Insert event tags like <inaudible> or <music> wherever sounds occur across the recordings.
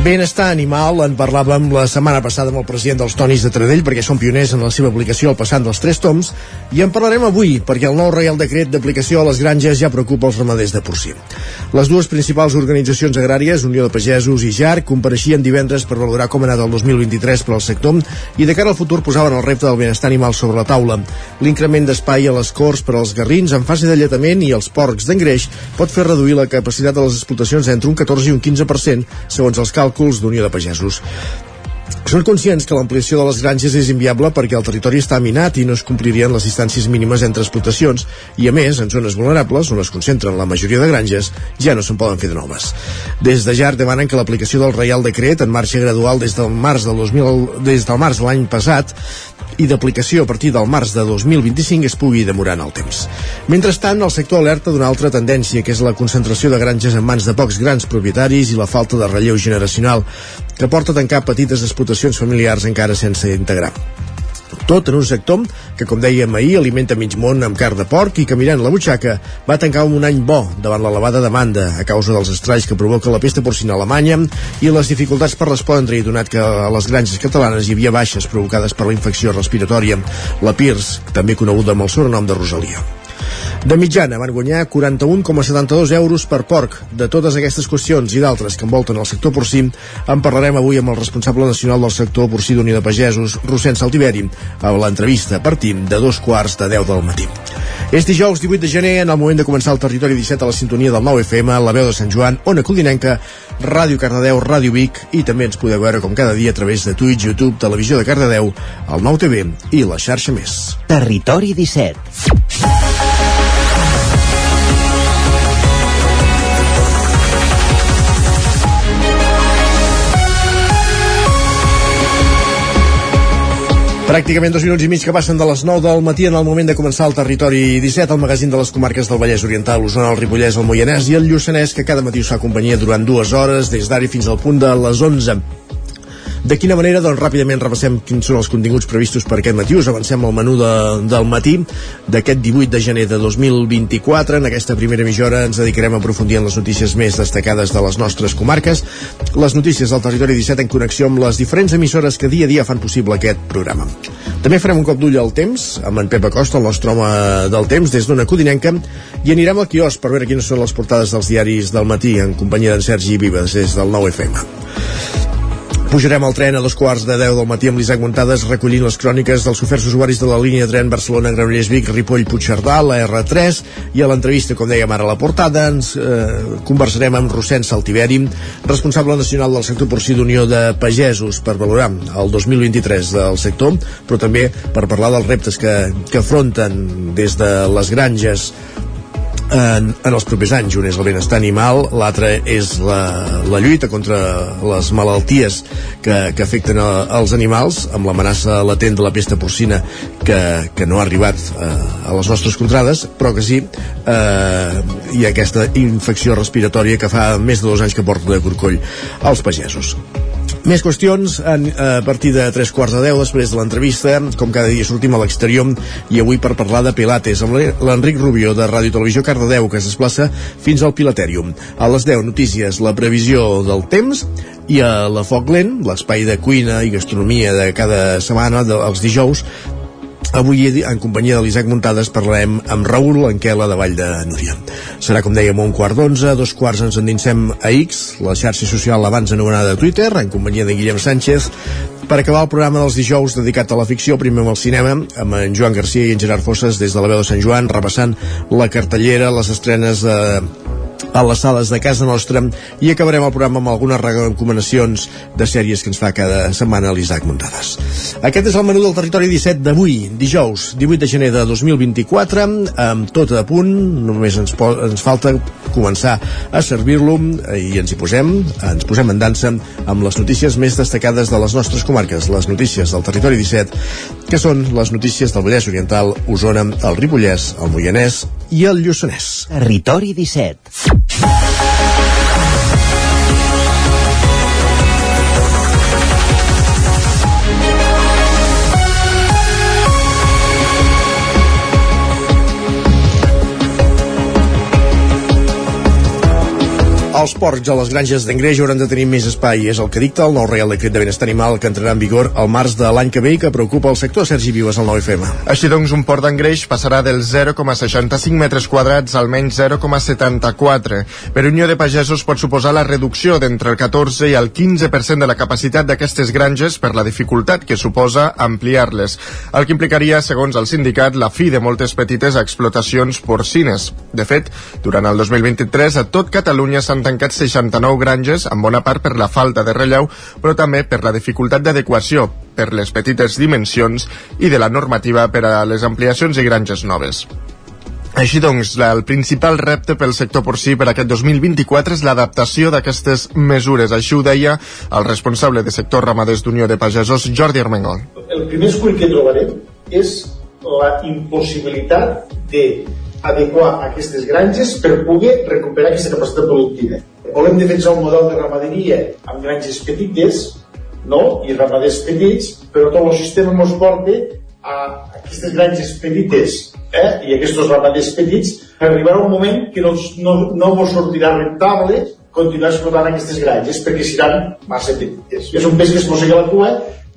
Benestar animal, en parlàvem la setmana passada amb el president dels Tonis de Tradell perquè són pioners en la seva aplicació al passant dels tres toms i en parlarem avui perquè el nou Reial Decret d'aplicació a les granges ja preocupa els ramaders de porcí. Les dues principals organitzacions agràries, Unió de Pagesos i JAR, compareixien divendres per valorar com ha anat el 2023 per al sector i de cara al futur posaven el repte del benestar animal sobre la taula. L'increment d'espai a les corts per als garrins en fase de lletament i els porcs d'engreix pot fer reduir la capacitat de les explotacions entre un 14 i un 15% segons els càlculs càlculs d'Unió de Pagesos. Són conscients que l'ampliació de les granges és inviable perquè el territori està minat i no es complirien les distàncies mínimes entre explotacions i, a més, en zones vulnerables, on es concentren la majoria de granges, ja no se'n poden fer de noves. Des de JAR demanen que l'aplicació del Reial Decret, en marxa gradual des del març del, 2000, des del març de l'any passat, i d'aplicació a partir del març de 2025 es pugui demorar en el temps. Mentrestant, el sector alerta d'una altra tendència, que és la concentració de granges en mans de pocs grans propietaris i la falta de relleu generacional, que porta a tancar petites familiars encara sense integrar. Tot en un sector que, com dèiem ahir, alimenta mig món amb carn de porc i que mirant la butxaca va tancar un any bo davant l'elevada demanda a causa dels estralls que provoca la pesta porcina Alemanya i les dificultats per respondre i donat que a les granges catalanes hi havia baixes provocades per la infecció respiratòria, la PIRS, també coneguda amb el sobrenom de Rosalia. De mitjana van guanyar 41,72 euros per porc. De totes aquestes qüestions i d'altres que envolten el sector porcí, en parlarem avui amb el responsable nacional del sector porcí d'Unió de Pagesos, Rossent Saltiveri, a l'entrevista partim de dos quarts de 10 del matí. És dijous 18 de gener, en el moment de començar el territori 17 a la sintonia del 9 FM, la veu de Sant Joan, Ona Codinenca, Ràdio Cardedeu, Ràdio Vic i també ens podeu veure com cada dia a través de Twitch, YouTube, Televisió de Cardedeu, el 9 TV i la xarxa més. Territori 17 Pràcticament dos minuts i mig que passen de les 9 del matí en el moment de començar el territori 17, el magazín de les comarques del Vallès Oriental, l'Osona, el Ripollès, el Moianès i el Lluçanès, que cada matí us fa companyia durant dues hores, des d'ara fins al punt de les 11. De quina manera? Doncs ràpidament repassem quins són els continguts previstos per aquest matí. Us avancem al menú de, del matí d'aquest 18 de gener de 2024. En aquesta primera mitja hora ens dedicarem a aprofundir en les notícies més destacades de les nostres comarques, les notícies del territori 17 en connexió amb les diferents emissores que dia a dia fan possible aquest programa. També farem un cop d'ull al temps amb en Pep Acosta, el nostre home del temps, des d'una codinenca, i anirem al quiosc per veure quines són les portades dels diaris del matí en companyia d'en Sergi Vives des del 9 FM. Pujarem al tren a dos quarts de 10 del matí amb l'Isaac Montades recollint les cròniques dels oferts usuaris de la línia de tren Barcelona-Granollers-Vic, Ripoll-Puigcerdà, la R3 i a l'entrevista, com dèiem ara a la portada, ens eh, conversarem amb Rossent Saltiveri, responsable nacional del sector porcí d'Unió de Pagesos, per valorar el 2023 del sector, però també per parlar dels reptes que, que afronten des de les granges en, en els propers anys. Un és el benestar animal, l'altre és la, la lluita contra les malalties que, que afecten a, als animals, amb l'amenaça latent de la pesta porcina que, que no ha arribat eh, a les nostres contrades, però que sí eh, ha aquesta infecció respiratòria que fa més de dos anys que porta de corcoll als pagesos. Més qüestions en, a partir de tres quarts de deu després de l'entrevista. Com cada dia sortim a l'exterior i avui per parlar de Pilates amb l'Enric Rubió de Ràdio Televisió Cardedeu que es desplaça fins al Pilatèrium. A les 10 notícies, la previsió del temps i a la Foc Lent, l'espai de cuina i gastronomia de cada setmana, dels dijous, Avui, en companyia de l'Isaac Muntades, parlarem amb Raül Anquela de Vall de Núria. Serà, com dèiem, un quart d'onze, dos quarts ens endinsem a X, la xarxa social abans anomenada Twitter, en companyia de Guillem Sánchez, per acabar el programa dels dijous dedicat a la ficció, primer amb el cinema, amb en Joan Garcia i en Gerard Fosses des de la veu de Sant Joan, repassant la cartellera, les estrenes de a les sales de casa nostra i acabarem el programa amb algunes recomanacions de sèries que ens fa cada setmana l'Isaac Muntades. Aquest és el menú del territori 17 d'avui, dijous, 18 de gener de 2024, amb tot a punt, només ens, ens falta començar a servir-lo i ens hi posem, ens posem en dansa amb les notícies més destacades de les nostres comarques, les notícies del territori 17, que són les notícies del Vallès Oriental, Osona, el Ripollès, el Moianès i el Lluçanès. Territori 17. Porcs a les granges d'engreix hauran de tenir més espai. És el que dicta el nou Real Decret de Benestar Animal que entrarà en vigor al març de l'any que ve i que preocupa el sector. Sergi Vives, al 9FM. Així doncs, un port d'engreix passarà dels 0,65 metres quadrats al menys 0,74. Per Unió de Pagesos pot suposar la reducció d'entre el 14 i el 15% de la capacitat d'aquestes granges per la dificultat que suposa ampliar-les, el que implicaria, segons el sindicat, la fi de moltes petites explotacions porcines. De fet, durant el 2023 a tot Catalunya s'han tancat 69 granges, en bona part per la falta de relleu, però també per la dificultat d'adequació, per les petites dimensions i de la normativa per a les ampliacions i granges noves. Així doncs, el principal repte pel sector porcí per aquest 2024 és l'adaptació d'aquestes mesures. Així ho deia el responsable de sector ramaders d'Unió de Pagesos, Jordi Armengol. El primer escull que trobarem és la impossibilitat de adequar aquestes granges per poder recuperar aquesta capacitat productiva. Volem defensar un model de ramaderia amb granges petites no? i ramaders petits, però tot el sistema ens porta a aquestes granges petites eh? i aquests ramaders petits arribarà un moment que no, no, no sortirà rentable continuar explotant aquestes granges perquè seran massa petites. És un pes que es mossega la cua,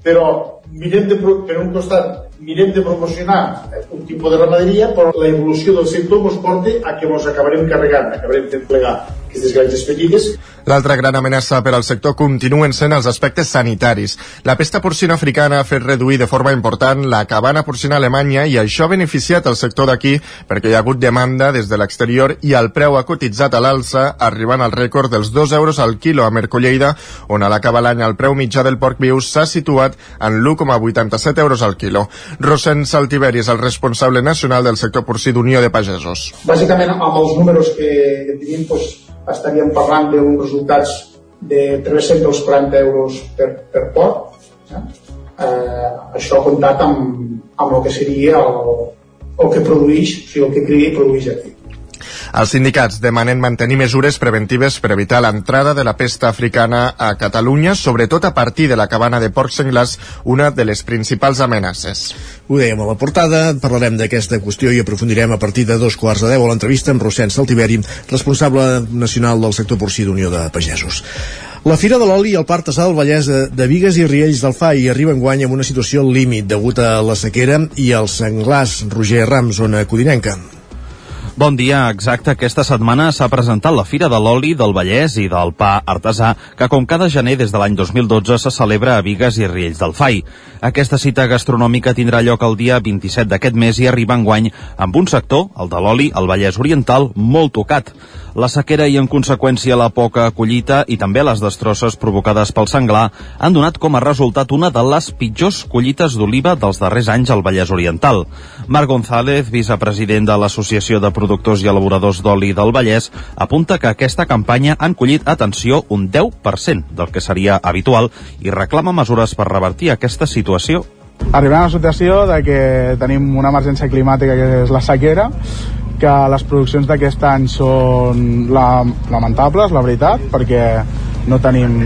però mirem de, per un costat mirem de promocionar un tipus de ramaderia, però la evolució del sector ens porta a que ens acabarem carregant, acabarem fent plegar. L'altra gran amenaça per al sector continuen sent els aspectes sanitaris. La pesta porcina africana ha fet reduir de forma important la cabana porcina alemanya i això ha beneficiat el sector d'aquí perquè hi ha hagut demanda des de l'exterior i el preu ha cotitzat a l'alça, arribant al rècord dels 2 euros al quilo a Mercolleida, on a l'acabar l'any el preu mitjà del porc viu s'ha situat en l'1,87 euros al quilo. Rosent Saltiveri és el responsable nacional del sector porcí d'Unió de Pagesos. Bàsicament, amb els números que, que tenim, doncs, estaríem parlant d'uns resultats de 340 euros per, per. Eh? Eh, això comptat amb, amb el que seria el, el que produeix, o sigui, el que cria i produeix aquí. Els sindicats demanen mantenir mesures preventives per evitar l'entrada de la pesta africana a Catalunya, sobretot a partir de la cabana de porcs senglars, una de les principals amenaces. Ho dèiem a la portada, parlarem d'aquesta qüestió i aprofundirem a partir de dos quarts de deu a l'entrevista amb Rossent Saltiveri, responsable nacional del sector porcí d'Unió de Pagesos. La Fira de l'Oli i el Parc Artesà del Vallès de, Vigues i Riells del FAI arriba en guany amb una situació límit degut a la sequera i als senglars. Roger Ram, zona codinenca. Bon dia, exacte. Aquesta setmana s'ha presentat la Fira de l'Oli del Vallès i del Pa Artesà, que com cada gener des de l'any 2012 se celebra a Vigues i Riells del Fai. Aquesta cita gastronòmica tindrà lloc el dia 27 d'aquest mes i arriba en guany amb un sector, el de l'oli, al Vallès Oriental, molt tocat. La sequera i, en conseqüència, la poca collita i també les destrosses provocades pel senglar han donat com a resultat una de les pitjors collites d'oliva dels darrers anys al Vallès Oriental. Marc González, vicepresident de l'Associació de Productors i Elaboradors d'Oli del Vallès, apunta que aquesta campanya han collit, atenció, un 10% del que seria habitual i reclama mesures per revertir aquesta situació Arribem a la situació de que tenim una emergència climàtica que és la sequera, que les produccions d'aquest any són la, lamentables, la veritat, perquè no tenim,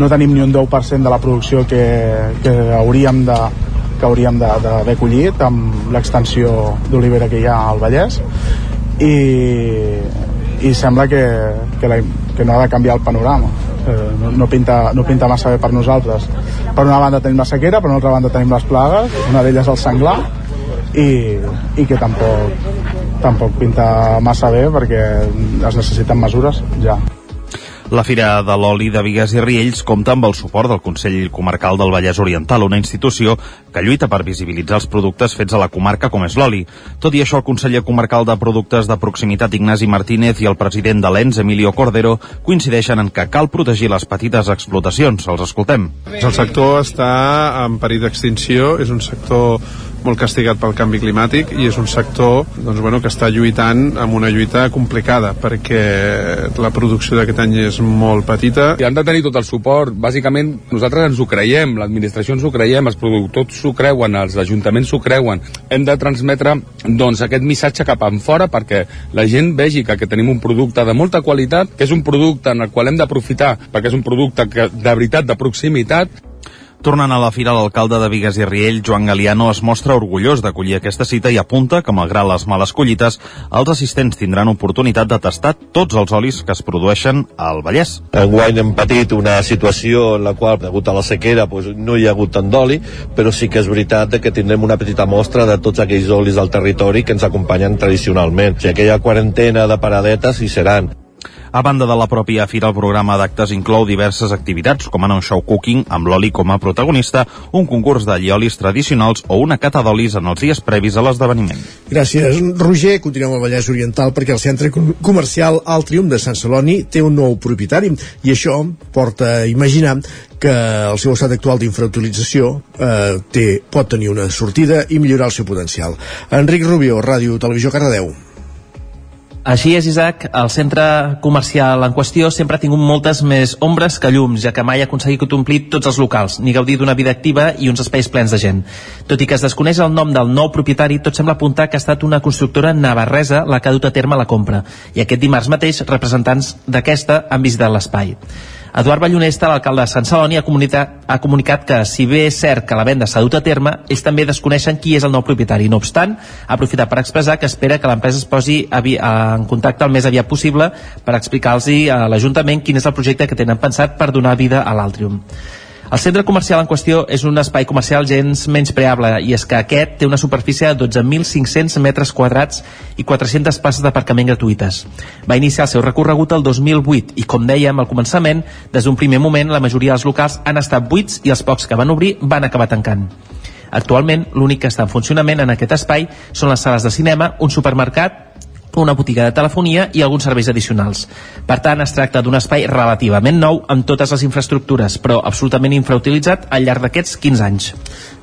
no tenim ni un 10% de la producció que, que hauríem de que hauríem d'haver collit amb l'extensió d'olivera que hi ha al Vallès. I, i sembla que, que, la, que no ha de canviar el panorama. Eh, no, no, pinta, no pinta massa bé per nosaltres. Per una banda tenim la sequera per una altra banda tenim les plagues una d'elles el senglar i, i que tampoc tampoc pinta massa bé perquè es necessiten mesures ja. La Fira de l'Oli de Vigues i Riells compta amb el suport del Consell Comarcal del Vallès Oriental, una institució que lluita per visibilitzar els productes fets a la comarca com és l'oli. Tot i això, el conseller comarcal de productes de proximitat Ignasi Martínez i el president de l'ENS, Emilio Cordero, coincideixen en que cal protegir les petites explotacions. Els escoltem. El sector està en perill d'extinció, és un sector molt castigat pel canvi climàtic i és un sector doncs, bueno, que està lluitant amb una lluita complicada perquè la producció d'aquest any és molt petita. I han de tenir tot el suport. Bàsicament, nosaltres ens ho creiem, l'administració ens ho creiem, els productors s'ho creuen, els ajuntaments s'ho creuen. Hem de transmetre doncs, aquest missatge cap en fora perquè la gent vegi que, que tenim un producte de molta qualitat, que és un producte en el qual hem d'aprofitar perquè és un producte que, de veritat de proximitat Tornant a la fira, l'alcalde de Vigues i Riell, Joan Galiano, es mostra orgullós d'acollir aquesta cita i apunta que, malgrat les males collites, els assistents tindran oportunitat de tastar tots els olis que es produeixen al Vallès. Enguany hem patit una situació en la qual, degut a la sequera, doncs, no hi ha hagut tant d'oli, però sí que és veritat que tindrem una petita mostra de tots aquells olis del territori que ens acompanyen tradicionalment. O sigui, aquella quarantena de paradetes hi seran. A banda de la pròpia fira, el programa d'actes inclou diverses activitats, com anar un show cooking amb l'oli com a protagonista, un concurs de lliolis tradicionals o una cata d'olis en els dies previs a l'esdeveniment. Gràcies, Roger. Continuem al Vallès Oriental perquè el centre comercial Al Trium de Sant Celoni té un nou propietari i això porta a imaginar que el seu estat actual d'infrautilització eh, té, pot tenir una sortida i millorar el seu potencial. Enric Rubio, Ràdio Televisió Cardedeu. Així és, Isaac, el centre comercial en qüestió sempre ha tingut moltes més ombres que llums, ja que mai ha aconseguit omplir tots els locals, ni gaudir d'una vida activa i uns espais plens de gent. Tot i que es desconeix el nom del nou propietari, tot sembla apuntar que ha estat una constructora navarresa la que ha dut a terme la compra, i aquest dimarts mateix representants d'aquesta han visitat l'espai. Eduard Ballonesta, l'alcalde de Sant Celoni, ha ha comunicat que, si bé és cert que la venda s'ha dut a terme, ells també desconeixen qui és el nou propietari. No obstant, ha aprofitat per expressar que espera que l'empresa es posi en contacte el més aviat possible per explicar-los a l'Ajuntament quin és el projecte que tenen pensat per donar vida a l'Altrium. El centre comercial en qüestió és un espai comercial gens menys preable i és que aquest té una superfície de 12.500 metres quadrats i 400 places d'aparcament gratuïtes. Va iniciar el seu recorregut el 2008 i, com dèiem al començament, des d'un primer moment la majoria dels locals han estat buits i els pocs que van obrir van acabar tancant. Actualment, l'únic que està en funcionament en aquest espai són les sales de cinema, un supermercat una botiga de telefonia i alguns serveis addicionals. Per tant, es tracta d'un espai relativament nou amb totes les infraestructures, però absolutament infrautilitzat al llarg d'aquests 15 anys.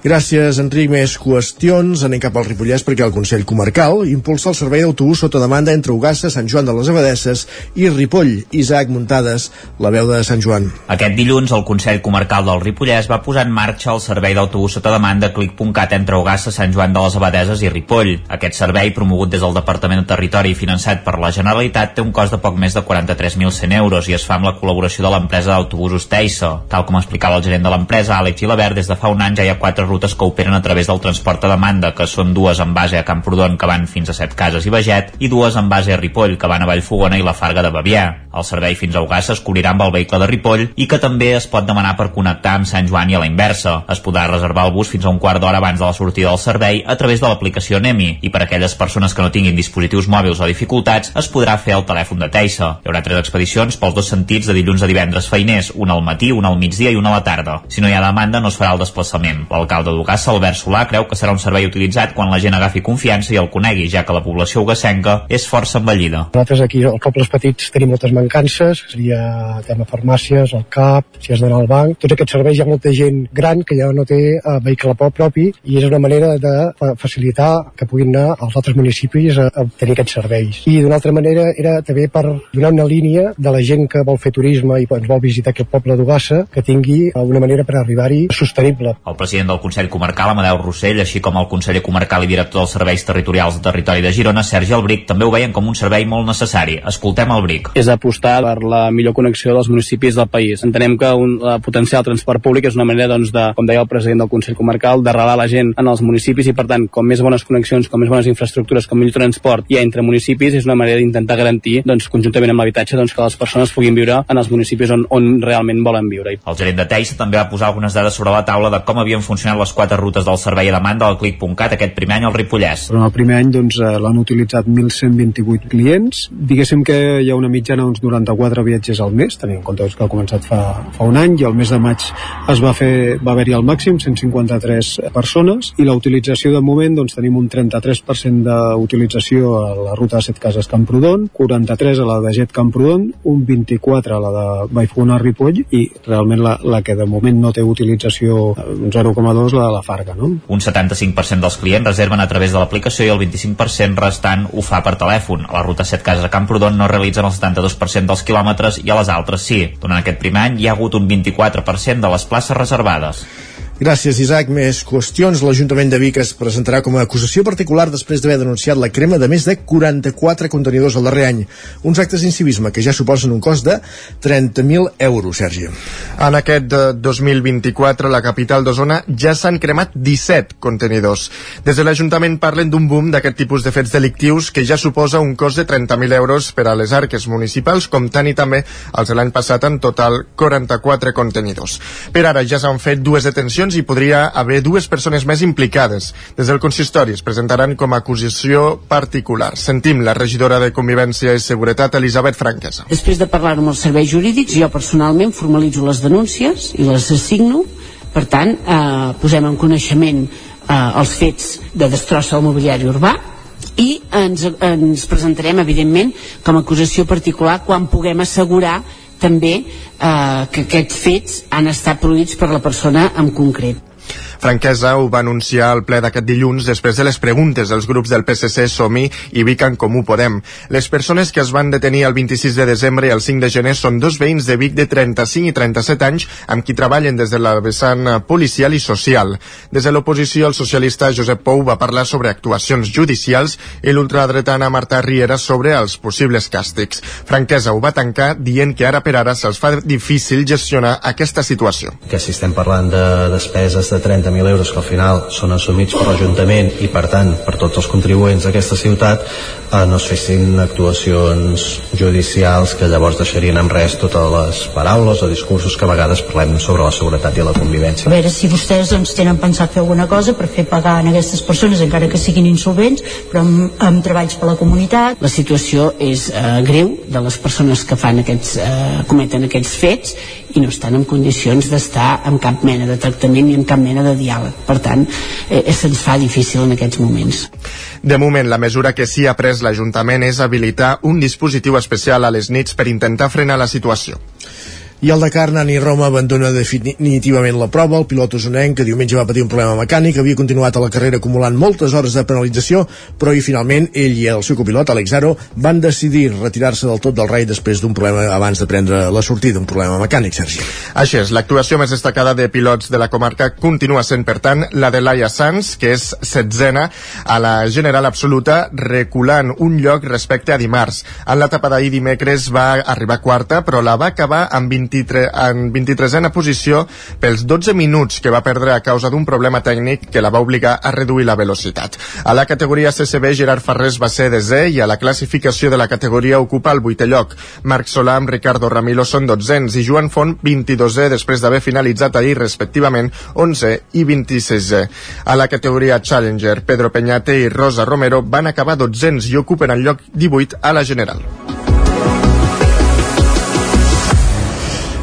Gràcies, Enric. Més qüestions. Anem cap al Ripollès perquè el Consell Comarcal impulsa el servei d'autobús sota demanda entre Ugassa, Sant Joan de les Abadesses i Ripoll. Isaac Muntades, la veu de Sant Joan. Aquest dilluns, el Consell Comarcal del Ripollès va posar en marxa el servei d'autobús sota demanda clic.cat entre Ugassa, Sant Joan de les Abadeses i Ripoll. Aquest servei, promogut des del Departament de Territori i finançat per la Generalitat, té un cost de poc més de 43.100 euros i es fa amb la col·laboració de l'empresa d'autobusos Teiso. Tal com explicava el gerent de l'empresa, Àlex Gilabert, des de fa un any ja hi ha quatre rutes que operen a través del transport a demanda, que són dues en base a Camprodon que van fins a Set Cases i Beget i dues en base a Ripoll que van a Vallfogona i la Farga de Bavià. El servei fins a Ugassa es cobrirà amb el vehicle de Ripoll i que també es pot demanar per connectar amb Sant Joan i a la inversa. Es podrà reservar el bus fins a un quart d'hora abans de la sortida del servei a través de l'aplicació Nemi i per a aquelles persones que no tinguin dispositius mòbils o dificultats es podrà fer el telèfon de Teissa. Hi haurà tres expedicions pels dos sentits de dilluns a divendres feiners, una al matí, una al migdia i una a la tarda. Si no hi ha demanda no es farà el desplaçament. L'alcalde d'Ugassa, Albert Solà, creu que serà un servei utilitzat quan la gent agafi confiança i el conegui, ja que la població ugassenca és força envellida. Nosaltres aquí als pobles petits tenim moltes mancances, seria tema farmàcies, el CAP, si has d'anar al banc, tots aquests serveis hi ha molta gent gran que ja no té eh, vehicle propi i és una manera de facilitar que puguin anar als altres municipis a, a tenir aquests serveis. I d'una altra manera era també per donar una línia de la gent que vol fer turisme i ens vol visitar aquest poble d'Ugassa que tingui una manera per arribar-hi sostenible. El president del Consell Comarcal, Amadeu Rossell, així com el conseller comarcal i director dels serveis territorials de territori de Girona, Sergi Albric, també ho veien com un servei molt necessari. Escoltem el Bric. És apostar per la millor connexió dels municipis del país. Entenem que un la potencial transport públic és una manera, doncs, de, com deia el president del Consell Comarcal, d'arrelar la gent en els municipis i, per tant, com més bones connexions, com més bones infraestructures, com millor transport hi ha entre municipis, és una manera d'intentar garantir, doncs, conjuntament amb l'habitatge, doncs, que les persones puguin viure en els municipis on, on realment volen viure. El gerent de Teissa també va posar algunes dades sobre la taula de com havien funcionat les quatre rutes del servei a demanda del Clic.cat aquest primer any al Ripollès. En el primer any doncs, eh, l'han utilitzat 1.128 clients. Diguéssim que hi ha una mitjana d'uns 94 viatges al mes, tenint en compte doncs, que ha començat fa, fa un any i el mes de maig es va fer va haver-hi al màxim 153 persones i la utilització de moment doncs, tenim un 33% d'utilització a la ruta de Set Cases Camprodon, 43 a la de Jet Camprodon, un 24 a la de Vallfogona Ripoll i realment la, la que de moment no té utilització 0,2 la de la Farga. No? Un 75% dels clients reserven a través de l'aplicació i el 25% restant ho fa per telèfon. A la ruta 7 Cases a Camprodon no realitzen el 72% dels quilòmetres i a les altres sí. Durant aquest primer any hi ha hagut un 24% de les places reservades. Gràcies, Isaac. Més qüestions. L'Ajuntament de Vic es presentarà com a acusació particular després d'haver denunciat la crema de més de 44 contenidors el darrer any. Uns actes d'incivisme que ja suposen un cost de 30.000 euros, Sergi. En aquest eh, 2024, la capital d'Osona ja s'han cremat 17 contenidors. Des de l'Ajuntament parlen d'un boom d'aquest tipus de fets delictius que ja suposa un cost de 30.000 euros per a les arques municipals, com tant i també els de l'any passat en total 44 contenidors. Per ara ja s'han fet dues detencions i podria haver dues persones més implicades. Des del consistori es presentaran com a acusació particular. Sentim la regidora de Convivència i Seguretat, Elisabet Franquesa. Després de parlar amb els serveis jurídics, jo personalment formalitzo les denúncies i les assigno. Per tant, eh, posem en coneixement eh, els fets de destrossa del mobiliari urbà i ens, ens presentarem, evidentment, com a acusació particular quan puguem assegurar també eh, que aquests fets han estat produïts per la persona en concret. Franquesa ho va anunciar al ple d'aquest dilluns després de les preguntes dels grups del PSC, Somi i Vic en Comú Podem. Les persones que es van detenir el 26 de desembre i el 5 de gener són dos veïns de Vic de 35 i 37 anys amb qui treballen des de la vessant policial i social. Des de l'oposició, el socialista Josep Pou va parlar sobre actuacions judicials i l'ultradretana Marta Riera sobre els possibles càstigs. Franquesa ho va tancar dient que ara per ara se'ls fa difícil gestionar aquesta situació. Que si estem parlant de despeses de 30 30.000 euros que al final són assumits per l'Ajuntament i per tant per tots els contribuents d'aquesta ciutat eh, no es fessin actuacions judicials que llavors deixarien en res totes les paraules o discursos que a vegades parlem sobre la seguretat i la convivència. A veure si vostès doncs, tenen pensat fer alguna cosa per fer pagar a aquestes persones encara que siguin insolvents però amb, amb treballs per la comunitat. La situació és eh, greu de les persones que fan aquests, eh, cometen aquests fets i no estan en condicions d'estar en cap mena de tractament ni en cap mena de diàleg. Per tant, eh, se'ns fa difícil en aquests moments. De moment, la mesura que sí ha pres l'Ajuntament és habilitar un dispositiu especial a les nits per intentar frenar la situació. I el Dakar, Nani Roma abandona definitivament la prova. El pilot usonenc, que diumenge va patir un problema mecànic, havia continuat a la carrera acumulant moltes hores de penalització, però i finalment ell i el seu copilot, Alex Aro, van decidir retirar-se del tot del rei després d'un problema abans de prendre la sortida, un problema mecànic, Sergi. Així és, l'actuació més destacada de pilots de la comarca continua sent, per tant, la de Laia Sanz, que és setzena a la general absoluta, reculant un lloc respecte a dimarts. En l'etapa d'ahir dimecres va arribar quarta, però la va acabar amb 20 23, en 23a posició pels 12 minuts que va perdre a causa d'un problema tècnic que la va obligar a reduir la velocitat. A la categoria CCB, Gerard Ferrés va ser desè i a la classificació de la categoria ocupa el vuitè lloc. Marc Solà amb Ricardo Ramilo són dotzens i Joan Font 22è després d'haver finalitzat ahir respectivament 11è i 26è. A la categoria Challenger, Pedro Peñate i Rosa Romero van acabar dotzens i ocupen el lloc 18 a la general.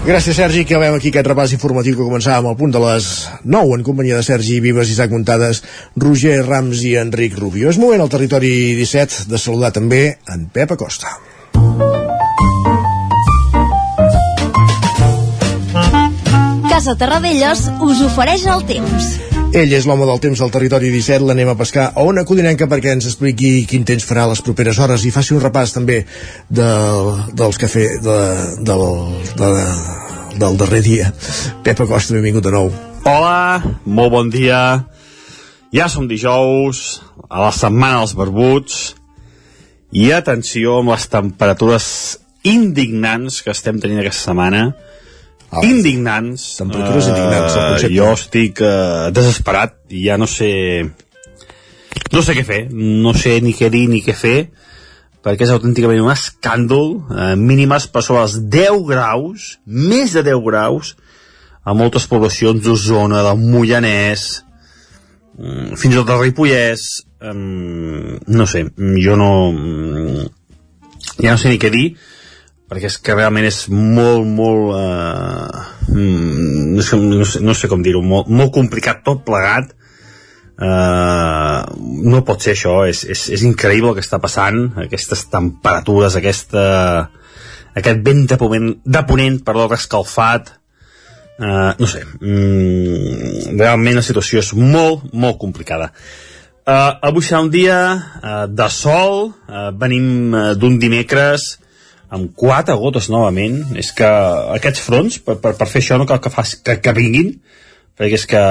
Gràcies, Sergi, que veiem aquí aquest repàs informatiu que començàvem al punt de les 9 en companyia de Sergi Vives, Isaac Muntades, Roger Rams i Enric Rubio. És moment al territori 17 de saludar també en Pep Acosta. Casa Terradellos us ofereix el temps. Ell és l'home del temps del territori 17, l'anem a pescar a Ona Codinenca perquè ens expliqui quin temps farà les properes hores i faci un repàs també de, dels fe, de, del, de, del darrer dia. Pep Acosta, benvingut de nou. Hola, molt bon dia. Ja som dijous, a la setmana dels barbuts, i atenció amb les temperatures indignants que estem tenint aquesta setmana Ah, indignants. Temperatures indignants, el concepte. jo estic uh, desesperat i ja no sé... No sé què fer, no sé ni què dir ni què fer, perquè és autènticament un escàndol, eh, mínimes per sobre els 10 graus, més de 10 graus, a moltes poblacions d'Osona, del Moianès, mm, fins i tot del Ripollès, eh, no sé, jo no... Ja no sé ni què dir, perquè és que realment és molt, molt... Eh, no, sé, no, sé, no sé com dir-ho, molt, molt complicat tot plegat. Eh, no pot ser això, és, és, és increïble el que està passant, aquestes temperatures, aquesta, aquest vent de ponent, de ponent perdó, escalfat, eh, no sé, mm, realment la situació és molt, molt complicada. Uh, avui serà un dia uh, de sol, uh, venim uh, d'un dimecres amb quatre gotes novament és que aquests fronts per, per, per fer això no cal que, fas, que, que vinguin perquè és que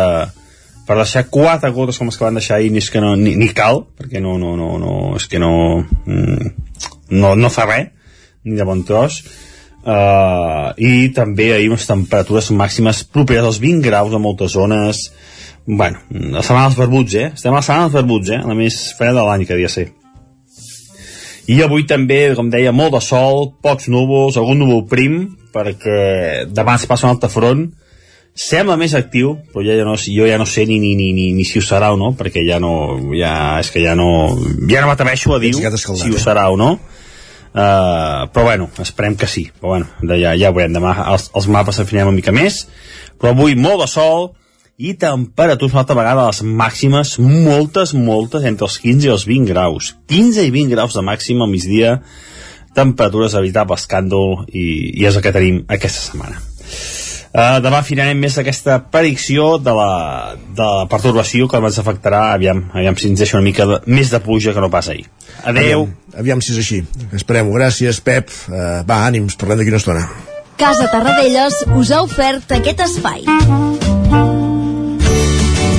per deixar quatre gotes com les que van deixar ahir és que no, ni, ni cal, perquè no, no, no, no, és que no, mm, no, no fa res, ni de bon tros, uh, i també ahir unes temperatures màximes properes als 20 graus a moltes zones, bueno, la setmana dels barbuts, eh? Estem a la setmana dels barbuts, eh? La més freda de l'any que havia ser. I avui també, com deia, molt de sol, pocs núvols, algun núvol prim, perquè demà es passa un altre front, sembla més actiu, però ja, ja no, jo ja no sé ni, ni, ni, ni, ni si ho serà o no, perquè ja no, ja, és que ja no, ja no m'atreveixo a dir si ho eh? serà o no, uh, però bueno, esperem que sí, però bueno, ja, ja ho veurem, demà els, els mapes s'afinem una mica més, però avui molt de sol, i temperatures una altra vegada les màximes moltes, moltes entre els 15 i els 20 graus 15 i 20 graus de màxima al migdia temperatures a evitar escàndol i, i és el que tenim aquesta setmana uh, demà finarem més aquesta predicció de la, de la pertorbació que ens afectarà aviam, aviam si ens deixa una mica de, més de pluja que no pas ahir adeu Aviam, aviam si és així. Esperem-ho. Gràcies, Pep. Uh, va, ànims, parlem d'aquí una estona. Casa Tarradellas us ha ofert aquest espai.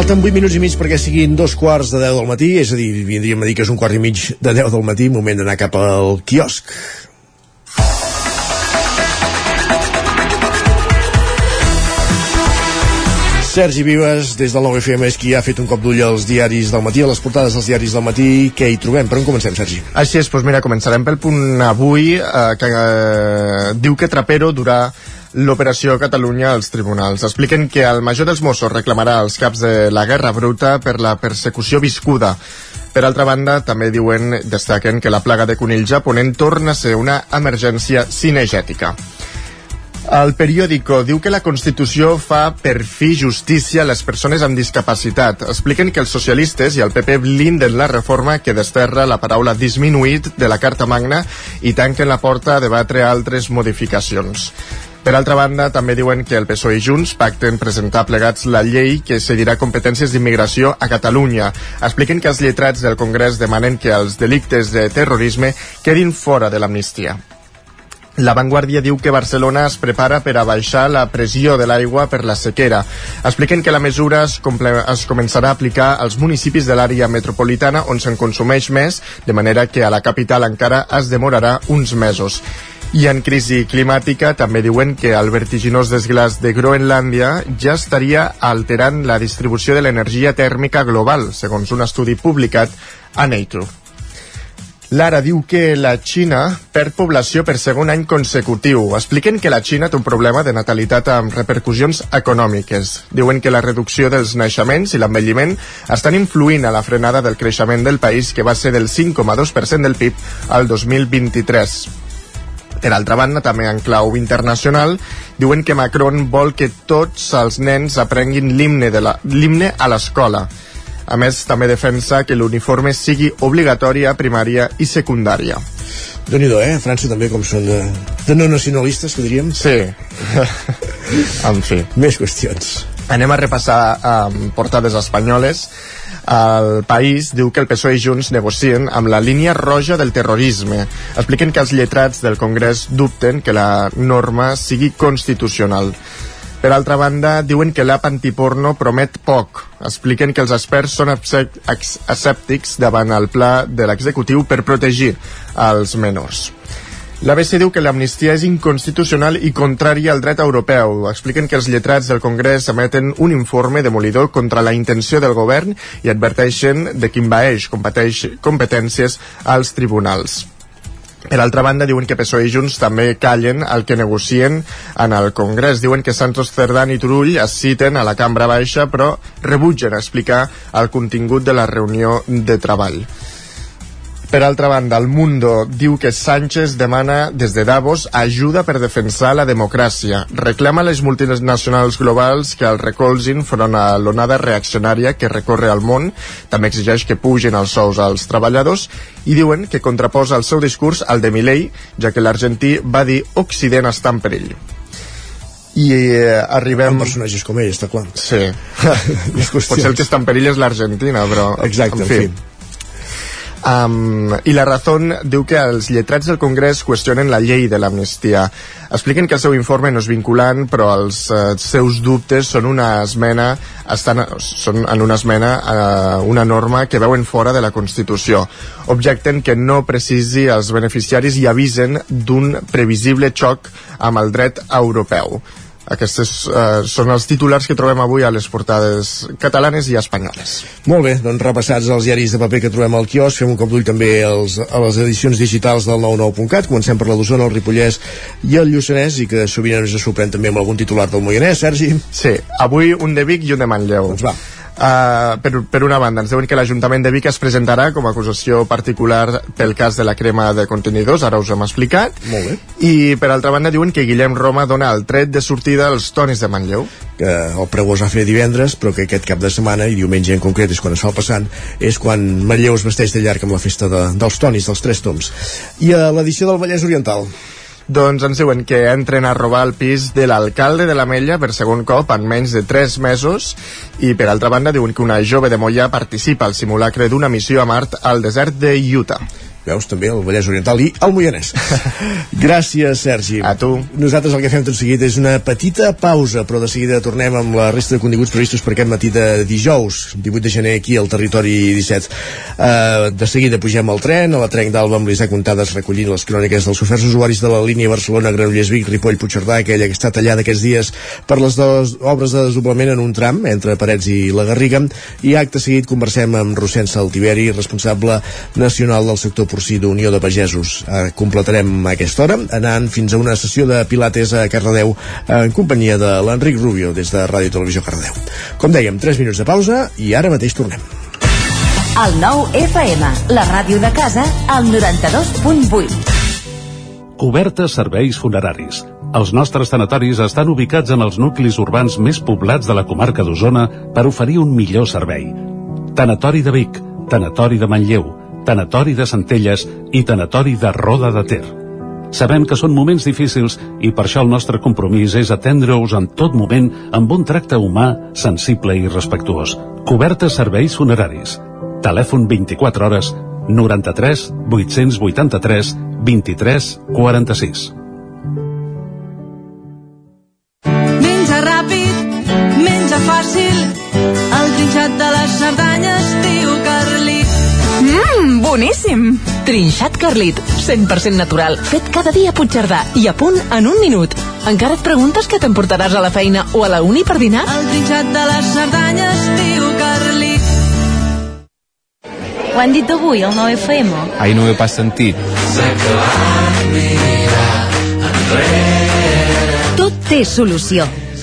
Falten 8 minuts i mig perquè siguin dos quarts de 10 del matí, és a dir, vindríem a dir que és un quart i mig de 10 del matí, moment d'anar cap al quiosc. Sergi Vives, des del nou FM, és qui ha fet un cop d'ull als diaris del matí, a les portades dels diaris del matí. Què hi trobem? Per on comencem, Sergi? Així és, doncs mira, començarem pel punt avui, eh, que eh, diu que Trapero durà l'operació Catalunya als tribunals. Expliquen que el major dels Mossos reclamarà els caps de la guerra bruta per la persecució viscuda. Per altra banda, també diuen, destaquen que la plaga de conills japonent torna a ser una emergència cinegètica. El periòdico diu que la Constitució fa per fi justícia a les persones amb discapacitat. Expliquen que els socialistes i el PP blinden la reforma que desterra la paraula disminuït de la Carta Magna i tanquen la porta a debatre altres modificacions. Per altra banda, també diuen que el PSOE i Junts pacten presentar plegats la llei que cedirà competències d'immigració a Catalunya. Expliquen que els lletrats del Congrés demanen que els delictes de terrorisme quedin fora de l'amnistia. La Vanguardia diu que Barcelona es prepara per a baixar la pressió de l'aigua per la sequera. Expliquen que la mesura es, es començarà a aplicar als municipis de l'àrea metropolitana on se'n consumeix més, de manera que a la capital encara es demorarà uns mesos. I en crisi climàtica també diuen que el vertiginós desglàs de Groenlàndia ja estaria alterant la distribució de l'energia tèrmica global, segons un estudi publicat a Nature. Lara diu que la Xina perd població per segon any consecutiu. Expliquen que la Xina té un problema de natalitat amb repercussions econòmiques. Diuen que la reducció dels naixements i l'envelliment estan influint a la frenada del creixement del país, que va ser del 5,2% del PIB al 2023. Per altra banda, també en clau internacional, diuen que Macron vol que tots els nens aprenguin l'himne de la- l'himne a l'escola. A més, també defensa que l'uniforme sigui obligatori a primària i secundària. déu nhi eh? França també, com són de, de no nacionalistes, que diríem. Sí. <laughs> en fi. Més qüestions. Anem a repassar um, portades espanyoles. El País diu que el PSOE i Junts negocien amb la línia roja del terrorisme. Expliquen que els lletrats del Congrés dubten que la norma sigui constitucional. Per altra banda, diuen que l'app antiporno promet poc. Expliquen que els experts són escèptics davant el pla de l'executiu per protegir els menors. L'ABC diu que l'amnistia és inconstitucional i contrària al dret europeu. Expliquen que els lletrats del Congrés emeten un informe demolidor contra la intenció del govern i adverteixen de envaeix competeix- competències als tribunals. Per altra banda, diuen que PSOE i Junts també callen el que negocien en el Congrés. Diuen que Santos Cerdán i Turull es citen a la cambra baixa, però rebutgen explicar el contingut de la reunió de treball. Per altra banda, el Mundo diu que Sánchez demana des de Davos ajuda per defensar la democràcia. Reclama a les multinacionals globals que el recolzin front a l'onada reaccionària que recorre al món. També exigeix que pugen els sous als treballadors i diuen que contraposa el seu discurs al de Milei, ja que l'argentí va dir Occident està en perill i eh, arribem... Amb personatges com ell, està clar. Sí. <laughs> Potser el que està en perill és l'Argentina, però... Exacte, en fi. En fi. Um, I la Razón diu que els lletrats del Congrés qüestionen la llei de l'amnistia. Expliquen que el seu informe no és vinculant, però els uh, seus dubtes són una esmena estan, són en una esmena uh, una norma que veuen fora de la Constitució. Objecten que no precisi els beneficiaris i avisen d'un previsible xoc amb el dret europeu. Aquestes eh, són els titulars que trobem avui a les portades catalanes i espanyoles. Molt bé, doncs repassats els diaris de paper que trobem al quiosc, fem un cop d'ull també als, a les edicions digitals del 99.cat, comencem per la d'Osona, el Ripollès i el Lluçanès, i que sovint ens sorprèn també amb algun titular del Moianès, Sergi. Sí, avui un de Vic i un de Manlleu. Doncs va. Uh, per, per una banda, ens diuen que l'Ajuntament de Vic es presentarà com a acusació particular pel cas de la crema de contenidors, ara us hem explicat. Molt bé. I per altra banda diuen que Guillem Roma dona el tret de sortida als tonis de Manlleu. Que el pregó es va fer divendres, però que aquest cap de setmana, i diumenge en concret és quan es fa el passant, és quan Manlleu es vesteix de llarg amb la festa de, dels tonis, dels tres toms. I a l'edició del Vallès Oriental, doncs ens diuen que entren a robar el pis de l'alcalde de l'Ametlla per segon cop en menys de 3 mesos i per altra banda diuen que una jove de Mollà participa al simulacre d'una missió a Mart al desert de Utah veus? També el Vallès Oriental i el Moianès. <laughs> Gràcies Sergi. A tu. Nosaltres el que fem tot seguit és una petita pausa però de seguida tornem amb la resta de continguts previstos per aquest matí de dijous 18 de gener aquí al territori 17 uh, de seguida pugem al tren a la trenc d'Alba amb l'Isaac Montades recollint les cròniques dels oferts usuaris de la línia Barcelona Granollers Vic Ripoll Puigcerdà aquella que està tallada aquests dies per les dues obres de desdoblament en un tram entre Parets i la Garriga. I acte seguit conversem amb Rossent Saltiveri responsable nacional del sector porcí d'Unió de Pagesos. Eh, completarem aquesta hora anant fins a una sessió de Pilates a Cardedeu en companyia de l'Enric Rubio des de Ràdio Televisió Cardedeu. Com dèiem, 3 minuts de pausa i ara mateix tornem. El nou FM, la ràdio de casa, al 92.8. Coberta serveis funeraris. Els nostres tanatoris estan ubicats en els nuclis urbans més poblats de la comarca d'Osona per oferir un millor servei. Tanatori de Vic, Tanatori de Manlleu, Tanatori de Centelles i Tanatori de Roda de Ter. Sabem que són moments difícils i per això el nostre compromís és atendre-us en tot moment amb un tracte humà, sensible i respectuós. Cobertes serveis funeraris. Telèfon 24 hores 93 883 23 46. Menja ràpid, menja fàcil, el trinxat de Carlit. Mmm, boníssim! Trinxat Carlit, 100% natural, fet cada dia a Puigcerdà i a punt en un minut. Encara et preguntes què t'emportaràs a la feina o a la uni per dinar? El trinxat de les Cerdanyes, tio Carlit. Ho han dit avui, el 9FM? Ai, no ho he pas sentit. Tot té solució.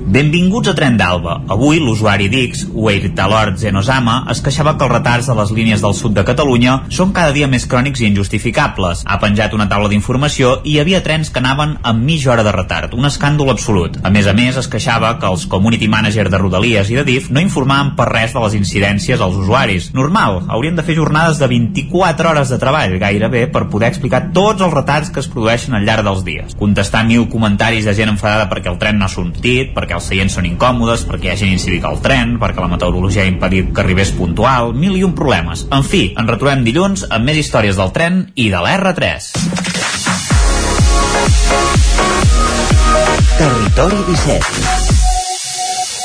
Benvinguts a Tren d'Alba. Avui l'usuari d'X, Talor Zenosama, es queixava que els retards de les línies del sud de Catalunya són cada dia més crònics i injustificables. Ha penjat una taula d'informació i hi havia trens que anaven amb mitja hora de retard, un escàndol absolut. A més a més, es queixava que els community manager de Rodalies i de DIF no informaven per res de les incidències als usuaris. Normal, haurien de fer jornades de 24 hores de treball, gairebé, per poder explicar tots els retards que es produeixen al llarg dels dies. Contestar mil comentaris de gent enfadada perquè el tren no ha sortit, perquè els seients són incòmodes, perquè hi ha gent incívica al tren, perquè la meteorologia ha impedit que arribés puntual, mil i un problemes. En fi, ens retrobem dilluns amb més històries del tren i de l'R3. Territori 17.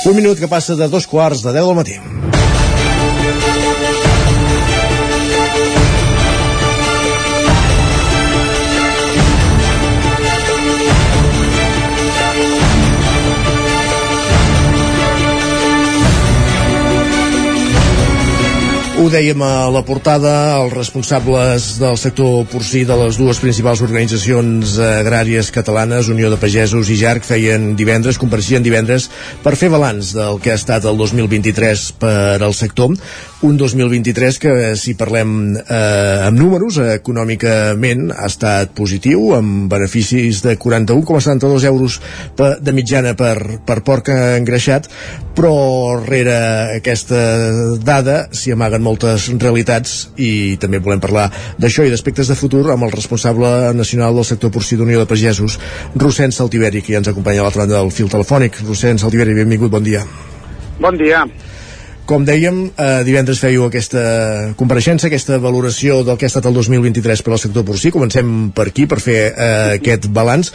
Un minut que passa de dos quarts de 10 del matí. Ho dèiem a la portada, els responsables del sector porcí de les dues principals organitzacions agràries catalanes, Unió de Pagesos i JARC, feien divendres, compareixien divendres per fer balanç del que ha estat el 2023 per al sector. Un 2023 que, si parlem eh, amb números, econòmicament ha estat positiu, amb beneficis de 41,72 euros de mitjana per, per porc engreixat, però rere aquesta dada s'hi amaguen moltes realitats i també volem parlar d'això i d'aspectes de futur amb el responsable nacional del sector porcí d'Unió de Pagesos, Rossens Saltiveri, que ja ens acompanya a l'altra banda del fil telefònic. Rossens Saltiveri, benvingut, bon dia. Bon dia. Com dèiem, eh, divendres fèieu aquesta compareixença, aquesta valoració del que ha estat el 2023 per al sector porcí. Comencem per aquí, per fer eh, aquest balanç.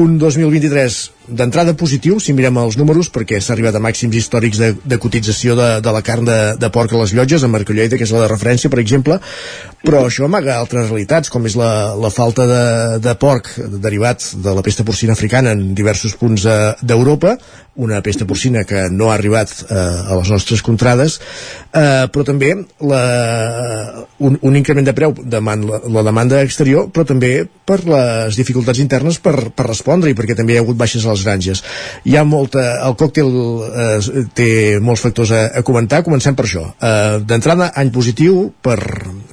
Un 2023 d'entrada positiu, si mirem els números, perquè s'ha arribat a màxims històrics de, de cotització de, de la carn de, de porc a les llotges, a Marcolloida, que és la de referència, per exemple, però això amaga altres realitats, com és la, la falta de, de porc derivat de la pesta porcina africana en diversos punts eh, d'Europa, una pesta porcina que no ha arribat eh, a les nostres contrades, eh, però també la, un, un increment de preu demant la, la demanda exterior, però també per les dificultats internes per, per respondre i perquè també hi ha hagut baixes a les granges. Hi ha molta... El còctel eh, té molts factors a, a comentar. Comencem per això. Eh, D'entrada, any positiu per,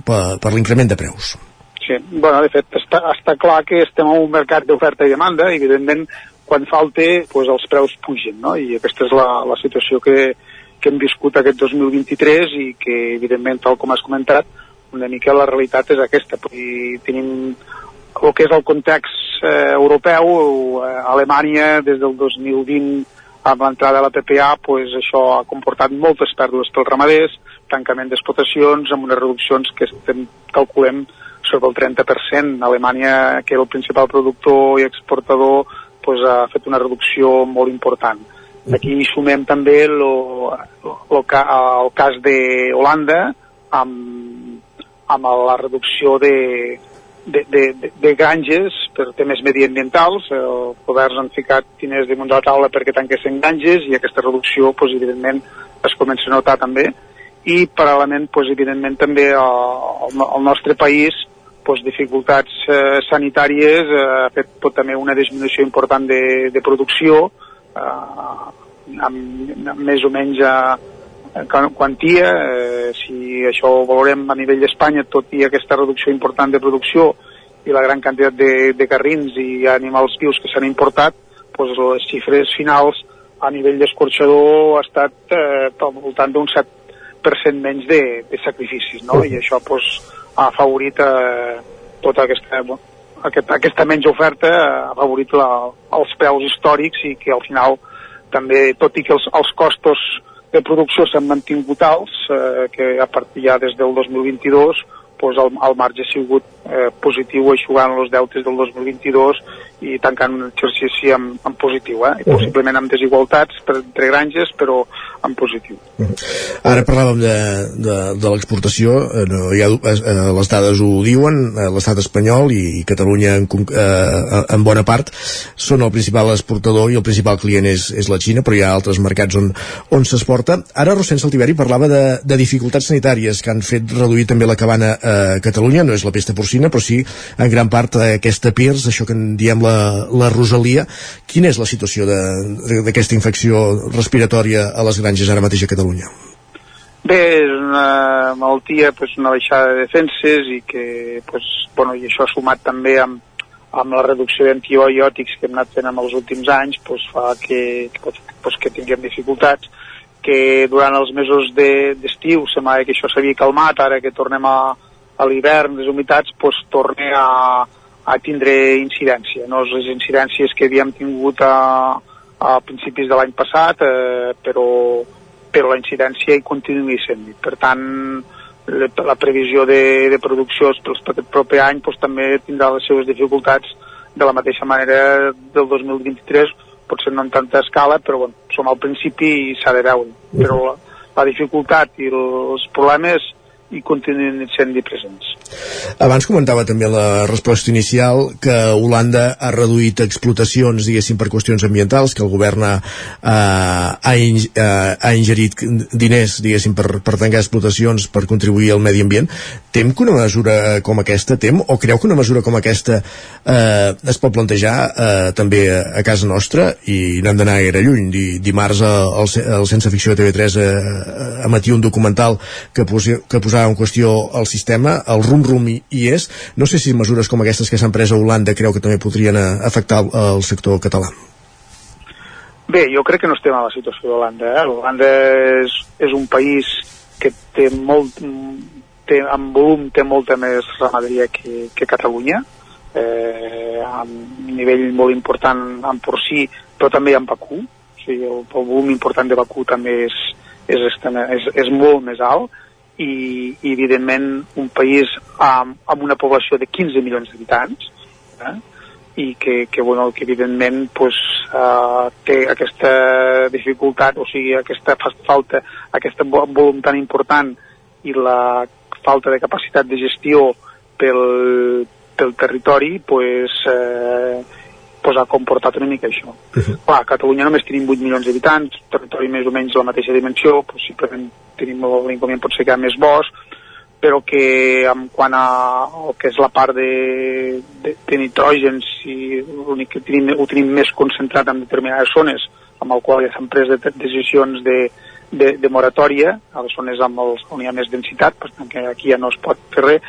per, per l'increment de preus. Sí, bueno, de fet, està, està clar que estem en un mercat d'oferta i demanda, i evidentment, quan falta, doncs els preus pugen, no? I aquesta és la, la situació que, que hem viscut aquest 2023 i que, evidentment, tal com has comentat, una mica la realitat és aquesta. I tenim el que és el context eh, europeu, eh, Alemanya des del 2020 amb l'entrada de la PPA, pues, això ha comportat moltes pèrdues pels ramaders, tancament d'explotacions amb unes reduccions que estem, calculem sobre el 30%. Alemanya, que era el principal productor i exportador, pues, ha fet una reducció molt important. Aquí sumem també lo, lo, el cas d'Holanda amb, amb la reducció de, de, de, de granges per temes mediambientals. Els governs han ficat diners damunt de la taula perquè tanquessin granges i aquesta reducció, pues, evidentment, es comença a notar també. I, paral·lelament, pues, evidentment, també al, al nostre país pues, dificultats eh, sanitàries eh, ha fet pot, també una disminució important de, de producció eh, amb, amb més o menys a, quantia, eh, si això ho valorem a nivell d'Espanya, tot i aquesta reducció important de producció i la gran quantitat de, de carrins i animals vius que s'han importat, doncs les xifres finals a nivell d'escorxador ha estat eh, al voltant d'un 7% menys de, de sacrificis, no? I això doncs, ha afavorit eh, tota aquesta, aquest, aquesta menys oferta ha favorit la, els preus històrics i que al final també, tot i que els, els costos de producció s'han mantingut alts, eh, que a partir ja des del 2022 pues el, el marge ha sigut eh, positiu aixugant els deutes del 2022 i tancant un exercici en, en positiu, eh? I possiblement amb desigualtats per, entre granges, però en positiu. Ara parlàvem de, de, de l'exportació, eh, no, ja, eh, les dades ho diuen, eh, l'estat espanyol i, i Catalunya en, eh, en bona part són el principal exportador i el principal client és, és la Xina, però hi ha altres mercats on, on s'exporta. Ara Rossent Saltiveri parlava de, de dificultats sanitàries que han fet reduir també la cabana a Catalunya, no és la pesta porcina, però sí en gran part aquesta PIRS, això que en diem la la, Rosalia. Quina és la situació d'aquesta infecció respiratòria a les granges ara mateix a Catalunya? Bé, és una malaltia, pues, una baixada de defenses i que, pues, bueno, i això sumat també amb, amb la reducció d'antibiòtics que hem anat fent en els últims anys pues, fa que, que, pues, que tinguem dificultats que durant els mesos d'estiu de, semblava que això s'havia calmat, ara que tornem a, a l'hivern, les humitats, pues, torna a, a tindre incidència. No les incidències que havíem tingut a, a principis de l'any passat, eh, però, però la incidència hi continua sent. Per tant, la, la previsió de, de producció per aquest proper any pues, també tindrà les seves dificultats de la mateixa manera del 2023, potser no en tanta escala, però bueno, som al principi i s'ha de veure. Però la, la dificultat i els problemes hi continuen sent presents. Abans comentava també la resposta inicial que Holanda ha reduït explotacions, diguéssim, per qüestions ambientals, que el govern ha, ha, in, ha ingerit diners, diguéssim, per, per tancar explotacions per contribuir al medi ambient. Tem que una mesura com aquesta, tem, o creu que una mesura com aquesta eh, es pot plantejar eh, també a, casa nostra i no hem d'anar gaire lluny. Di, dimarts el, el Sense Ficció de TV3 eh, emetia un documental que, posi, que posava en qüestió el sistema, el RUM rum i, i és. No sé si mesures com aquestes que s'han pres a Holanda creu que també podrien eh, afectar el, sector català. Bé, jo crec que no estem a la situació d'Holanda. Eh? Holanda és, és un país que té molt, té, en volum té molta més ramaderia que, que Catalunya, eh, amb un nivell molt important en porcí, però també en vacú. O sigui, el, el volum important de vacú també és, és, és, és molt més alt i, i evidentment un país amb, amb una població de 15 milions d'habitants eh? i que, que, bueno, que evidentment pues, uh, té aquesta dificultat, o sigui, aquesta falta, aquest volum tan important i la falta de capacitat de gestió pel, pel territori pues, eh, pues ha comportat una mica això. Uh -huh. Clar, a Catalunya només tenim 8 milions d'habitants, territori més o menys la mateixa dimensió, possiblement tenim l'inconvenient pot ser que hi ha més bosc, però que en quant a el que és la part de, de, de nitrogen, si l'únic que tenim, ho tenim més concentrat en determinades zones, amb el qual ja s'han pres de, decisions de, de, de moratòria, a les zones amb els, on hi ha més densitat, per tant que aquí ja no es pot fer res,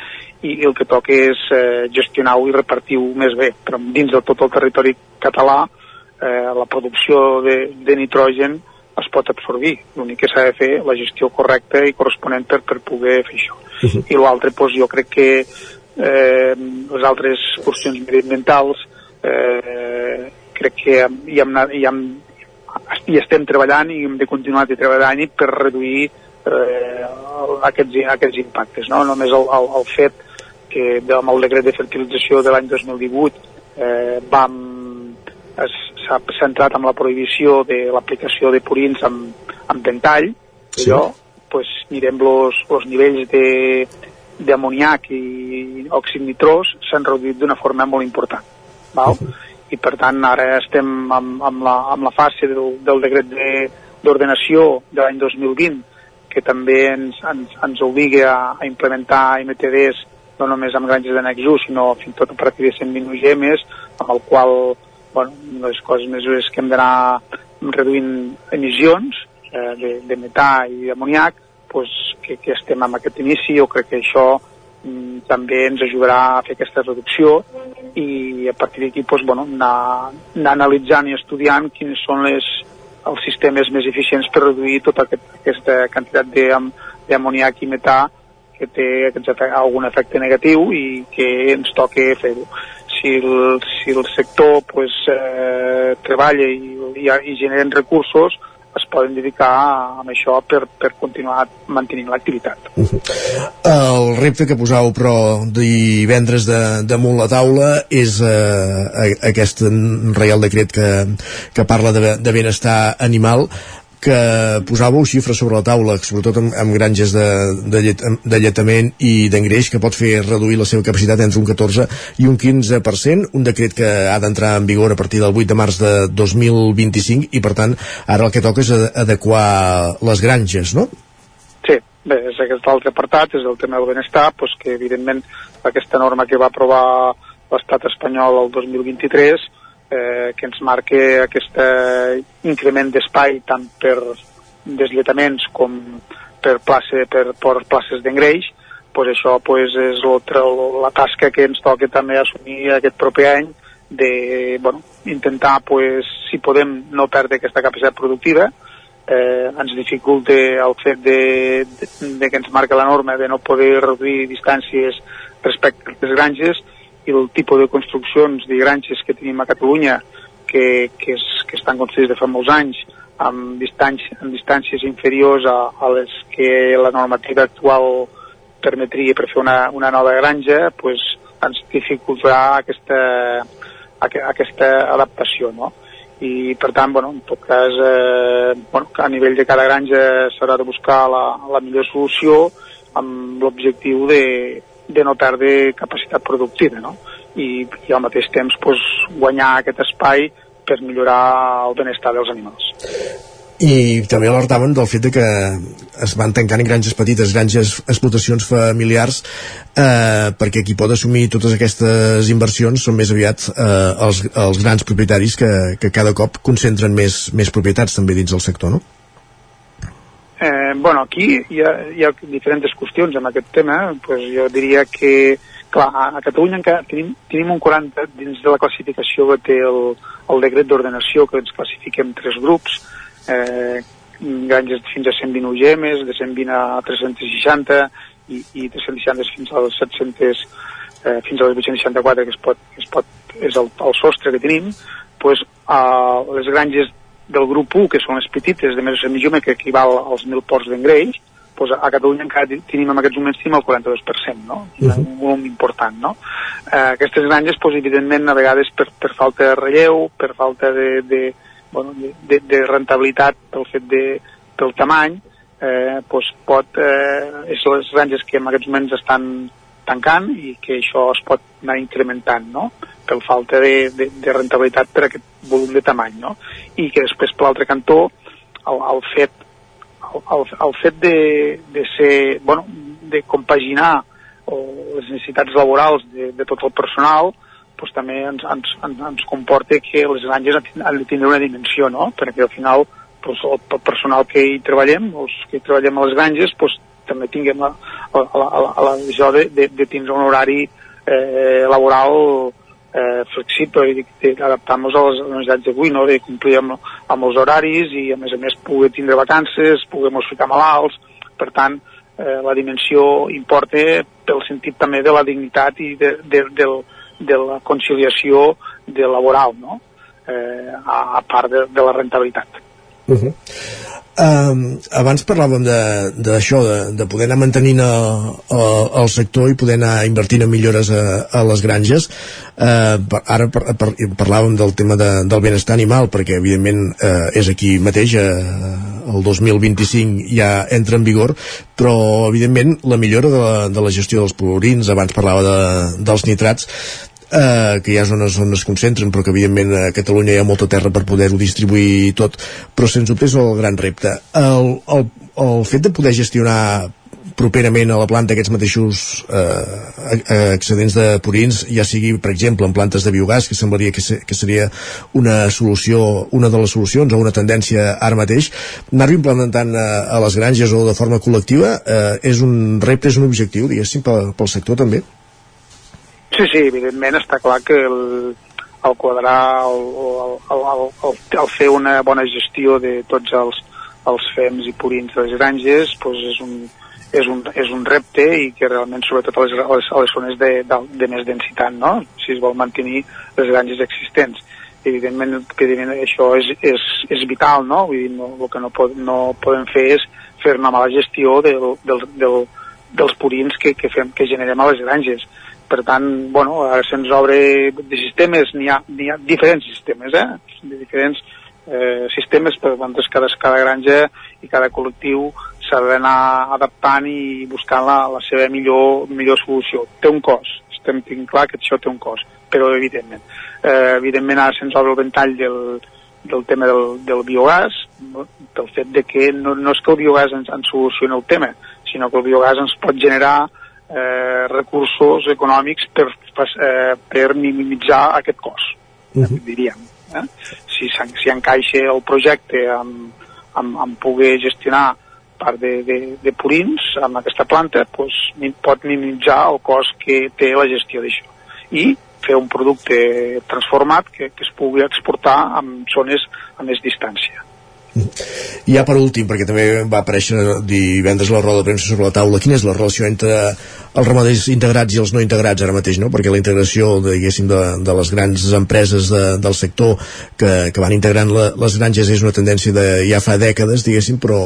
i el que toca és eh, gestionar-ho i repartir-ho més bé. Però dins de tot el territori català eh, la producció de, de nitrogen es pot absorbir. L'únic que s'ha de fer la gestió correcta i corresponent per, per poder fer això. Uh -huh. I l'altre, doncs, jo crec que eh, les altres qüestions mediambientals eh, crec que hi, hem, hi, hem, hi estem treballant i hem de continuar treballant per reduir eh, aquests, aquests impactes. No? Només el, el, el fet que amb el decret de fertilització de l'any 2018 eh, vam s'ha centrat en la prohibició de l'aplicació de purins amb, amb ventall sí. allò, pues, mirem los, los nivells de d'amoniac i òxid nitrós s'han reduït d'una forma molt important val? Uh -huh. i per tant ara estem amb, amb, la, amb la fase del, del decret d'ordenació de, de l'any 2020 que també ens, ens, ens obliga a, a implementar MTDs no només amb granges de Nexus, sinó fins i tot a partir de 120 UGMs, amb el qual bueno, les coses mesures que hem d'anar reduint emissions eh, de, de metà i d'amoniac, pues, que, que estem amb aquest inici, jo crec que això mm, també ens ajudarà a fer aquesta reducció i a partir d'aquí pues, bueno, anar, anar analitzant i estudiant quines són les, els sistemes més eficients per reduir tota aquest, aquesta quantitat d'amoniac i metà que té algun efecte negatiu i que ens toca fer-ho. si el, si el sector pues, eh, treballa i, i, i generen recursos, es poden dedicar a, això per, per continuar mantenint l'activitat. Uh -huh. El repte que posau, però, divendres de, damunt la taula és eh, aquest reial decret que, que parla de, de benestar animal que posàveu xifres sobre la taula, sobretot amb, amb granges de, de, llet, de lletament i d'engreix, que pot fer reduir la seva capacitat entre un 14 i un 15%, un decret que ha d'entrar en vigor a partir del 8 de març de 2025 i, per tant, ara el que toca és adequar les granges, no? Sí, bé, és aquest altre apartat, és el tema del benestar, doncs que evidentment aquesta norma que va aprovar l'estat espanyol el 2023 eh, que ens marca aquest increment d'espai tant per deslletaments com per, plaça, per, per places d'engreix, pues això pues, és la tasca que ens toca també assumir aquest proper any de bueno, intentar, pues, si podem, no perdre aquesta capacitat productiva, eh, ens dificulta el fet de, de, de que ens marca la norma de no poder reduir distàncies respecte a les granges i el tipus de construccions de granges que tenim a Catalunya que, que, és, que estan construïdes de fa molts anys amb, distàncies, amb distàncies inferiors a, a les que la normativa actual permetria per fer una, una nova granja, pues, ens dificultarà aquesta, aquesta adaptació, no? I, per tant, bueno, en tot cas, eh, bueno, a nivell de cada granja s'haurà de buscar la, la millor solució amb l'objectiu de, de no perdre capacitat productiva, no? I, i al mateix temps pues, guanyar aquest espai per millorar el benestar dels animals. I també alertaven del fet de que es van tancant granges petites, granges explotacions familiars, eh, perquè qui pot assumir totes aquestes inversions són més aviat eh, els, els grans propietaris que, que cada cop concentren més, més propietats també dins del sector, no? Eh, bueno, aquí hi ha, hi ha diferents qüestions amb aquest tema. Pues jo diria que, clar, a Catalunya encara tenim, tenim un 40 dins de la classificació que té el, el decret d'ordenació que ens classifiquem tres grups, eh, granges fins a 120 UGMs, de 120 a 360 i, i 360 fins als 700 eh, fins a les 864 que es pot, es pot, és el, el sostre que tenim, pues, eh, les granges del grup 1, que són les petites de més de 100 milions, que equival als 1.000 ports d'engreix, doncs a Catalunya encara tenim en aquests moments tenim el 42%, no? Uh -huh. Un volum important, no? Eh, aquestes granges, doncs, evidentment, a vegades per, per falta de relleu, per falta de, de, bueno, de, de rentabilitat pel fet de, pel tamany, eh, doncs pot, eh, és les granges que en aquests moments estan tancant i que això es pot anar incrementant, no? Per falta de, de, de rentabilitat per aquest volum de tamany, no? I que després, per l'altre cantó, el, el fet el, el fet de, de ser, bueno, de compaginar les necessitats laborals de, de tot el personal, doncs també ens, ens, ens, ens comporta que les granges han de tindre una dimensió, no? Perquè al final doncs, el, el personal que hi treballem, els que hi treballem a les granges, doncs, també tinguem la, la, la, la, la de, de, de tindre un horari eh, laboral eh, flexible i d'adaptar-nos a les necessitats d'avui, no? de complir amb, amb els horaris i a més a més poder tindre vacances, poder ficar malalts, per tant eh, la dimensió importa pel sentit també de la dignitat i de, de, de, de la conciliació de laboral, no? eh, a, a part de, de la rentabilitat. Uh -huh. Um, abans parlàvem d'això, de, de, de poder anar mantenint el, el, el sector i poder anar invertint en millores a, a les granges. Uh, ara par, par, parlàvem del tema de, del benestar animal, perquè evidentment uh, és aquí mateix, uh, el 2025 ja entra en vigor, però evidentment la millora de la, de la gestió dels purins, abans parlava de, dels nitrats, eh, que hi ha zones on es concentren però que evidentment a Catalunya hi ha molta terra per poder-ho distribuir tot però sens dubte és el gran repte el, el, el fet de poder gestionar properament a la planta aquests mateixos eh, excedents de purins, ja sigui, per exemple, en plantes de biogàs, que semblaria que, se, que seria una solució, una de les solucions o una tendència ara mateix, anar-ho implementant a, a les granges o de forma col·lectiva eh, és un repte, és un objectiu, diguéssim, pel, pel sector també? Sí, sí, evidentment està clar que el, el quadrar, el, el, el, el, el fer una bona gestió de tots els, els fems i purins de les granges doncs és, un, és un, és un repte i que realment sobretot a les, a les, a les zones de, de, de més densitat, no? si es vol mantenir les granges existents. Evidentment, que això és, és, és vital, no? Vull dir, no, el que no, pod, no podem fer és fer una mala gestió del, del, del, dels purins que, que, fem, que generem a les granges. Per tant, bueno, ara se'ns obre de sistemes, n'hi ha, ha diferents sistemes, eh? De diferents eh, sistemes, per tant, cada, cada granja i cada col·lectiu s'ha d'anar adaptant i buscant la, la seva millor, millor solució. Té un cost, estem tinc clar que això té un cost, però evidentment. Eh, evidentment ara se'ns obre el ventall del, del tema del, del biogàs, no? pel fet de que no, no és que el biogàs ens, ens solucioni el tema, sinó que el biogàs ens pot generar eh, recursos econòmics per, eh, per minimitzar aquest cost, uh -huh. diríem. Eh? Si, si encaixa el projecte amb, amb, amb poder gestionar part de, de, de purins amb aquesta planta pues, pot minimitzar el cost que té la gestió d'això i fer un producte transformat que, que es pugui exportar en zones a més distància. I ja per últim, perquè també va aparèixer divendres la roda de premsa sobre la taula, quina és la relació entre els ramaders integrats i els no integrats ara mateix, no? Perquè la integració, diguéssim, de, de les grans empreses de, del sector que, que van integrant la, les granges és una tendència de ja fa dècades, diguéssim, però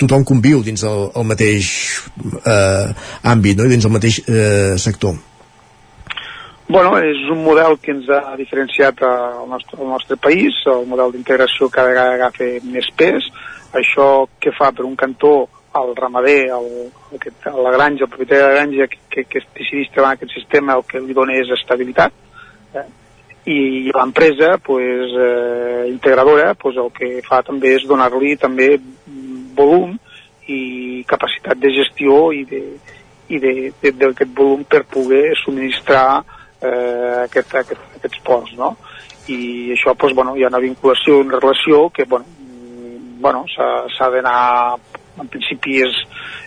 tothom conviu dins el, el mateix eh, àmbit, no? I dins el mateix eh, sector. Bueno, és un model que ens ha diferenciat al nostre, al nostre país, el model d'integració cada vegada agafa més pes. Això que fa per un cantó el ramader, el, el, la granja, el propietari de la granja que, que, que decideix treballar aquest sistema el que li dona és estabilitat eh? i l'empresa pues, eh, integradora pues, el que fa també és donar-li també volum i capacitat de gestió i de, i d'aquest volum per poder subministrar eh, aquest, aquest, aquests ports, no? I això, doncs, bueno, hi ha una vinculació, una relació que, bueno, mm, bueno s'ha d'anar, en principi és,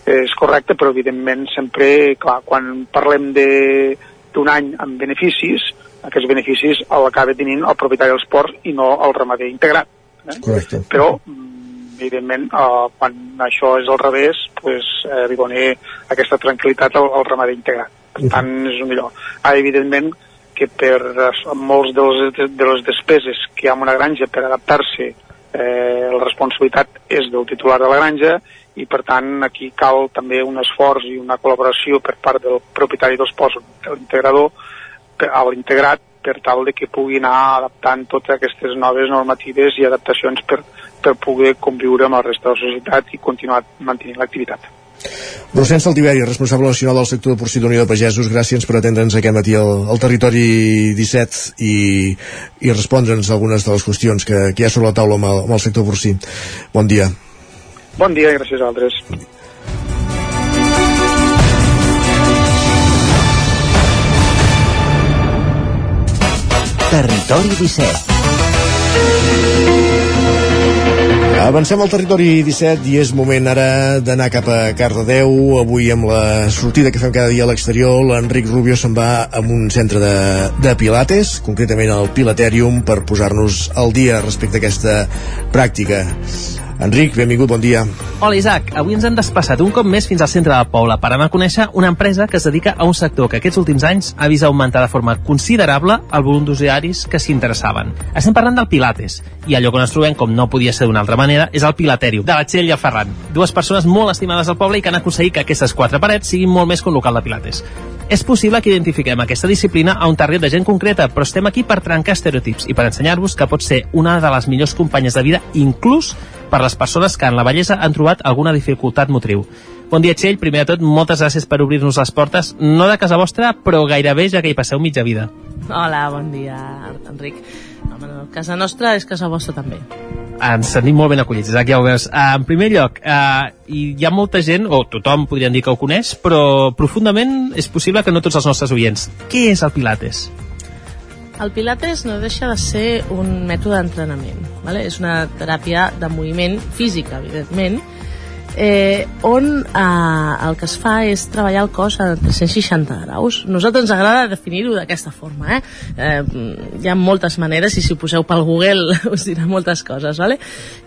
és correcte, però evidentment sempre, clar, quan parlem d'un any amb beneficis, aquests beneficis l'acaba tenint el propietari dels ports i no el ramader integrat. Eh? Correcte. Però, mm, evidentment, eh, quan això és al revés, pues, eh, li dona aquesta tranquil·litat al, al ramader integrat per tant és el millor. Ara, evidentment, que per molts de les, de les despeses que hi ha en una granja per adaptar-se eh, la responsabilitat és del titular de la granja i per tant aquí cal també un esforç i una col·laboració per part del propietari dels de l'integrador, a l'integrat per tal de que pugui anar adaptant totes aquestes noves normatives i adaptacions per, per poder conviure amb la resta de la societat i continuar mantenint l'activitat. Rossent Saltiveri, responsable nacional del sector de porcí d'Unió de Pagesos, gràcies per atendre'ns aquest matí al, al territori 17 i, i respondre'ns algunes de les qüestions que, que hi ha sobre la taula amb el, amb el sector porcí. Bon dia. Bon dia i gràcies a altres. Territori 17 Avancem al territori 17 i és moment ara d'anar cap a Cardedeu. Avui amb la sortida que fem cada dia a l'exterior, l'Enric Rubio se'n va a un centre de, de pilates, concretament al Pilaterium, per posar-nos al dia respecte a aquesta pràctica. Enric, benvingut, bon dia. Hola Isaac, avui ens hem desplaçat un cop més fins al centre del poble per anar a conèixer una empresa que es dedica a un sector que aquests últims anys ha vist augmentar de forma considerable el volum d'usuaris que s'hi interessaven. Estem parlant del Pilates, i allò on ens trobem, com no podia ser d'una altra manera, és el Pilaterium, de la Txell i el Ferran, dues persones molt estimades al poble i que han aconseguit que aquestes quatre parets siguin molt més que un local de Pilates. És possible que identifiquem aquesta disciplina a un target de gent concreta, però estem aquí per trencar estereotips i per ensenyar-vos que pot ser una de les millors companyes de vida, inclús per les persones que en la bellesa han trobat alguna dificultat motriu. Bon dia, Txell. Primer de tot, moltes gràcies per obrir-nos les portes, no de casa vostra, però gairebé ja que hi passeu mitja vida. Hola, bon dia, Enric. Home, no, casa nostra és casa vostra també. Ens sentim molt ben acollits, Isaac, ja ho veus. Uh, en primer lloc, uh, hi ha molta gent, o tothom podríem dir que ho coneix, però profundament és possible que no tots els nostres oients. Què és el Pilates? El Pilates no deixa de ser un mètode d'entrenament. ¿vale? És una teràpia de moviment físic, evidentment, eh, on eh, el que es fa és treballar el cos a 360 graus. Nosaltres ens agrada definir-ho d'aquesta forma. Eh? Eh, hi ha moltes maneres i si ho poseu pel Google <laughs> us dirà moltes coses. Vale?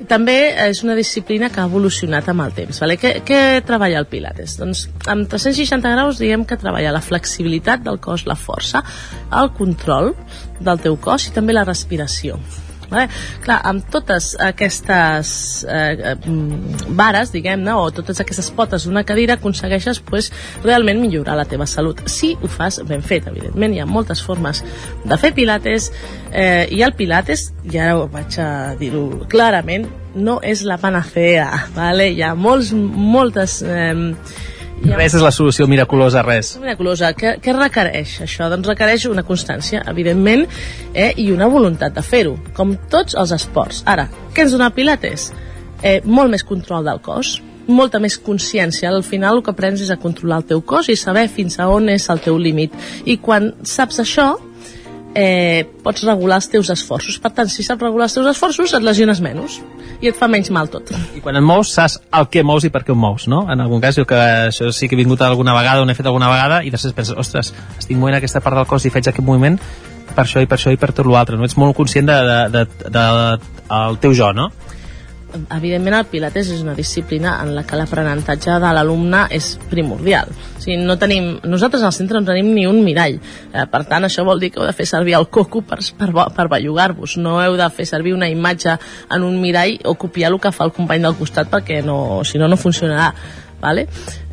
També és una disciplina que ha evolucionat amb el temps. Vale? Què, què treballa el Pilates? Doncs amb 360 graus diem que treballa la flexibilitat del cos, la força, el control del teu cos i també la respiració. Vale? Clar, amb totes aquestes eh, mm, vares, diguem-ne, o totes aquestes potes d'una cadira, aconsegueixes pues, realment millorar la teva salut. Si ho fas ben fet, evidentment. Hi ha moltes formes de fer pilates, eh, i el pilates, i ara ho vaig a dir-ho clarament, no és la panacea, <laughs> vale? Hi ha molts, moltes... Eh, Res és la solució miraculosa, res. miraculosa. Què, què requereix això? Doncs requereix una constància, evidentment, eh, i una voluntat de fer-ho, com tots els esports. Ara, què ens dona Pilates? Eh, molt més control del cos, molta més consciència. Al final el que aprens és a controlar el teu cos i saber fins a on és el teu límit. I quan saps això, eh, pots regular els teus esforços. Per tant, si saps regular els teus esforços, et lesiones menys i et fa menys mal tot. I quan et mous, saps el què mous i per què ho mous, no? En algun cas, jo que això sí que he vingut alguna vegada, on he fet alguna vegada, i després penses, ostres, estic movent aquesta part del cos i faig aquest moviment per això i per això i per tot l'altre, no? Ets molt conscient de, de, de, de, de el teu jo, no? Evidentment el Pilates és una disciplina en la que l'aprenentatge de l'alumne és primordial. O sigui, no tenim, nosaltres al centre no tenim ni un mirall. Eh, per tant, això vol dir que heu de fer servir el coco per, per, per bellugar-vos. No heu de fer servir una imatge en un mirall o copiar el que fa el company del costat perquè no, si no, no funcionarà. Vale?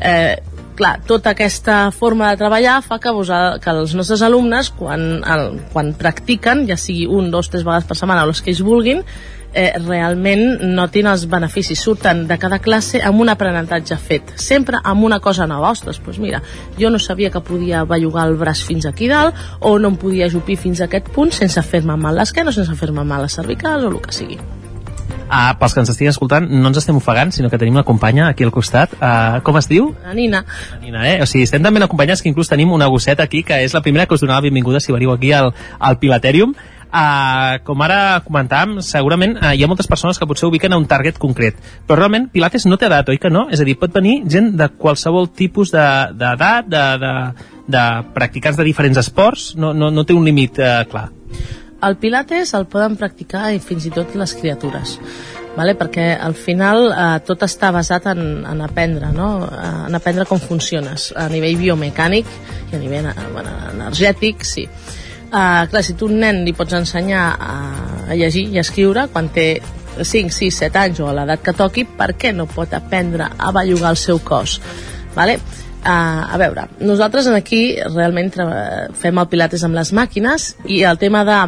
Eh, clar, tota aquesta forma de treballar fa que, vos, que els nostres alumnes, quan, el, quan practiquen, ja sigui un, dos, tres vegades per setmana o els que ells vulguin, eh, realment notin els beneficis. Surten de cada classe amb un aprenentatge fet, sempre amb una cosa nova. Ostres, doncs mira, jo no sabia que podia bellugar el braç fins aquí dalt o no em podia ajupir fins a aquest punt sense fer-me mal l'esquena o sense fer-me mal les cervicals o el que sigui. Uh, pels que ens estiguin escoltant, no ens estem ofegant, sinó que tenim una companya aquí al costat. Uh, com es diu? La Nina. La Nina, eh? O sigui, estem també acompanyats que inclús tenim una gosseta aquí, que és la primera que us donava la benvinguda si veniu aquí al, al Pilaterium. Uh, com ara comentàvem, segurament uh, hi ha moltes persones que potser ubiquen a un target concret, però realment Pilates no té edat, oi que no? És a dir, pot venir gent de qualsevol tipus d'edat, de, de, de, de practicants de diferents esports, no, no, no té un límit uh, clar. El Pilates el poden practicar i fins i tot les criatures vale? perquè al final eh, tot està basat en, en aprendre, no? Eh, en aprendre com funciones a nivell biomecànic i a nivell eh, bueno, energètic, sí. Uh, clar, si tu un nen li pots ensenyar a, a llegir i a escriure quan té 5, 6, 7 anys o a l'edat que toqui, per què no pot aprendre a bellugar el seu cos? Vale? Uh, a veure, nosaltres aquí realment fem el pilates amb les màquines i el tema de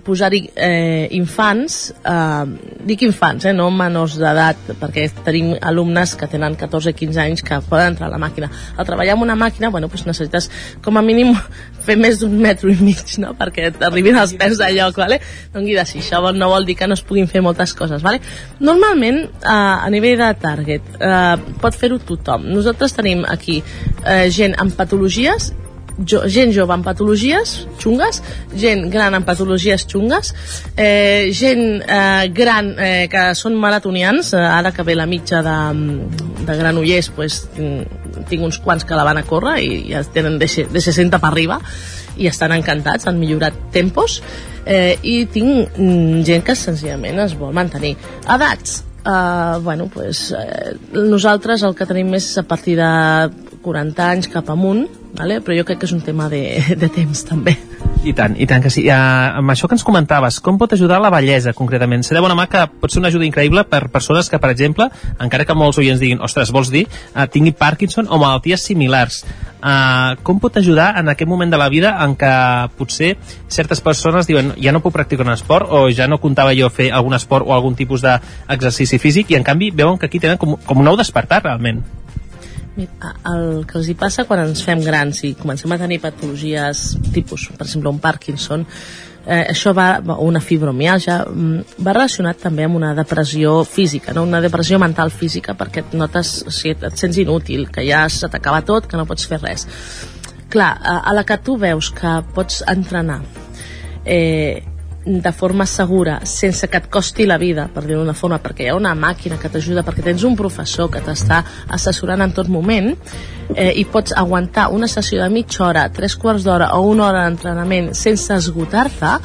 posar-hi eh, infants, eh, dic infants, eh, no menors d'edat, perquè tenim alumnes que tenen 14 15 anys que poden entrar a la màquina. Al treballar amb una màquina, bueno, doncs necessites com a mínim <laughs> fer més d'un metro i mig, no?, perquè t'arribin els peus de lloc, vale? Dongui de si això no vol dir que no es puguin fer moltes coses, vale? Normalment, eh, a nivell de target, eh, pot fer-ho tothom. Nosaltres tenim aquí eh, gent amb patologies jo, gent jove amb patologies xungues, gent gran amb patologies xungues, eh, gent eh, gran eh, que són maratonians, eh, ara que ve la mitja de, de Granollers, pues, tinc uns quants que la van a córrer i ja tenen de, de 60 per arriba i estan encantats, han millorat tempos eh, i tinc mm, gent que senzillament es vol mantenir. Edats, Uh, bueno, pues, uh, nosaltres el que tenim és a partir de 40 anys cap amunt, vale? però jo crec que és un tema de, <laughs> de temps també. I tant, i tant que sí. Uh, amb això que ens comentaves, com pot ajudar la bellesa concretament? Ser de bona mà que pot ser una ajuda increïble per persones que, per exemple, encara que molts oients diguin, ostres, vols dir, uh, tingui Parkinson o malalties similars. Uh, com pot ajudar en aquest moment de la vida en què potser certes persones diuen ja no puc practicar un esport o ja no comptava jo fer algun esport o algun tipus d'exercici físic i en canvi veuen que aquí tenen com, com un nou despertar realment. El que els hi passa quan ens fem grans i comencem a tenir patologies tipus, per exemple, un Parkinson, eh, això va, una fibromialgia, mm, va relacionat també amb una depressió física, no? una depressió mental física, perquè et notes, o sigui, et sents inútil, que ja se t'acaba tot, que no pots fer res. Clar, a, a la que tu veus que pots entrenar, eh, de forma segura, sense que et costi la vida, per dir-ho d'una forma, perquè hi ha una màquina que t'ajuda, perquè tens un professor que t'està assessorant en tot moment, eh, i pots aguantar una sessió de mitja hora, tres quarts d'hora o una hora d'entrenament sense esgotar-te,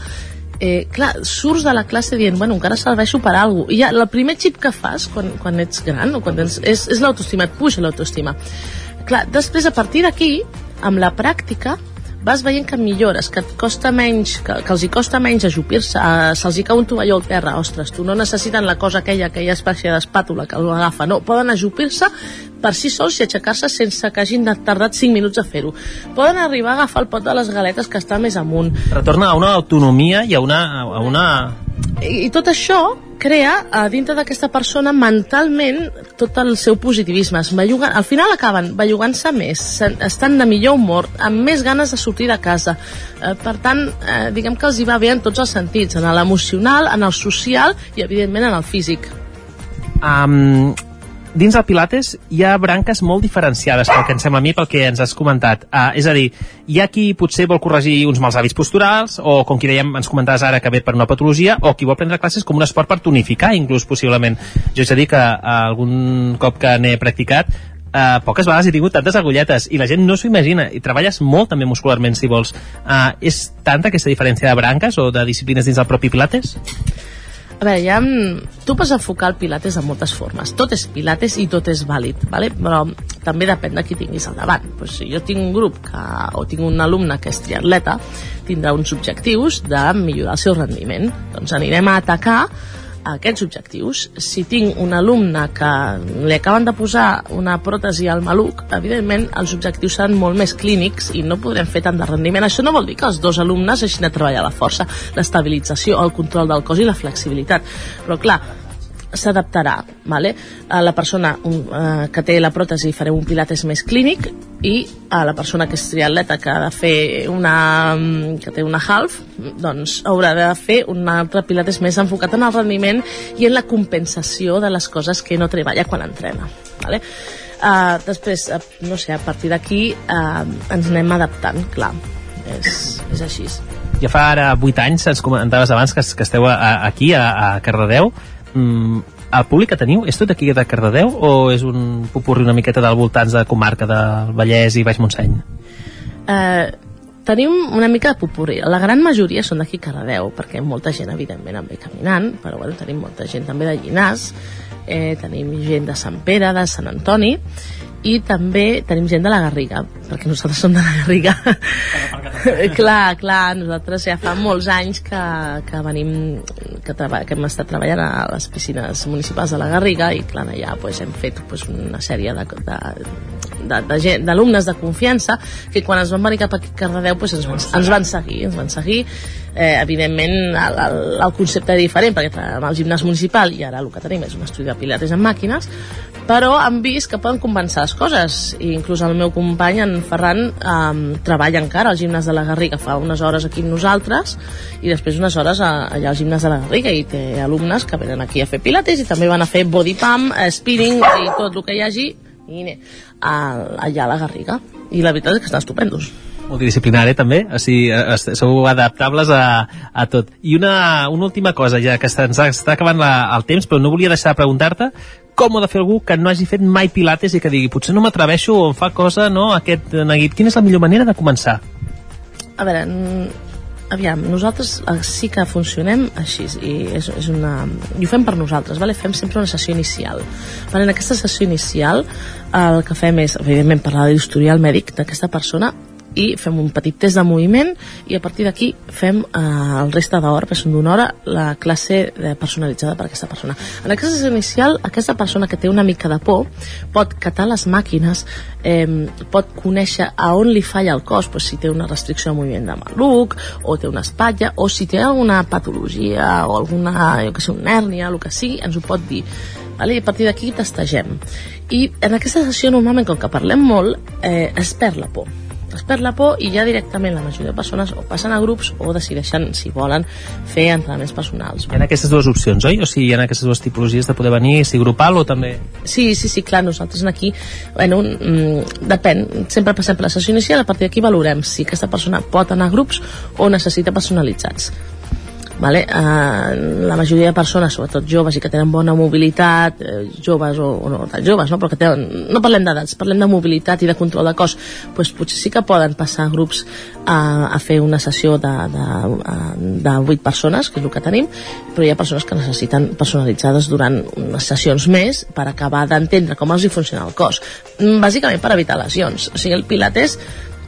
eh, clar, surts de la classe dient, bueno, encara serveixo per alguna cosa. I ja, el primer xip que fas quan, quan ets gran o quan tens, és, és l'autoestima, et puja l'autoestima. Clar, després, a partir d'aquí, amb la pràctica, vas veient que millores, que costa menys, que, que els hi costa menys ajupir-se, eh, se'ls hi cau un tovalló al terra, ostres, tu no necessiten la cosa aquella, aquella espècie d'espàtula que l'agafa, no, poden ajupir-se per si sols i aixecar-se sense que hagin tardat 5 minuts a fer-ho. Poden arribar a agafar el pot de les galetes que està més amunt. Retorna a una autonomia i a una... A una... I, i tot això crea a dintre d'aquesta persona mentalment tot el seu positivisme. Es belluguen, al final acaben bellugant-se més, estan de millor humor, amb més ganes de sortir de casa. Eh, per tant, eh, diguem que els hi va bé en tots els sentits, en l'emocional, en el social i, evidentment, en el físic. Um, dins del Pilates hi ha branques molt diferenciades pel que em sembla a mi, pel que ens has comentat. Uh, és a dir, hi ha qui potser vol corregir uns mals hàbits posturals, o com qui dèiem, ens comentaves ara que ve per una patologia, o qui vol prendre classes com un esport per tonificar, inclús possiblement. Jo haig de dir que uh, algun cop que n'he practicat, Uh, poques vegades he tingut tantes agulletes i la gent no s'ho imagina i treballes molt també muscularment si vols uh, és tanta aquesta diferència de branques o de disciplines dins del propi Pilates? A veure, ja, tu pots enfocar el pilates de moltes formes. Tot és pilates i tot és vàlid, vale? però també depèn de qui tinguis al davant. Pues, si jo tinc un grup que, o tinc un alumne que és triatleta, tindrà uns objectius de millorar el seu rendiment. Doncs anirem a atacar aquests objectius. Si tinc un alumne que li acaben de posar una pròtesi al maluc, evidentment els objectius seran molt més clínics i no podrem fer tant de rendiment. Això no vol dir que els dos alumnes hagin de treballar la força, l'estabilització, el control del cos i la flexibilitat. Però clar, s'adaptarà vale? a la persona un, eh, que té la pròtesi farem un pilates més clínic i a la persona que és triatleta que ha de fer una que té una half doncs haurà de fer un altre pilates més enfocat en el rendiment i en la compensació de les coses que no treballa quan entrena vale? Uh, després, uh, no sé, a partir d'aquí uh, ens anem adaptant, clar és, és així Ja fa ara 8 anys, ens comentaves abans que, que esteu a, a, aquí, a, a Cardedeu. Mm, el públic que teniu és tot aquí de Cardedeu o és un popurri una miqueta del voltants de comarca del Vallès i Baix Montseny? eh, tenim una mica de popurri. La gran majoria són d'aquí Cardedeu, perquè molta gent, evidentment, en ve caminant, però bueno, tenim molta gent també de Llinars, eh, tenim gent de Sant Pere, de Sant Antoni, i també tenim gent de la Garriga, perquè nosaltres som de la Garriga. <laughs> clar, clar, nosaltres ja fa molts anys que, que venim, que, treba, que hem estat treballant a les piscines municipals de la Garriga i clar, allà pues, hem fet pues, una sèrie de, de, de, de gent, d'alumnes de confiança que quan es van venir cap aquí a Cardedeu pues, ens, van, ens van seguir, ens van seguir eh, evidentment el, el, el concepte era diferent perquè treballàvem al gimnàs municipal i ara el que tenim és un estudi de pilates amb màquines però han vist que poden compensar les coses. I inclús el meu company en Ferran eh, treballa encara al gimnàs de la Garriga. Fa unes hores aquí amb nosaltres i després unes hores a, allà al gimnàs de la Garriga. I té alumnes que venen aquí a fer pilates i també van a fer body pump, eh, spinning i tot el que hi hagi a, allà a la Garriga. I la veritat és que estan estupendos. Multidisciplinari també, o sigui, eh, sou adaptables a, a tot. I una, una última cosa, ja que se'ns està acabant la, el temps, però no volia deixar de preguntar-te com ho ha de fer algú que no hagi fet mai pilates i que digui, potser no m'atreveixo o em fa cosa, no, aquest neguit. Quina és la millor manera de començar? A veure, aviam, nosaltres eh, sí que funcionem així i és, és una... i ho fem per nosaltres, vale? fem sempre una sessió inicial. Vale? En aquesta sessió inicial el que fem és, evidentment, parlar de l'historial mèdic d'aquesta persona i fem un petit test de moviment i a partir d'aquí fem eh, el resta d'hora, que són d'una hora, la classe personalitzada per aquesta persona. En aquesta sessió inicial, aquesta persona que té una mica de por pot catar les màquines, eh, pot conèixer a on li falla el cos, pues, si té una restricció de moviment de maluc, o té una espatlla, o si té alguna patologia, o alguna, jo que sé, una hèrnia, el que sigui, ens ho pot dir. Vale? I a partir d'aquí testegem. I en aquesta sessió, normalment, com que parlem molt, eh, es perd la por es perd la por i ja directament la majoria de persones o passen a grups o decideixen, si volen, fer entrenaments personals. Hi ha aquestes dues opcions, oi? O sigui, hi ha aquestes dues tipologies de poder venir, si grupal o també... Sí, sí, sí, clar, nosaltres aquí, bueno, mm, depèn, sempre passem per la sessió inicial, a partir d'aquí valorem si aquesta persona pot anar a grups o necessita personalitzats. Vale? Eh, la majoria de persones, sobretot joves i que tenen bona mobilitat, eh, joves o, o no tan joves, no? però que tenen, no parlem d'edats, parlem de mobilitat i de control de cos, doncs potser sí que poden passar grups a, a fer una sessió de, de, de 8 persones, que és el que tenim, però hi ha persones que necessiten personalitzades durant unes sessions més per acabar d'entendre com els hi funciona el cos. Mm, Bàsicament per evitar lesions. O sigui, el pilates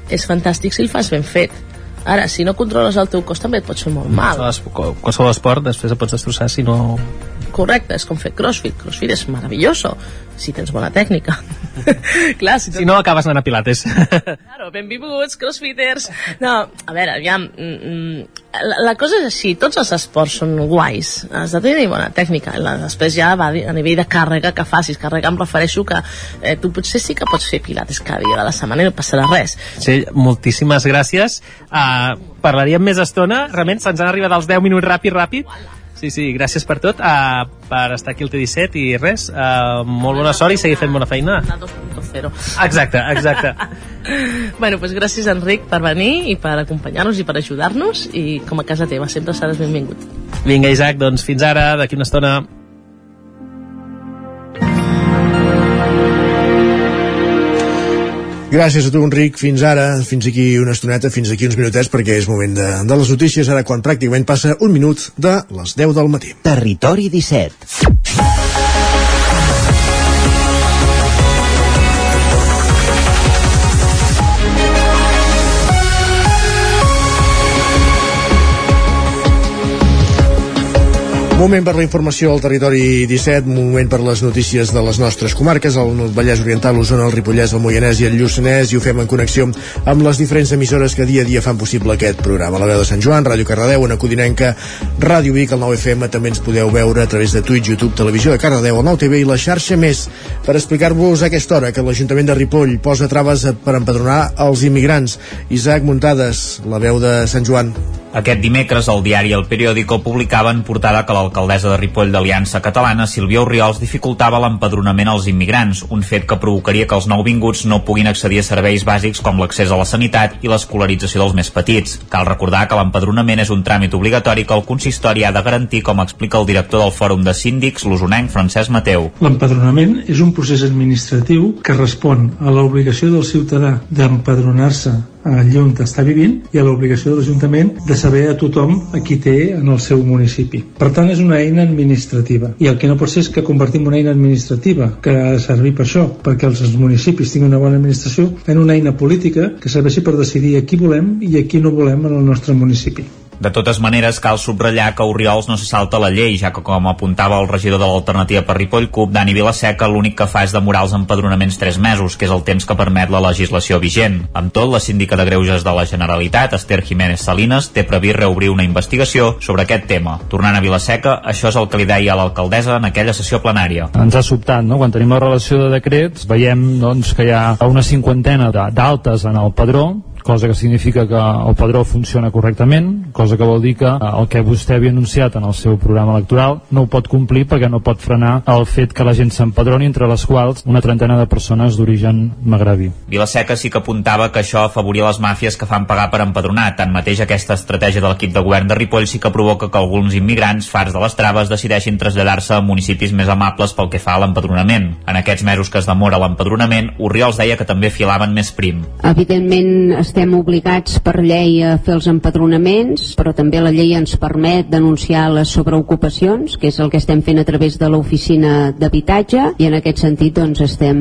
és fantàstic si el fas ben fet Ara, si no controles el teu cos també et pot fer molt mal. Qualsevol esport després et pots destrossar si no... Correcte, és com fer crossfit. Crossfit és meravelloso, si tens bona tècnica. <laughs> Clar, si, Si no, acabes anant a pilates. <laughs> Claro, benvinguts, crossfitters. No, a veure, aviam, mm, mm, la, la cosa és així, tots els esports són guais, has de tenir bona tècnica, la, després ja va a nivell de càrrega que facis, càrrega em refereixo que eh, tu potser sí que pots fer pilates cada dia de la setmana i no passarà res. Sí, moltíssimes gràcies. Uh, parlaríem més estona. Realment se'ns han arribat els 10 minuts ràpid, ràpid. Sí, sí, gràcies per tot, uh, per estar aquí al T17 i res, uh, molt bona sort i seguir fent bona feina. La 2.0. Exacte, exacte. <laughs> bueno, doncs gràcies Enric per venir i per acompanyar-nos i per ajudar-nos i com a casa teva, sempre seràs benvingut. Vinga, Isaac, doncs fins ara, d'aquí una estona. Gràcies a tu, Enric. Fins ara, fins aquí una estoneta, fins aquí uns minutets, perquè és moment de, de les notícies, ara quan pràcticament passa un minut de les 10 del matí. Territori 17. Moment per la informació al territori 17, moment per les notícies de les nostres comarques, el Vallès Oriental, l'Osona, el Ripollès, el Moianès i el Lluçanès, i ho fem en connexió amb les diferents emissores que dia a dia fan possible aquest programa. La veu de Sant Joan, Ràdio Cardedeu, una Codinenca, Ràdio Vic, el 9FM, també ens podeu veure a través de Twitch, YouTube, Televisió de Cardedeu, el 9TV i la xarxa més per explicar-vos aquesta hora que l'Ajuntament de Ripoll posa traves per empadronar els immigrants. Isaac Muntades, la veu de Sant Joan. Aquest dimecres, el diari El Periódico publicava en portada que l'alcaldessa de Ripoll d'Aliança Catalana, Sílvia Oriols, dificultava l'empadronament als immigrants, un fet que provocaria que els nouvinguts no puguin accedir a serveis bàsics com l'accés a la sanitat i l'escolarització dels més petits. Cal recordar que l'empadronament és un tràmit obligatori que el consistori ha de garantir, com explica el director del Fòrum de Síndics, l'usonenc Francesc Mateu. L'empadronament és un procés administratiu que respon a l'obligació del ciutadà d'empadronar-se allà on està vivint i a l'obligació de l'Ajuntament de saber a tothom a qui té en el seu municipi. Per tant, és una eina administrativa. I el que no pot ser és que convertim una eina administrativa que ha de servir per això, perquè els municipis tinguin una bona administració, en una eina política que serveixi per decidir a qui volem i a qui no volem en el nostre municipi. De totes maneres, cal subratllar que Oriols no se salta la llei, ja que, com apuntava el regidor de l'alternativa per Ripoll CUP, Dani Vilaseca, l'únic que fa és demorar els empadronaments 3 mesos, que és el temps que permet la legislació vigent. Amb tot, la síndica de Greuges de la Generalitat, Esther Jiménez Salinas, té previst reobrir una investigació sobre aquest tema. Tornant a Vilaseca, això és el que li deia a l'alcaldessa en aquella sessió plenària. Ens ha sobtat, no? Quan tenim la relació de decrets, veiem doncs, que hi ha una cinquantena d'altes en el padró, cosa que significa que el padró funciona correctament, cosa que vol dir que eh, el que vostè havia anunciat en el seu programa electoral no ho pot complir perquè no pot frenar el fet que la gent s'empadroni, entre les quals una trentena de persones d'origen magrebí. Vilaseca sí que apuntava que això afavoria les màfies que fan pagar per empadronar. Tanmateix, aquesta estratègia de l'equip de govern de Ripoll sí que provoca que alguns immigrants, farts de les traves, decideixin traslladar-se a municipis més amables pel que fa a l'empadronament. En aquests mesos que es demora l'empadronament, Oriols deia que també filaven més prim. Evidentment estem obligats per llei a fer els empadronaments, però també la llei ens permet denunciar les sobreocupacions, que és el que estem fent a través de l'oficina d'habitatge, i en aquest sentit doncs, estem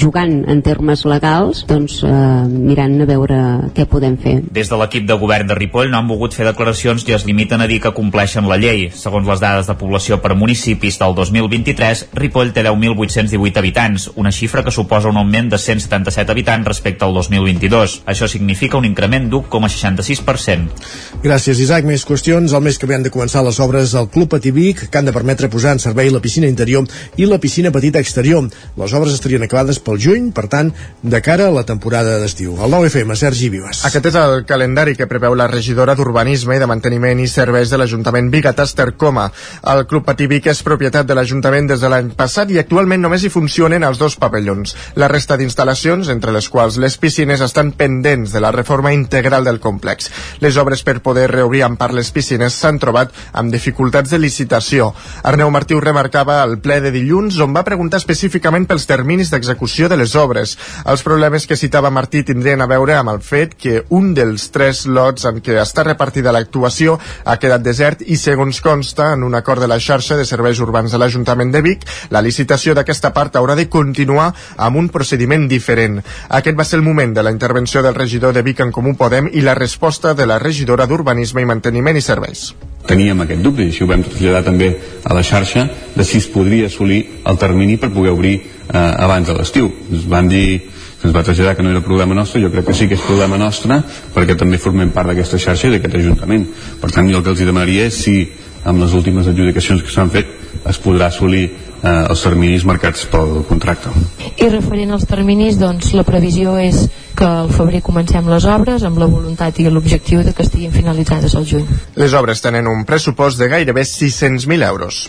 jugant en termes legals, doncs, eh, mirant a veure què podem fer. Des de l'equip de govern de Ripoll no han volgut fer declaracions i es limiten a dir que compleixen la llei. Segons les dades de població per municipis del 2023, Ripoll té 10.818 habitants, una xifra que suposa un augment de 177 habitants respecte al 2022. Això significa un increment d'1,66%. Gràcies, Isaac. Més qüestions. El mes que ve han de començar les obres al Club Patí Vic, que han de permetre posar en servei la piscina interior i la piscina petita exterior. Les obres estarien acabades pel juny, per tant, de cara a la temporada d'estiu. El 9FM, Sergi Vives. Aquest és el calendari que preveu la regidora d'Urbanisme i de Manteniment i Serveis de l'Ajuntament Bigatàs Tercoma. El Club Patí Vic és propietat de l'Ajuntament des de l'any passat i actualment només hi funcionen els dos pavellons. La resta d'instal·lacions, entre les quals les piscines, estan pendents abans de la reforma integral del complex. Les obres per poder reobrir en part les piscines s'han trobat amb dificultats de licitació. Arneu Martí ho remarcava al ple de dilluns, on va preguntar específicament pels terminis d'execució de les obres. Els problemes que citava Martí tindrien a veure amb el fet que un dels tres lots en què està repartida l'actuació ha quedat desert i, segons consta en un acord de la xarxa de serveis urbans de l'Ajuntament de Vic, la licitació d'aquesta part haurà de continuar amb un procediment diferent. Aquest va ser el moment de la intervenció del regidor de Vic en Comú Podem i la resposta de la regidora d'Urbanisme i Manteniment i Serveis. Teníem aquest dubte i així ho vam traslladar també a la xarxa de si es podria assolir el termini per poder obrir eh, abans de l'estiu. Ens van dir ens va traslladar que no era problema nostre, jo crec que sí que és problema nostre perquè també formem part d'aquesta xarxa i d'aquest Ajuntament. Per tant, jo el que els demanaria és si amb les últimes adjudicacions que s'han fet es podrà assolir eh, els terminis marcats pel contracte. I referent als terminis, doncs la previsió és que al febrer comencem les obres amb la voluntat i l'objectiu de que estiguin finalitzades al juny. Les obres tenen un pressupost de gairebé 600.000 euros.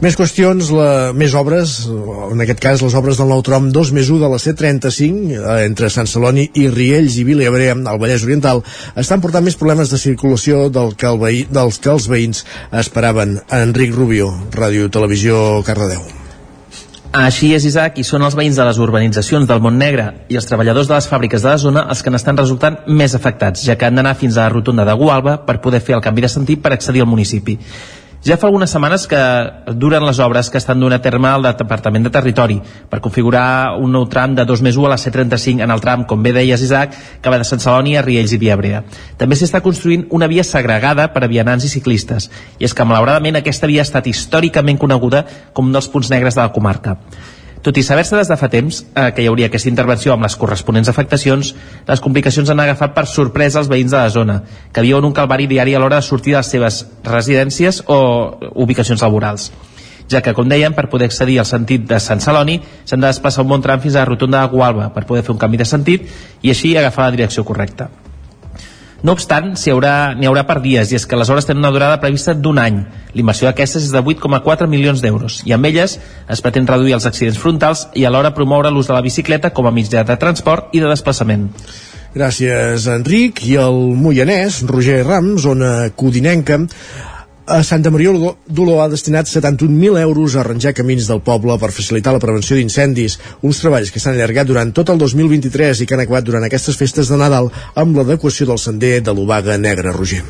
Més qüestions, la, més obres, en aquest cas les obres del nou tram 2 més 1 de la C35 eh, entre Sant Celoni i Riells i Vilabre al Vallès Oriental estan portant més problemes de circulació del que el veí, dels que els veïns esperaven. Enric Rubio, Ràdio Televisió Cardedeu. Així és, Isaac, i són els veïns de les urbanitzacions del Montnegre i els treballadors de les fàbriques de la zona els que n'estan resultant més afectats, ja que han d'anar fins a la rotonda de Gualba per poder fer el canvi de sentit per accedir al municipi. Ja fa algunes setmanes que duren les obres que estan donant a terme al Departament de Territori per configurar un nou tram de 2 més 1 a la C35 en el tram, com bé deies Isaac, que va de Sant Celoni a Riells i Viabrea. També s'està construint una via segregada per a vianants i ciclistes, i és que malauradament aquesta via ha estat històricament coneguda com un dels punts negres de la comarca. Tot i saber-se des de fa temps eh, que hi hauria aquesta intervenció amb les corresponents afectacions, les complicacions han agafat per sorpresa els veïns de la zona, que viuen un calvari diari a l'hora de sortir de les seves residències o ubicacions laborals ja que, com dèiem, per poder accedir al sentit de Sant Celoni s'han de desplaçar un bon tram fins a la rotonda de Gualba per poder fer un canvi de sentit i així agafar la direcció correcta. No obstant, n'hi haurà, haurà per dies i és que les hores tenen una durada prevista d'un any. L'inversió d'aquestes és de 8,4 milions d'euros i amb elles es pretén reduir els accidents frontals i alhora promoure l'ús de la bicicleta com a mitjà de transport i de desplaçament. Gràcies, Enric. I el Moianès, Roger Rams, zona codinenca, a Santa Maria d'Oló ha destinat 71.000 euros a arranjar camins del poble per facilitar la prevenció d'incendis, uns treballs que s'han allargat durant tot el 2023 i que han acabat durant aquestes festes de Nadal amb l'adequació del sender de l'Obaga Negra, Roger.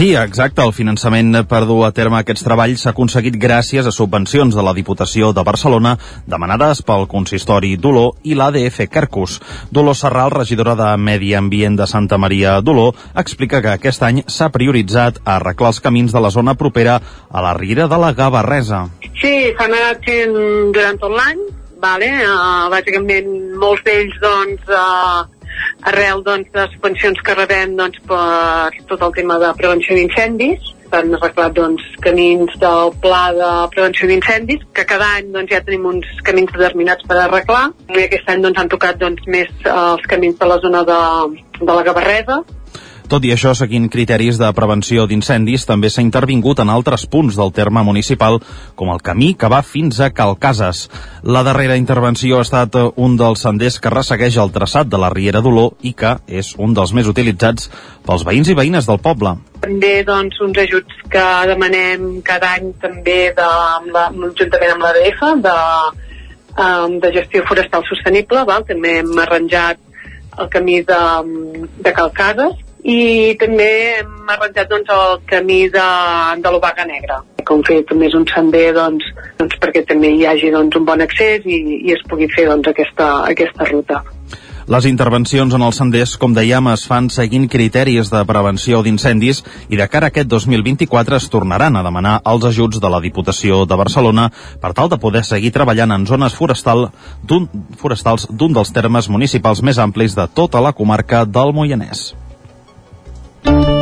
Sí, exacte. El finançament per dur a terme aquests treballs s'ha aconseguit gràcies a subvencions de la Diputació de Barcelona demanades pel consistori d'Oló i l'ADF Carcus. Dolor Serral, regidora de Medi Ambient de Santa Maria d'Oló, explica que aquest any s'ha prioritzat a arreglar els camins de la zona propera a la Riera de la Gavarresa. Sí, s'han anat fent durant tot l'any, vale? Uh, bàsicament molts d'ells doncs, uh, arrel doncs, de les subvencions que rebem doncs, per tot el tema de prevenció d'incendis. S'han arreglat doncs, camins del pla de prevenció d'incendis, que cada any doncs, ja tenim uns camins determinats per arreglar, i aquest any doncs, han tocat doncs, més eh, els camins de la zona de, de la Gavarresa, tot i això, seguint criteris de prevenció d'incendis, també s'ha intervingut en altres punts del terme municipal, com el camí que va fins a Calcases. La darrera intervenció ha estat un dels senders que ressegueix el traçat de la Riera d'Olor i que és un dels més utilitzats pels veïns i veïnes del poble. També doncs, uns ajuts que demanem cada any també de, amb la, juntament amb l'ADF de, um, de gestió forestal sostenible, val? també hem arranjat el camí de, de Calcases i també hem arranjat doncs, el camí de, de l'Obaga Negra com que també és un sender doncs, doncs perquè també hi hagi doncs, un bon accés i, i es pugui fer doncs, aquesta, aquesta ruta. Les intervencions en els senders, com dèiem, es fan seguint criteris de prevenció d'incendis i de cara a aquest 2024 es tornaran a demanar els ajuts de la Diputació de Barcelona per tal de poder seguir treballant en zones forestal forestals d'un dels termes municipals més amplis de tota la comarca del Moianès. Thank you.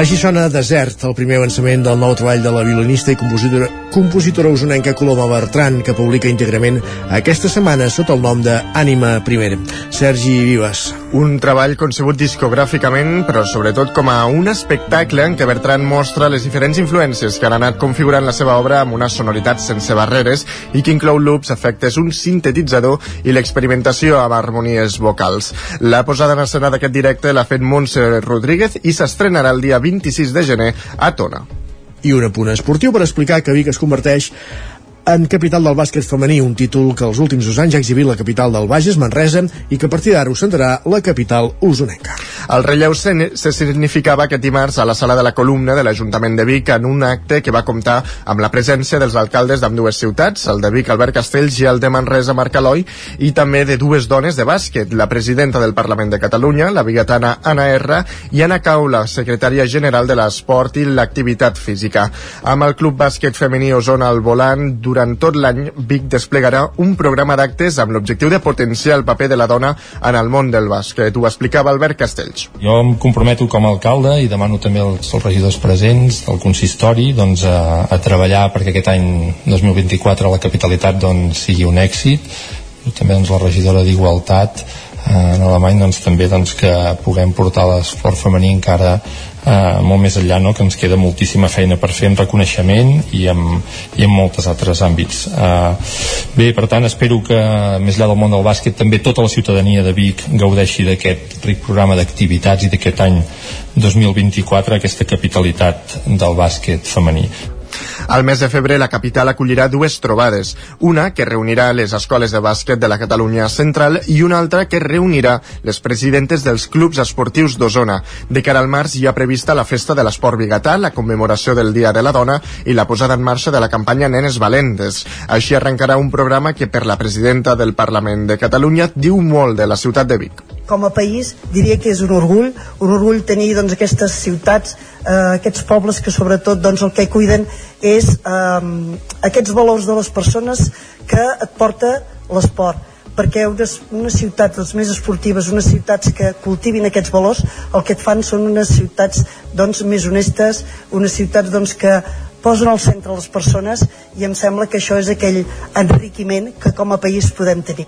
Així sona Desert, el primer avançament del nou treball de la violinista i compositora, compositora usonenca Coloma Bertran, que publica íntegrament aquesta setmana sota el nom de Ànima Primer. Sergi Vives. Un treball concebut discogràficament, però sobretot com a un espectacle en què Bertran mostra les diferents influències que han anat configurant la seva obra amb una sonoritat sense barreres i que inclou loops, efectes, un sintetitzador i l'experimentació amb harmonies vocals. La posada en escena d'aquest directe l'ha fet Montse Rodríguez i s'estrenarà el dia 26 de gener a Tona. I un apunt esportiu per explicar que Vic es converteix en capital del bàsquet femení, un títol que els últims dos anys ha exhibit la capital del Bages, Manresa, i que a partir d'ara ostentarà la capital usonenca. El relleu se, se significava aquest dimarts a la sala de la columna de l'Ajuntament de Vic en un acte que va comptar amb la presència dels alcaldes d'ambdues ciutats, el de Vic, Albert Castells, i el de Manresa, Marc Eloi, i també de dues dones de bàsquet, la presidenta del Parlament de Catalunya, la bigatana Anna R, i Anna Caula, secretària general de l'Esport i l'Activitat Física. Amb el Club Bàsquet Femení Osona al volant, durant tot l'any, Vic desplegarà un programa d'actes amb l'objectiu de potenciar el paper de la dona en el món del bàsquet. Ho explicava Albert Castells. Jo em comprometo com a alcalde i demano també als, als regidors presents del consistori doncs, a, a treballar perquè aquest any 2024 la capitalitat doncs, sigui un èxit. També doncs, la regidora d'Igualtat en alemany doncs, també doncs, que puguem portar l'esport femení encara eh, molt més enllà, no? que ens queda moltíssima feina per fer en reconeixement i en, i en moltes altres àmbits. Eh, bé, per tant, espero que més enllà del món del bàsquet també tota la ciutadania de Vic gaudeixi d'aquest ric programa d'activitats i d'aquest any 2024 aquesta capitalitat del bàsquet femení. Al mes de febrer la capital acollirà dues trobades, una que reunirà les escoles de bàsquet de la Catalunya Central i una altra que reunirà les presidentes dels clubs esportius d'Osona. De cara al març hi ha prevista la festa de l'esport bigatà, la commemoració del Dia de la Dona i la posada en marxa de la campanya Nenes Valentes. Així arrencarà un programa que per la presidenta del Parlament de Catalunya diu molt de la ciutat de Vic com a país diria que és un orgull, un orgull tenir doncs, aquestes ciutats, eh, aquests pobles que sobretot doncs, el que cuiden és eh, aquests valors de les persones que et porta l'esport. Perquè unes, unes ciutats les més esportives, unes ciutats que cultivin aquests valors, el que et fan són unes ciutats doncs, més honestes, unes ciutats doncs, que posen al centre les persones i em sembla que això és aquell enriquiment que com a país podem tenir.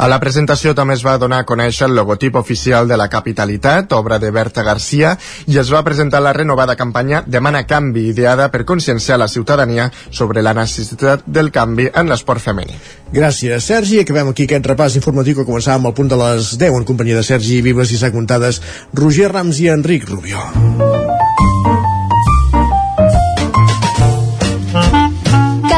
A la presentació també es va donar a conèixer el logotip oficial de la capitalitat, obra de Berta Garcia, i es va presentar la renovada campanya Demana canvi, ideada per conscienciar la ciutadania sobre la necessitat del canvi en l'esport femení. Gràcies, Sergi. Acabem aquí aquest repàs informatiu que començàvem al punt de les 10 en companyia de Sergi Vives i Sac Muntades, Roger Rams i Enric Rubio.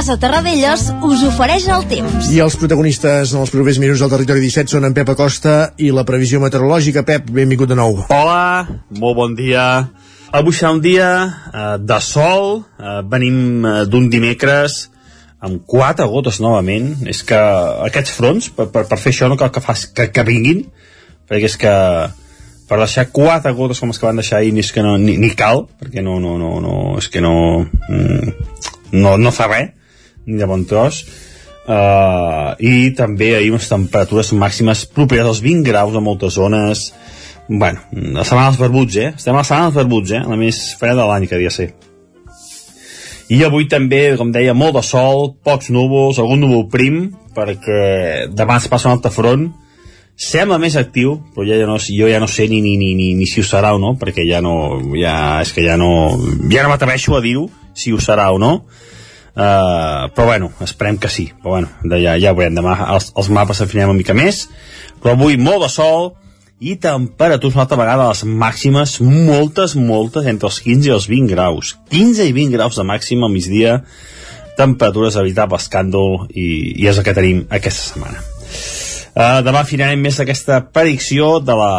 Casa Terradellos us ofereix el temps. I els protagonistes en els propers minuts del Territori 17 són en Pep Acosta i la previsió meteorològica. Pep, benvingut de nou. Hola, molt bon dia. Avui serà un dia eh, de sol, eh, venim eh, d'un dimecres amb quatre gotes novament. És que aquests fronts, per, per, per fer això no cal que, fas, que, que vinguin, perquè és que per deixar quatre gotes com les que van deixar ahir ni, és que no, ni, ni cal, perquè no, no, no, no, és que no, mm, no, no fa res ni de bon tros uh, i també ahir unes temperatures màximes properes als 20 graus a moltes zones bueno, la setmana dels barbuts, eh? Estem a la setmana dels barbuts, eh? La més freda de l'any que havia ser. I avui també, com deia, molt de sol, pocs núvols, algun núvol prim, perquè demà es passa un altre front, sembla més actiu, però ja, ja no, jo ja no sé ni, ni, ni, ni, ni si ho serà o no, perquè ja no, ja, és que ja no, ja no m'atreveixo a dir si ho serà o no, Uh, però bueno, esperem que sí. Però bueno, ja, ja ho veurem. Demà els, els mapes s'afinem una mica més. Però avui molt de sol i temperatures una altra vegada les màximes moltes, moltes, entre els 15 i els 20 graus. 15 i 20 graus de màxima al migdia. Temperatures a evitar escàndol i, i és el que tenim aquesta setmana. Uh, demà finalment més aquesta predicció de la,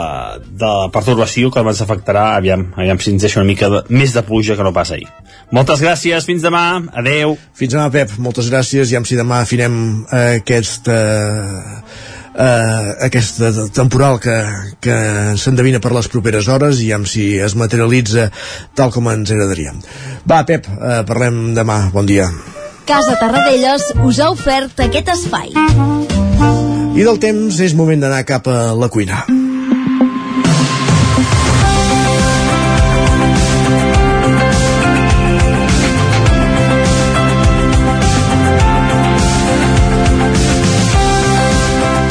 de la pertorbació que ens afectarà, aviam, aviam si ens deixa una mica de, més de pluja que no pas ahir. Moltes gràcies, fins demà, adeu. Fins demà, Pep, moltes gràcies, i amb si demà afinem uh, aquest... Uh uh, aquesta temporal que, que s'endevina per les properes hores i amb si es materialitza tal com ens agradaria. Va, Pep, uh, parlem demà. Bon dia. Casa Tarradellas us ha ofert aquest espai. I del temps és moment d'anar cap a la cuina.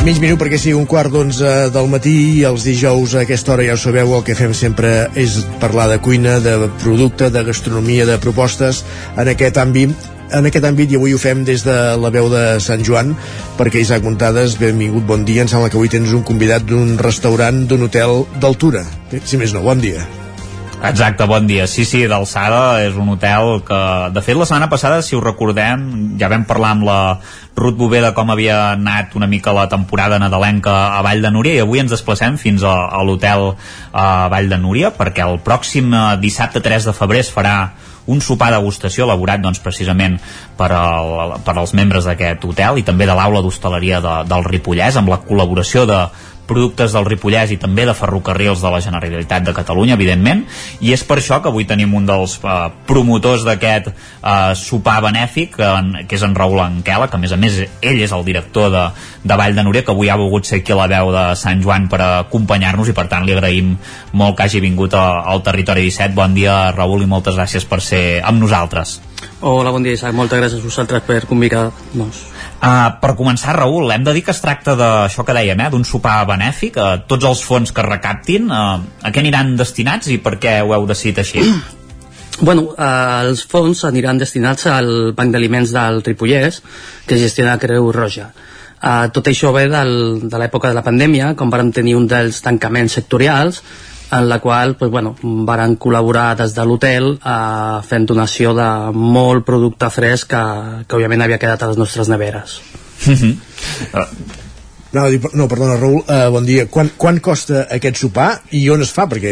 Mig minut perquè sigui un quart d'onze del matí i els dijous a aquesta hora ja ho sabeu, el que fem sempre és parlar de cuina, de producte, de gastronomia, de propostes en aquest àmbit en aquest àmbit i avui ho fem des de la veu de Sant Joan perquè Isaac Montades, benvingut, bon dia. Em sembla que avui tens un convidat d'un restaurant d'un hotel d'altura, si més no, bon dia Exacte, bon dia. Sí, sí, d'alçada és un hotel que, de fet, la setmana passada, si ho recordem, ja vam parlar amb la Ruth Bové de com havia anat una mica la temporada nadalenca a Vall de Núria i avui ens desplacem fins a, a l'hotel a Vall de Núria perquè el pròxim eh, dissabte 3 de febrer es farà un sopar degustació elaborat doncs, precisament per, al, per als membres d'aquest hotel i també de l'aula d'hostaleria de, del Ripollès amb la col·laboració de productes del Ripollès i també de ferrocarrils de la Generalitat de Catalunya, evidentment, i és per això que avui tenim un dels uh, promotors d'aquest uh, sopar benèfic, uh, que és en Raül Anquela, que a més a més ell és el director de, de Vall de Núria, que avui ha volgut ser aquí a la veu de Sant Joan per acompanyar-nos i per tant li agraïm molt que hagi vingut a, al Territori 17. Bon dia, Raül, i moltes gràcies per ser amb nosaltres. Hola, bon dia, Isaac. Moltes gràcies a vosaltres per convidar-nos. Uh, per començar, Raül, hem de dir que es tracta d'això que dèiem, eh, d'un sopar benèfic, uh, tots els fons que recaptin, uh, a què aniran destinats i per què ho heu decidit així? <clears throat> Bueno, eh, els fons aniran destinats al Banc d'Aliments del Ripollès, que gestiona Creu Roja. Eh, tot això ve del, de l'època de la pandèmia, com vam tenir un dels tancaments sectorials, en la qual pues, bueno, varen col·laborar des de l'hotel eh, fent donació de molt producte fresc que, que òbviament havia quedat a les nostres neveres. No, no, perdona, Raül, uh, bon dia. Quan, quan costa aquest sopar i on es fa? Perquè,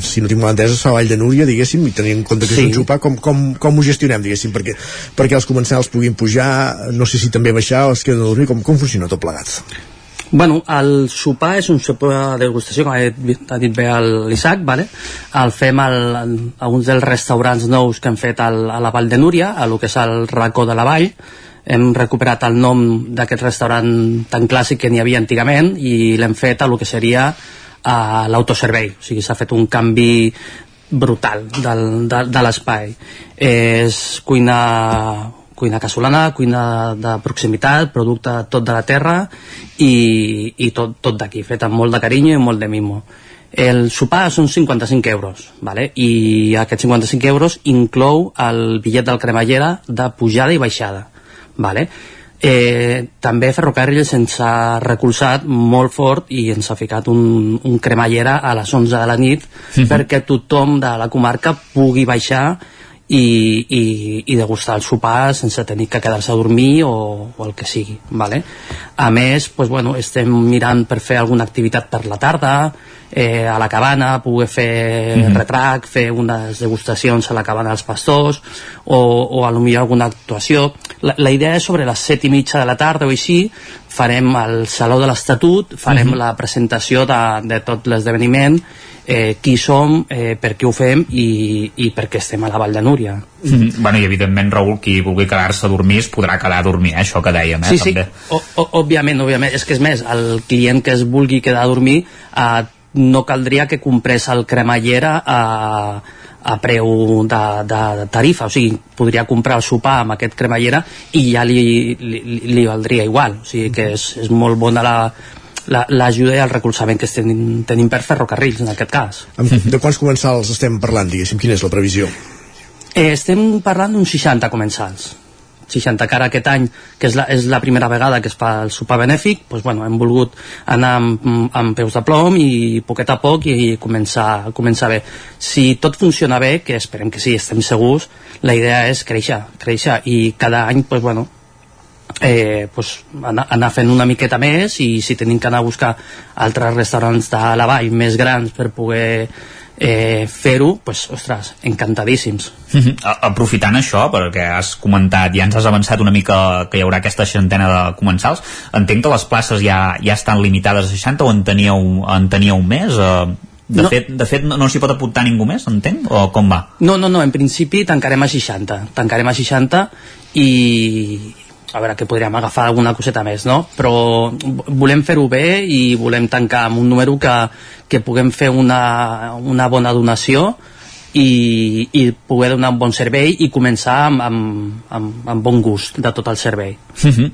si no tinc mal entès, es fa a Vall de Núria, diguéssim, i tenint en compte que sí. és un sopar, com, com, com ho gestionem, diguéssim? Perquè, perquè els comensals puguin pujar, no sé si també baixar o es queden a dormir, com, com funciona tot plegat? Bueno, el sopar és un sopar de degustació, com ha dit, ha dit bé l'Isaac, vale? el fem al, a uns dels restaurants nous que hem fet al, a la Vall de Núria, a lo que és el racó de la Vall, hem recuperat el nom d'aquest restaurant tan clàssic que n'hi havia antigament i l'hem fet a lo que seria a l'autoservei, o sigui, s'ha fet un canvi brutal del, de, de l'espai. És cuina cuina casolana, cuina de proximitat, producte tot de la terra i, i tot, tot d'aquí, fet amb molt de carinyo i molt de mimo. El sopar són 55 euros, vale? i aquests 55 euros inclou el bitllet del cremallera de pujada i baixada. Vale? Eh, també Ferrocarril ens ha recolzat molt fort i ens ha ficat un, un cremallera a les 11 de la nit uh -huh. perquè tothom de la comarca pugui baixar i, i, i degustar el sopar sense tenir que quedar-se a dormir o, o el que sigui vale? a més pues, bueno, estem mirant per fer alguna activitat per la tarda eh, a la cabana poder fer mm -hmm. retrac fer unes degustacions a la cabana dels pastors o, o a lo millor alguna actuació la, la idea és sobre les set i mitja de la tarda o així farem el Saló de l'Estatut farem mm -hmm. la presentació de, de tot l'esdeveniment eh, qui som, eh, per què ho fem i, i per què estem a la Vall de Núria. Mm -hmm. Bueno, i evidentment, Raül, qui vulgui quedar-se a dormir es podrà quedar a dormir, eh, això que dèiem, eh, sí, també. Sí, o, o, òbviament, òbviament. És que és més, el client que es vulgui quedar a dormir eh, no caldria que comprés el cremallera a, a preu de, de, de tarifa, o sigui, podria comprar el sopar amb aquest cremallera i ja li, li, li valdria igual, o sigui que és, és molt bona la, l'ajuda la, i el recolzament que estem, tenim per ferrocarrils en aquest cas. De quants comensals estem parlant, diguéssim? Quina és la previsió? Eh, estem parlant d'uns 60 comensals. 60 cara aquest any, que és la, és la primera vegada que es fa el sopar benèfic, doncs, bueno, hem volgut anar amb, amb peus de plom i poquet a poc i començar, començar bé. Si tot funciona bé, que esperem que sí, estem segurs, la idea és créixer, créixer i cada any doncs, bueno, eh, pues, anar, anar fent una miqueta més i si tenim que anar a buscar altres restaurants de la vall més grans per poder eh, fer-ho, pues, ostres, encantadíssims. Uh -huh. Aprofitant això, perquè has comentat, ja ens has avançat una mica que hi haurà aquesta seixantena de comensals, entenc que les places ja, ja estan limitades a 60 o en teníeu, en teníeu més? Eh, de, no. fet, de fet, no, no s'hi pot apuntar ningú més, entenc? O com va? No, no, no, en principi tancarem a 60. Tancarem a 60 i, a veure que podríem agafar alguna coseta més, no? Però volem fer-ho bé i volem tancar amb un número que, que puguem fer una, una bona donació i, i poder donar un bon servei i començar amb, amb, amb, amb bon gust de tot el servei. Uh -huh.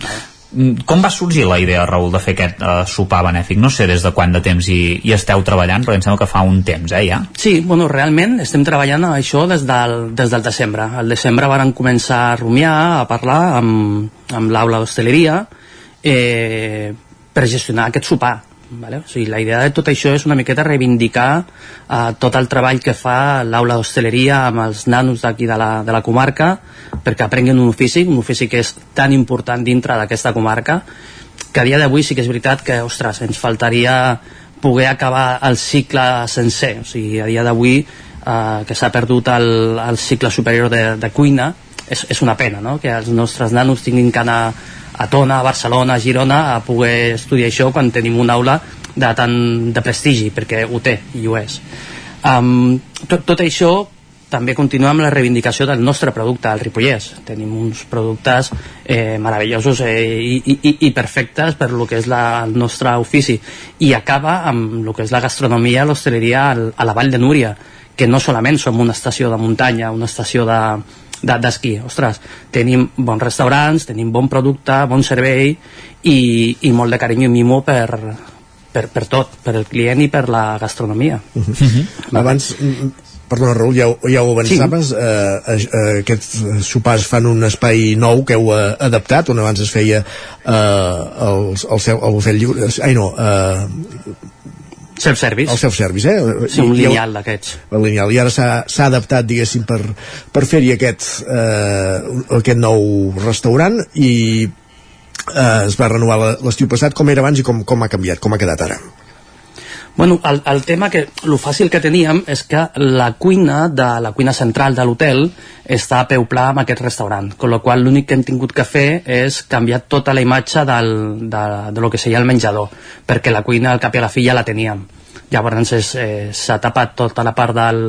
Com va sorgir la idea, Raül, de fer aquest uh, sopar benèfic? No sé des de quant de temps hi, hi esteu treballant, però em sembla que fa un temps, eh, ja? Sí, bueno, realment estem treballant a això des del, des del desembre. Al desembre varen començar a rumiar, a parlar amb, amb l'aula d'hostaleria eh, per gestionar aquest sopar Vale? O sigui, la idea de tot això és una miqueta reivindicar eh, tot el treball que fa l'aula d'hostaleria amb els nanos d'aquí de, la, de la comarca perquè aprenguin un ofici, un ofici que és tan important dintre d'aquesta comarca que a dia d'avui sí que és veritat que, ostres, ens faltaria poder acabar el cicle sencer. O sigui, a dia d'avui eh, que s'ha perdut el, el cicle superior de, de cuina, és, és una pena, no?, que els nostres nanos tinguin que anar a Tona, a Barcelona, a Girona a poder estudiar això quan tenim una aula de tant de prestigi perquè ho té i ho és um, tot, tot això també continuem amb la reivindicació del nostre producte al Ripollès. Tenim uns productes eh, meravellosos eh, i, i, i perfectes per lo que és la, el nostre ofici. I acaba amb el que és la gastronomia, l'hostaleria a la Vall de Núria, que no solament som una estació de muntanya, una estació de, d'esquí. Ostres, tenim bons restaurants, tenim bon producte, bon servei i, i molt de carinyo i mimo per, per, per tot, per el client i per la gastronomia. Uh -huh. Uh -huh. Abans, perdona Raül, ja, ja ho avançaves sí. eh, eh, aquests sopars fan un espai nou que heu eh, adaptat on abans es feia eh, el, el, el, el bufet lliure ai no, eh, Self-service. El self-service, eh? Sí, un lineal d'aquests. El lineal. I ara s'ha adaptat, diguéssim, per, per fer-hi aquest, eh, aquest nou restaurant i eh, es va renovar l'estiu passat. Com era abans i com, com ha canviat? Com ha quedat ara? Bueno, el, el tema que, el fàcil que teníem és que la cuina de la cuina central de l'hotel està a peu pla amb aquest restaurant, amb la qual l'únic que hem tingut que fer és canviar tota la imatge del, de, de lo que seria el menjador, perquè la cuina al cap i a la fi ja la teníem. Llavors eh, s'ha tapat tota la part del,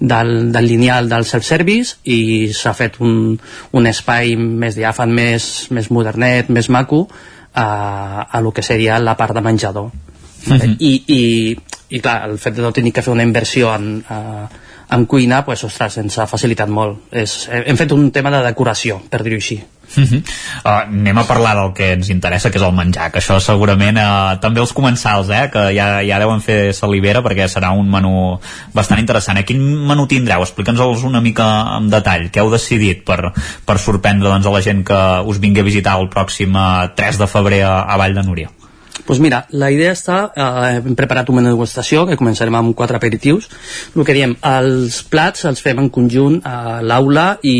del, del lineal del self-service i s'ha fet un, un espai més diàfan, més, més modernet, més maco a, a lo que seria la part de menjador -huh. I, i, i clar, el fet de no tenir que fer una inversió en, uh, en cuina, pues, ostres, ens ha facilitat molt. És, hem fet un tema de decoració, per dir-ho així. Uh -huh. uh, anem a parlar del que ens interessa que és el menjar, que això segurament uh, també els comensals, eh, que ja, ja deuen fer salivera perquè serà un menú bastant interessant. Eh? Quin menú tindreu? Explica'ns-los una mica en detall què heu decidit per, per sorprendre doncs, a la gent que us vingui a visitar el pròxim 3 de febrer a, a Vall de Núria pues mira, la idea està, eh, hem preparat un menú de degustació que començarem amb quatre aperitius. El que diem, els plats els fem en conjunt a l'aula i,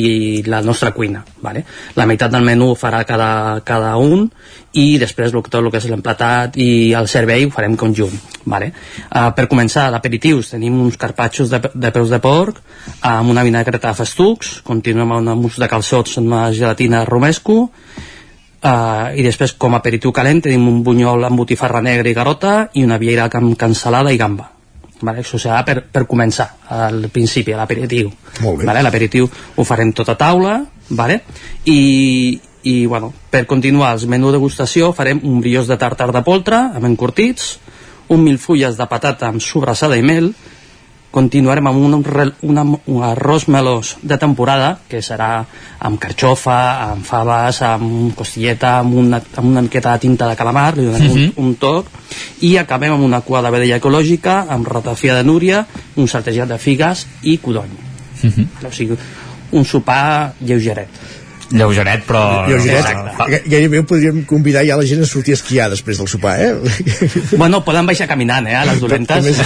i la nostra cuina. Vale? La meitat del menú farà cada, cada un i després tot el que és l'emplatat i el servei ho farem conjunt. Vale? Uh, per començar, d'aperitius tenim uns carpatxos de, de peus de porc amb una vinagreta de festucs, continuem amb una mus de calçots amb una gelatina romesco Uh, i després com a aperitiu calent tenim un bunyol amb botifarra negra i garota i una vieira amb cansalada i gamba vale? això serà per, per començar al principi, a l'aperitiu vale? l'aperitiu ho farem tot a taula vale? I, i bueno, per continuar els menú de degustació farem un brioix de tartar de poltre amb encurtits un mil fulles de patata amb sobrassada i mel continuarem amb un, un, un arròs melós de temporada, que serà amb carxofa, amb faves, amb costilleta, amb una, amb una miqueta de tinta de calamar, li donem uh -huh. un, mhm. un toc, i acabem amb una cua de vedella ecològica, amb ratafia de núria, un saltejat de figues i codony. Uh -huh. O sigui, un sopar lleugeret lleugeret però lleugeret, gairebé podríem convidar ja la gent a sortir a esquiar després del sopar eh? <laughs> bueno, poden baixar caminant eh, a les dolentes. <laughs>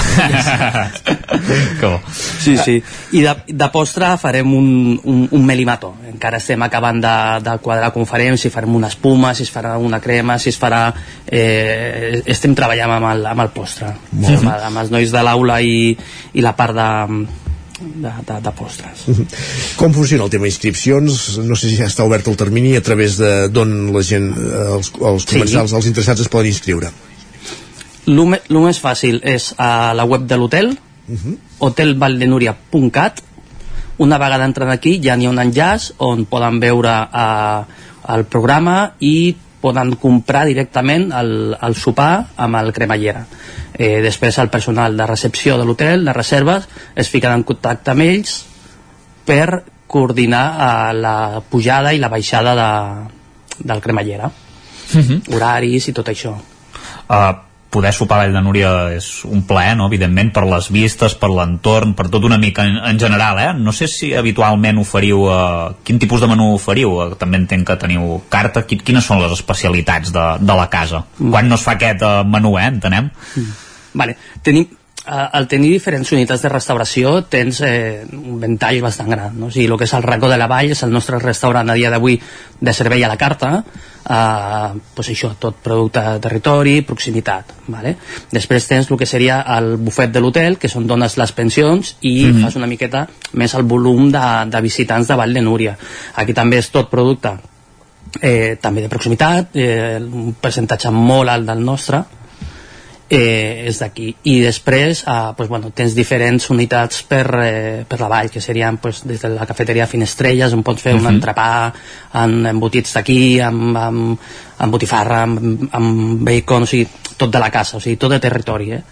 Sí, sí. I de, de postre farem un, un, un melimato. Encara estem acabant de, de quadrar com farem si farem una espuma, si es farà una crema si es farà eh, estem treballant amb el, amb el postre. Amb, amb els nois de l'aula i, i la part de de, de, de postres. Com funciona el tema d'inscripcions? No sé si ja està obert el termini a través de d'on la gent, eh, els, els comensals, sí. els interessats es poden inscriure. El més fàcil és a la web de l'hotel, uh -huh. hotelvaldenuria.cat una vegada entren aquí ja n'hi ha un enllaç on poden veure eh, el programa i poden comprar directament el, el sopar amb el cremallera eh, després el personal de recepció de l'hotel, de reserves, es fiquen en contacte amb ells per coordinar eh, la pujada i la baixada de, del cremallera. Uh -huh. Horaris i tot això. Uh, poder sopar a Vall de Núria és un plaer, no? evidentment, per les vistes, per l'entorn, per tot una mica en, en general, eh? No sé si habitualment oferiu... Uh, quin tipus de menú oferiu? Uh, també entenc que teniu carta. Quines són les especialitats de, de la casa? Mm. Quan no es fa aquest uh, menú, eh? Entenem? Mm. Vale. Tenim, eh, al tenir diferents unitats de restauració tens eh, un ventall bastant gran no? o sigui, el que és el racó de la vall és el nostre restaurant a dia d'avui de servei a la carta eh, pues això, tot producte de territori proximitat vale? després tens el que seria el bufet de l'hotel que són dones les pensions i mm -hmm. fas una miqueta més el volum de, de visitants de Vall de Núria aquí també és tot producte eh, també de proximitat eh, un percentatge molt alt del nostre eh, és d'aquí i després eh, pues, bueno, tens diferents unitats per, eh, per la vall que serien pues, des de la cafeteria Finestrelles on pots fer uh -huh. un mhm. entrepà amb embotits d'aquí amb, amb, amb botifarra amb, amb bacon, o sigui, tot de la casa o sigui, tot de territori eh?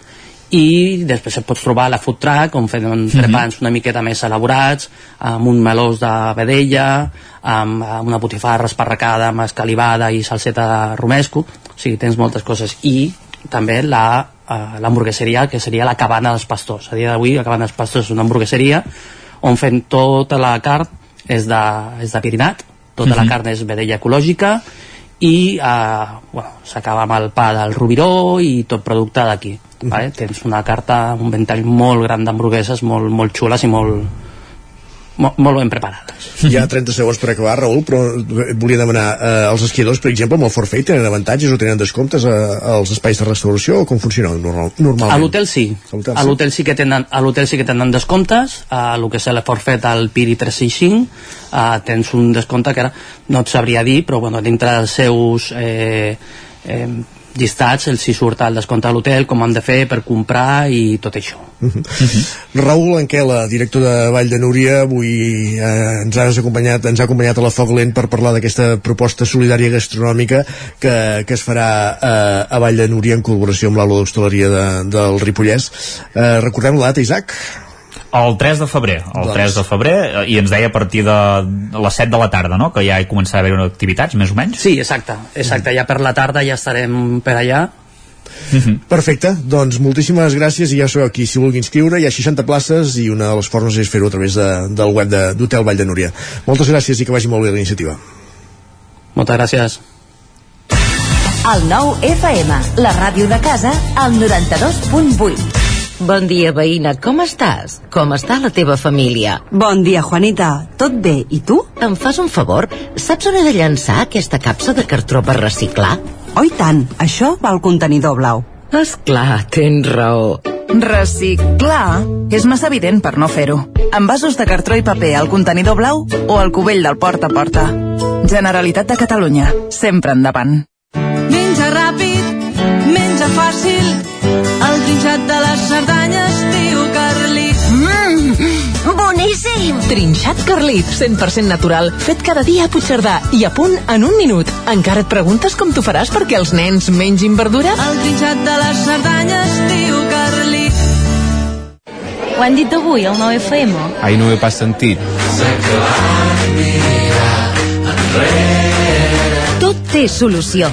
i després et pots trobar la food truck on fem entrepans uh -huh. una miqueta més elaborats amb un melós de vedella amb, amb una botifarra esparracada amb escalivada i salseta de romesco o sigui, tens moltes coses i també la uh, l'hamburgueseria que seria la cabana dels pastors a dia d'avui la cabana dels pastors és una hamburgueseria on fem tota la carn és de, és de pirinat tota uh -huh. la mhm. carn és vedella ecològica i uh, bueno, s'acaba amb el pa del Rubiró i tot producte d'aquí uh -huh. vale? tens una carta, un ventall molt gran d'hamburgueses molt, molt xules i molt, molt, ben preparades. Hi ha 30 segons per acabar, Raül, però volia demanar, eh, els esquiadors, per exemple, amb el forfait tenen avantatges o tenen descomptes a, als espais de restauració o com funciona normal, normalment? A l'hotel sí. A l'hotel sí. sí que tenen a l'hotel sí que tenen descomptes, a el que és el forfait al Piri 365, a, tens un descompte que ara no et sabria dir, però bueno, dintre dels seus eh, eh, llistats, els hi surt el descompte a l'hotel, com han de fer per comprar i tot això. Uh -huh. Uh -huh. Raül Anquela, director de Vall de Núria, avui eh, ens, has acompanyat, ens ha acompanyat a la Foc Lent per parlar d'aquesta proposta solidària gastronòmica que, que es farà eh, a Vall de Núria en col·laboració amb l'aula d'hostaleria de, del Ripollès. Eh, recordem la data, Isaac? El 3 de febrer, el doncs. 3 de febrer, eh, i ens deia a partir de les 7 de la tarda, no?, que ja hi començarà a haver activitats, més o menys? Sí, exacte, exacte, ja per la tarda ja estarem per allà, Mm -hmm. Perfecte, doncs moltíssimes gràcies i ja sabeu aquí, si vulgui inscriure hi ha 60 places i una de les formes és fer-ho a través de, del web d'Hotel de, Vall de Núria moltes gràcies i que vagi molt bé la iniciativa moltes gràcies El nou FM, la ràdio de casa al 92.8 Bon dia, veïna, com estàs? Com està la teva família? Bon dia, Juanita. Tot bé, i tu? Em fas un favor? Saps on he de llançar aquesta capsa de cartró per reciclar? Oh, tant, això va al contenidor blau. És clar, tens raó. Reciclar és massa evident per no fer-ho. Amb vasos de cartró i paper al contenidor blau o al cubell del porta a porta. Generalitat de Catalunya. Sempre endavant. Menja ràpid, menja fàcil, trinxat de les Cerdanyes, tio Carlit. Mmm, boníssim! Trinxat Carlit, 100% natural, fet cada dia a Puigcerdà i a punt en un minut. Encara et preguntes com t'ho faràs perquè els nens mengin verdura? El trinxat de les Cerdanyes, tio Carlit. Ho han dit avui, al 9FM? Ai, no ho he pas sentit. Tot té solució.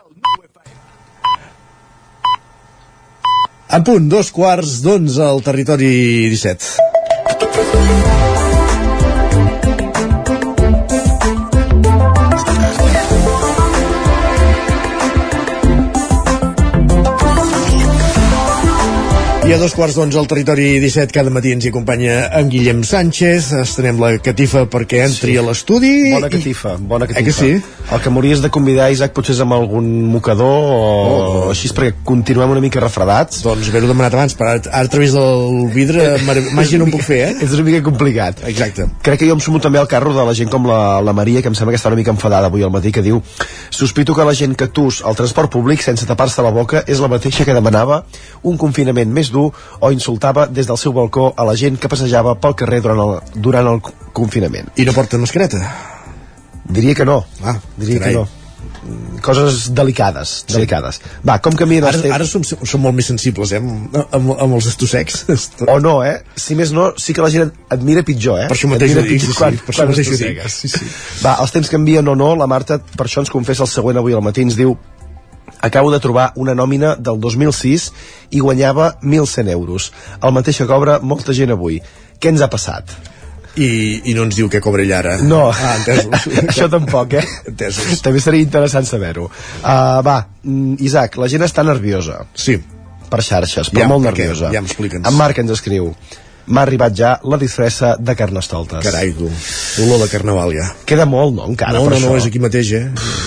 En punt, dos quarts d'onze al territori 17. I a dos quarts d'onze al territori 17 cada matí ens hi acompanya en Guillem Sánchez. Estenem la catifa perquè entri sí. a l'estudi. Bona catifa, bona catifa. Eh que sí? El que m'hauries de convidar, Isaac, potser és amb algun mocador o, Oh. o així, perquè continuem una mica refredats. Doncs haver-ho demanat abans, però ara, ara a través del vidre <laughs> màgia no ho puc fer, eh? És una mica complicat. Exacte. Crec que jo em sumo també al carro de la gent com la, la Maria, que em sembla que està una mica enfadada avui al matí, que diu sospito que la gent que tus al transport públic sense tapar-se la boca és la mateixa que demanava un confinament més dur o insultava des del seu balcó a la gent que passejava pel carrer durant el, durant el confinament. I no porten mascareta? Diria que no. Ah, Diria carai. que no. Coses delicades, delicades. Va, com canvien els Ara, temps... ara som, som molt més sensibles, eh? Amb, amb, amb els estossecs. <laughs> O no, eh? Si més no, sí que la gent et mira pitjor, eh? Per això mateix ho dic, sí, quan, sí, per això mateix ho dic. Sí, sí. Va, els temps canvien o no, la Marta per això ens confessa el següent avui al matí, ens diu acabo de trobar una nòmina del 2006 i guanyava 1.100 euros. El mateix que cobra molta gent avui. Què ens ha passat? I, I no ens diu què cobra ell ara. No, Ah, <laughs> això tampoc, eh? Entesos. També seria interessant saber-ho. Uh, va, mm, Isaac, la gent està nerviosa. Sí. Per xarxes, però Ja, molt nerviosa. Ja m'explica'ns. En Marc ens escriu m'ha arribat ja la disfressa de carnestoltes. Carai, tu. Olor de carnaval, ja. Queda molt, no, encara, no, per no, no, això. és aquí mateix, eh?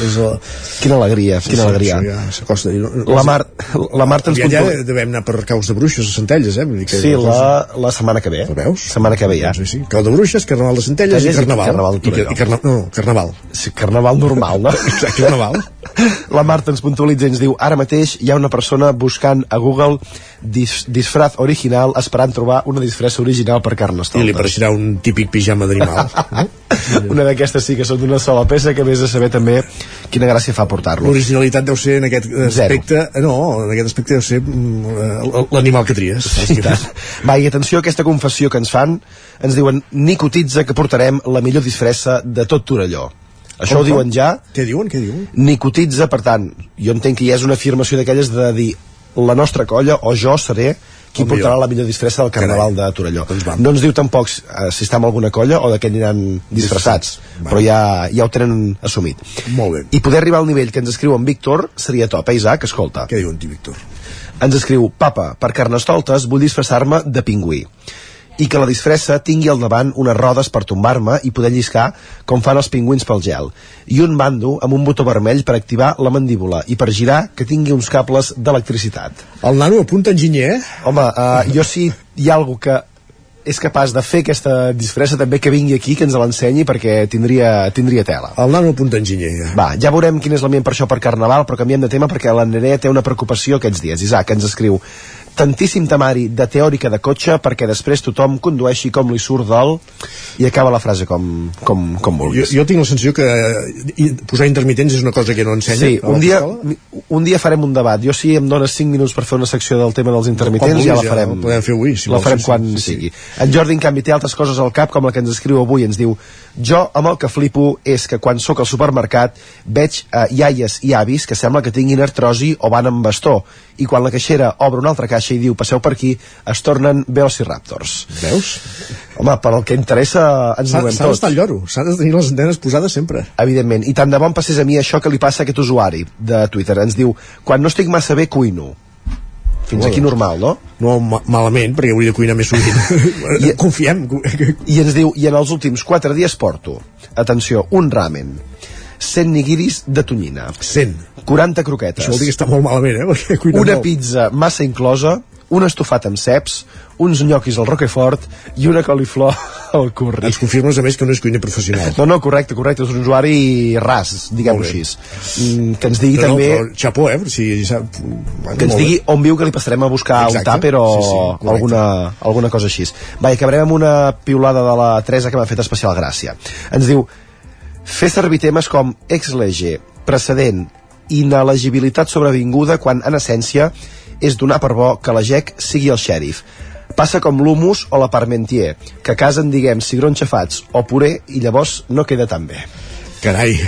És la... Quina alegria, Sí, quina sí, alegria. això ja s'acosta. La, Mar, la Marta ens ja puntua- devem anar per caus de bruixes a Centelles, eh? Vull dir que Sí, la, la setmana que ve. Ho veus? Setmana que ve ja. Sí, sí. Cau de bruixes, carnaval de Centelles i carnaval. Carnaval I, i carna... No, carnaval. Sí, carnaval normal, no? <laughs> Exacte, carnaval. La Marta ens puntualitza i ens diu ara mateix hi ha una persona buscant a Google dis, disfraz original esperant trobar una disfressa original per I carnestoltes. li apareixerà un típic pijama d'animal. no? <laughs> una d'aquestes sí que són d'una sola peça que a més de saber també quina gràcia fa portar-lo. L'originalitat deu ser en aquest aspecte... No, en aquest aspecte deu ser mm, l'animal que tries. I. Va, i atenció a aquesta confessió que ens fan. Ens diuen, ni cotitza que portarem la millor disfressa de tot Torelló. Això Com, ho diuen ja. Què diuen, què diuen? Ni cotitza, per tant, jo entenc que ja és una afirmació d'aquelles de dir la nostra colla o jo seré qui El portarà millor. la millor disfressa del Carnaval de Torelló. Doncs va. No ens diu tampoc eh, si està en alguna colla o de què aniran disfressats, Va. però ja, ja ho tenen assumit. Molt bé. I poder arribar al nivell que ens escriu en Víctor seria top, eh, Isaac? Escolta. Què diuen, ti, Víctor? Ens escriu, papa, per carnestoltes vull disfressar-me de pingüí i que la disfressa tingui al davant unes rodes per tombar-me i poder lliscar com fan els pingüins pel gel i un bando amb un botó vermell per activar la mandíbula i per girar que tingui uns cables d'electricitat El nano apunta enginyer, eh? home, uh, jo si hi ha algú que és capaç de fer aquesta disfressa també que vingui aquí, que ens l'ensenyi perquè tindria, tindria tela El nano apunta enginyer, ja. va, ja veurem quin és l'ambient per això per Carnaval, però canviem de tema perquè la Nerea té una preocupació aquests dies. Isaac ens escriu tantíssim temari de teòrica de cotxe perquè després tothom condueixi com li surt dol i acaba la frase com, com, com Jo, vulguis. jo tinc la sensació que eh, posar intermitents és una cosa que no ensenya. Sí, un dia, un dia farem un debat. Jo si em dones 5 minuts per fer una secció del tema dels intermitents, Quan ja vulguis, la ja farem. la podem fer avui, si la farem sí, sí, quan sí, sí. sigui. En Jordi, en canvi, té altres coses al cap, com la que ens escriu avui. Ens diu, jo amb el que flipo és que quan sóc al supermercat veig eh, iaies i avis que sembla que tinguin artrosi o van amb bastó i quan la caixera obre una altra caixa i diu passeu per aquí, es tornen velociraptors. Veus? Home, per al que interessa ens S'ha diuen s'ha tots. d'estar al lloro, s'ha de tenir les antenes posades sempre. Evidentment. I tant de bon passés a mi això que li passa a aquest usuari de Twitter. Ens diu, quan no estic massa bé, cuino. Fins Molt aquí normal, no? No ma malament, perquè hauria de cuinar més sovint. <laughs> I, Confiem. I ens diu, i en els últims 4 dies porto, atenció, un ramen, 100 nigiris de tonyina. 100? 40 croquetes. Això vol dir que està molt malament, eh? <laughs> Perquè cuina Una molt. pizza massa inclosa, un estofat amb ceps, uns nyoquis al roquefort i una coliflor <laughs> al curri. Ens confirmes, a més, que no és cuiner professional. No, no, correcte, correcte, és un usuari ras, diguem-ho així. Mm, Que ens digui no, també... No, xapó, eh? Si, sap... que ens digui on viu que li passarem a buscar Exacte. un tàper o Sí, sí, correcte. alguna, alguna cosa així. Va, i acabarem amb una piulada de la Teresa que m'ha fet especial gràcia. Ens diu fer servir temes com ex-lege, precedent, inelegibilitat sobrevinguda quan en essència és donar per bo que la GEC sigui el xèrif. Passa com l'humus o la parmentier, que a casa en diguem cigrons xafats o puré i llavors no queda tan bé. Carai.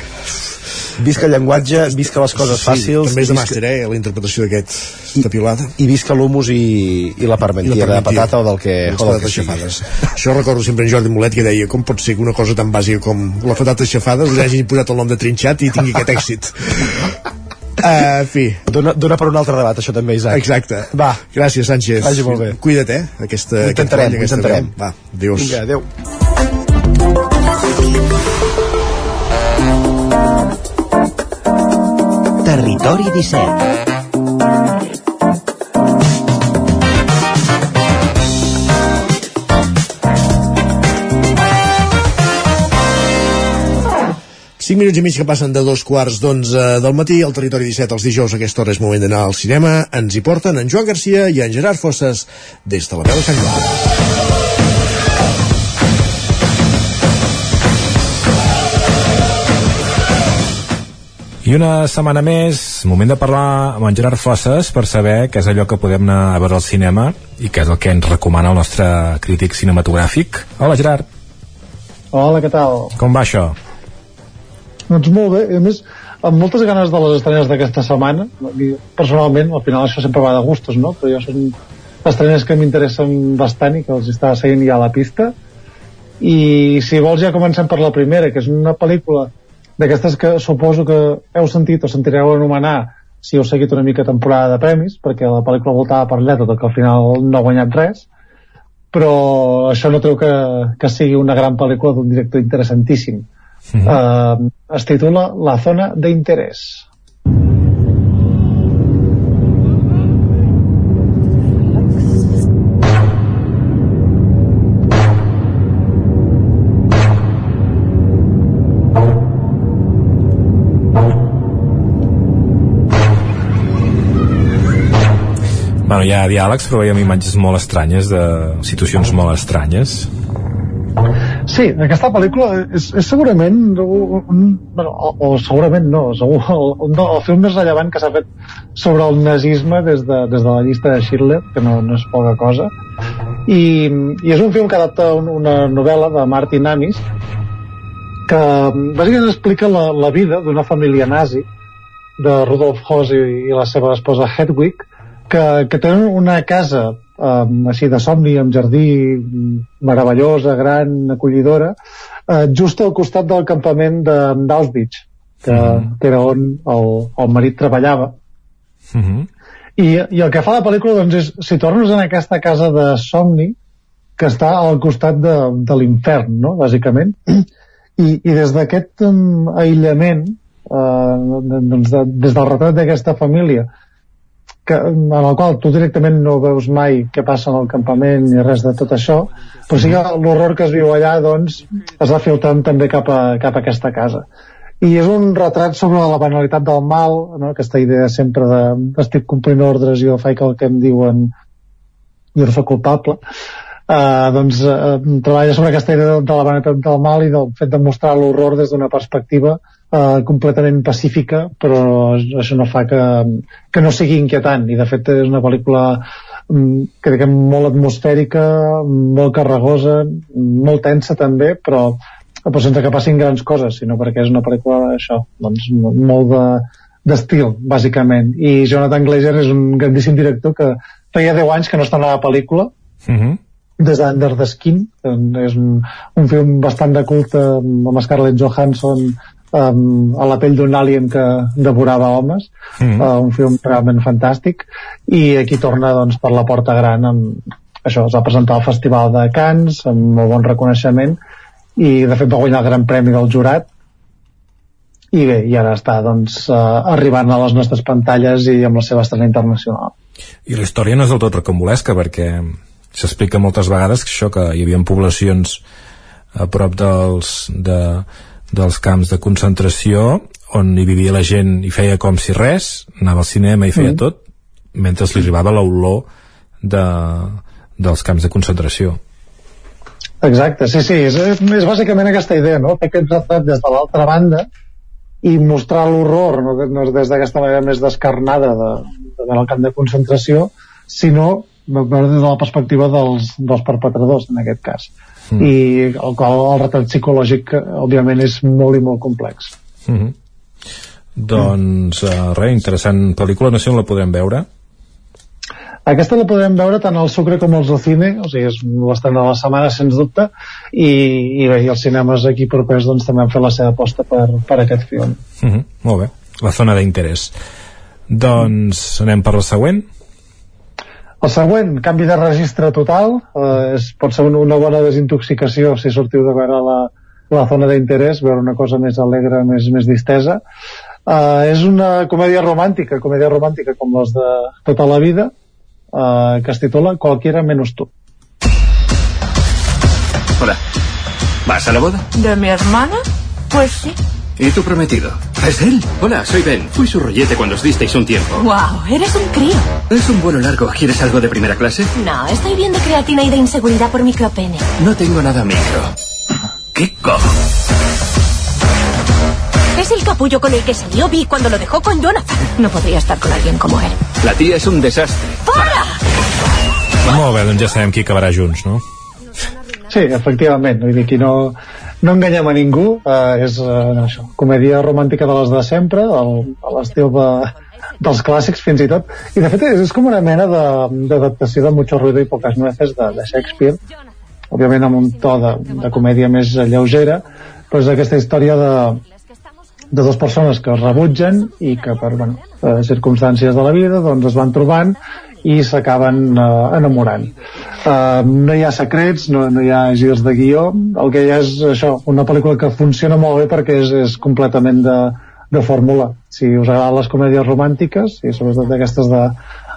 Visca el llenguatge, visca les coses sí, fàcils. També és de màster, eh? La interpretació d'aquest piulada. i visca l'humus i, i la parmentia, de patata o del que, o del que sigui. xafades. Això recordo sempre en Jordi Molet que deia com pot ser que una cosa tan bàsica com les patates xafades li hagin posat el nom de trinxat i tingui aquest èxit. Uh, <laughs> en fi. Dona, dona per un altre debat, això també, Isaac. Exacte. Va. Gràcies, Sánchez. Vagi molt bé. Cuida't, eh? Aquesta, intentarem, aquest intentarem. Va, adiós. Vinga, adéu. Territori 17 5 minuts i mig que passen de dos quarts d'onze del matí al territori 17 els dijous aquesta hora és moment d'anar al cinema. Ens hi porten en Joan Garcia i en Gerard Fosses des de la veu de Sant Joan I una setmana més, moment de parlar amb en Gerard Fosses per saber què és allò que podem anar a veure al cinema i què és el que ens recomana el nostre crític cinematogràfic. Hola Gerard, Hola, què tal? com va això? Doncs molt bé, i a més, amb moltes ganes de les estrenes d'aquesta setmana. Personalment, al final això sempre va de gustos, no? Però jo són estrenes que m'interessen bastant i que els està seguint ja a la pista. I si vols ja comencem per la primera, que és una pel·lícula d'aquestes que suposo que heu sentit o sentireu anomenar si heu seguit una mica temporada de premis, perquè la pel·lícula voltava per allà, tot que al final no ha guanyat res, però això no treu que, que sigui una gran pel·lícula d'un director interessantíssim. Mm -hmm. uh, es titula La zona de Bueno, hi ha diàlegs, però veiem imatges molt estranyes, de situacions molt estranyes. Sí, aquesta pel·lícula és, és segurament un, bueno, o, o segurament no, segur, el, un del film més rellevant que s'ha fet sobre el nazisme des de, des de la llista de Schindler, que no, no és poca cosa, i, i és un film que adapta un, una novel·la de Martin Amis que bàsicament explica la, la vida d'una família nazi de Rudolf Hoss i, i la seva esposa Hedwig que, que tenen una casa um, així de somni, amb jardí meravellosa, gran, acollidora, uh, just al costat del campament de- d'Auschwitz, que, mm. que era on el, el marit treballava. Mm -hmm. I, I el que fa la pel·lícula doncs, és situar-nos en aquesta casa de somni que està al costat de, de l'infern, no?, bàsicament. I, i des d'aquest um, aïllament, eh, doncs de, des del retrat d'aquesta família, que, en el qual tu directament no veus mai què passa en el campament ni res de tot això, però sí que l'horror que es viu allà doncs, es va filtrant també cap a, cap a aquesta casa. I és un retrat sobre la banalitat del mal, no? aquesta idea sempre de estic complint ordres i jo faig el que em diuen i no soc culpable, uh, doncs uh, treballa sobre aquesta idea de la banalitat del mal i del fet de mostrar l'horror des d'una perspectiva completament pacífica, però això no fa que, que no sigui inquietant, i de fet és una pel·lícula mm, que molt atmosfèrica, molt carregosa, molt tensa també, però, però sense que passin grans coses, sinó perquè és una pel·lícula això, doncs molt de d'estil, bàsicament. I Jonathan Glazer és un grandíssim director que feia 10 anys que no està en la pel·lícula, Mm -hmm. des d'Under the Skin, és un, un film bastant de culte amb Scarlett Johansson um, a la pell d'un alien que devorava homes, Mhm. uh, un film realment fantàstic, i aquí torna doncs, per la porta gran amb, això, es va presentar al Festival de Cannes amb molt bon reconeixement i de fet va guanyar el Gran Premi del Jurat i bé, i ara està doncs, uh, arribant a les nostres pantalles i amb la seva estrena internacional. I la història no és del tot recambolesca perquè s'explica moltes vegades que això que hi havia poblacions a prop dels, de, dels camps de concentració on hi vivia la gent i feia com si res, anava al cinema i feia mm. tot, mentre li arribava l'olor de, dels camps de concentració. Exacte, sí, sí, és, és bàsicament aquesta idea, no? Fer aquest retrat des de l'altra banda i mostrar l'horror, no, no des d'aquesta manera més descarnada de, de veure el camp de concentració, sinó des de la perspectiva dels, dels perpetradors, en aquest cas. Mm. I el qual el retrat psicològic, òbviament, és molt i molt complex. Mm -hmm. Doncs, uh, res, interessant pel·lícula, no sé on la podrem veure. Aquesta la podem veure tant al Sucre com al Zocine, o sigui, és l'estrena de la setmana, sens dubte, i, i bé, i els cinemes aquí propers doncs, també han fet la seva aposta per, per aquest film. Uh -huh, molt bé, la zona d'interès. Doncs anem per la següent. El següent, canvi de registre total, eh, és, pot ser una bona desintoxicació si sortiu de veure la, la zona d'interès, veure una cosa més alegre, més, més distesa. Eh, és una comèdia romàntica, comèdia romàntica com les de tota la vida, uh, que es titula Cualquiera menos tú. Hola. ¿Vas a la boda? ¿De mi hermana? Pues sí. ¿Y tu prometido? ¿Es él? Hola, soy Ben. Fui su rollete cuando os disteis un tiempo. ¡Wow! Eres un crío. Es un vuelo largo. ¿Quieres algo de primera clase? No, estoy bien de creatina y de inseguridad por micropene. No tengo nada micro. ¿Qué cojo? Es el capullo con el que salió Vi cuando lo dejó con Jonathan. No podría estar con alguien como él. La tía és un desastre. Fora! Molt bé, doncs ja sabem qui acabarà junts, no? Sí, efectivament. Vull dir, aquí no, no enganyem a ningú. Uh, és uh, això, comèdia romàntica de les de sempre, el, a l'estil de, dels clàssics fins i tot. I de fet és, és com una mena d'adaptació de, de Mucho ruido i poques nueces de, de Shakespeare, òbviament amb un to de, de comèdia més lleugera, però és aquesta història de, de dues persones que es rebutgen i que per bueno, eh, circumstàncies de la vida doncs es van trobant i s'acaben eh, enamorant. Eh, no hi ha secrets, no, no hi ha girs de guió, el que hi ha és això, una pel·lícula que funciona molt bé perquè és, és completament de, de fórmula. Si us agraden les comèdies romàntiques, i sobretot aquestes de,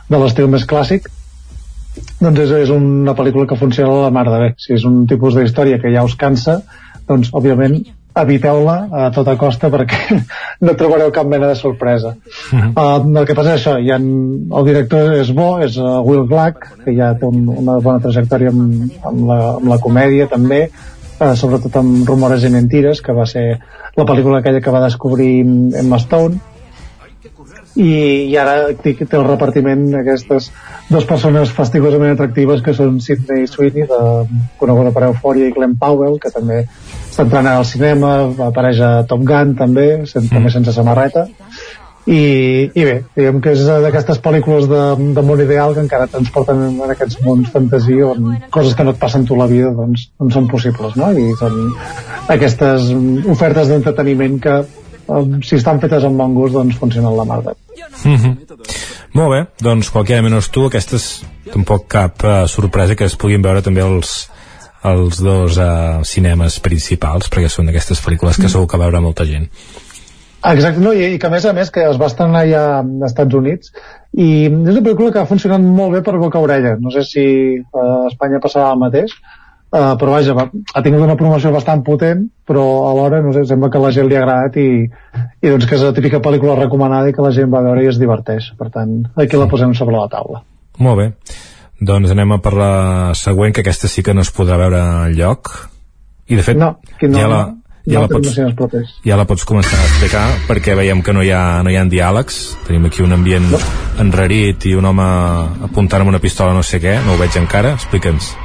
de l'estil més clàssic, doncs és, és una pel·lícula que funciona a la mar de bé. Si és un tipus d'història que ja us cansa, doncs, òbviament, eviteu-la a tota costa perquè <laughs> no trobareu cap mena de sorpresa. Uh -huh. uh, el que passa és això, ha, el director és bo, és uh, Will Black, que ja té un, una bona trajectòria amb, amb, la, amb la comèdia també, uh, sobretot amb Rumores i Mentires, que va ser la pel·lícula aquella que va descobrir Emma Stone, i, i ara té, el repartiment aquestes dues persones fastigosament atractives que són Sidney Sweeney de, coneguda per Euphoria i Glenn Powell que també està al cinema apareix a Top Gun també sen, mm. també sense samarreta i, i bé, diguem que és d'aquestes pel·lícules de, de món ideal que encara transporten en aquests mons fantasia on coses que no et passen tu la vida doncs, doncs són possibles no? i són aquestes ofertes d'entreteniment que um, si estan fetes amb bon gust doncs funcionen la mar mm -hmm. Molt bé, doncs qualquiera menys tu aquestes tampoc cap uh, sorpresa que es puguin veure també els, els dos uh, cinemes principals perquè són d'aquestes pel·lícules que mm. segur que veure molta gent. Exacte, no, i, i que a més a més que es va estrenar ja als Estats Units i és una pel·lícula que ha funcionat molt bé per boca orella. No sé si a Espanya passarà el mateix Uh, però vaja, va, ha tingut una promoció bastant potent però alhora no sé, sembla que a la gent li ha agradat i, i doncs que és la típica pel·lícula recomanada i que la gent va veure i es diverteix. Per tant, aquí la posem sobre la taula. Molt bé, doncs anem a per la següent, que aquesta sí que no es podrà veure al lloc i de fet no, no, ja la, ja, no la pots, ja la pots començar a explicar perquè veiem que no hi ha, no hi ha diàlegs. Tenim aquí un ambient no. enrarit i un home apuntant amb una pistola no sé què, no ho veig encara, explica'ns.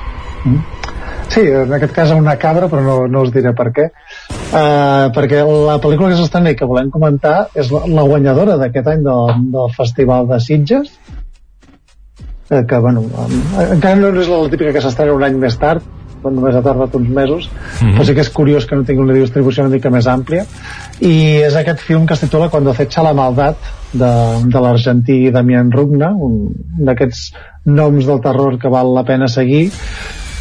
Mm. Sí, en aquest cas una cabra, però no, no us diré per què. Uh, perquè la pel·lícula que s'estrena i que volem comentar és la, la guanyadora d'aquest any del, del Festival de Sitges, uh, que, bueno, um, encara no és la típica que s'estrena un any més tard, quan només ha tardat uns mesos, mm -hmm. però sí que és curiós que no tingui una distribució una mica més àmplia, i és aquest film que es titula Cuando acecha la maldad, de, de l'argentí Damián Rugna, un d'aquests noms del terror que val la pena seguir,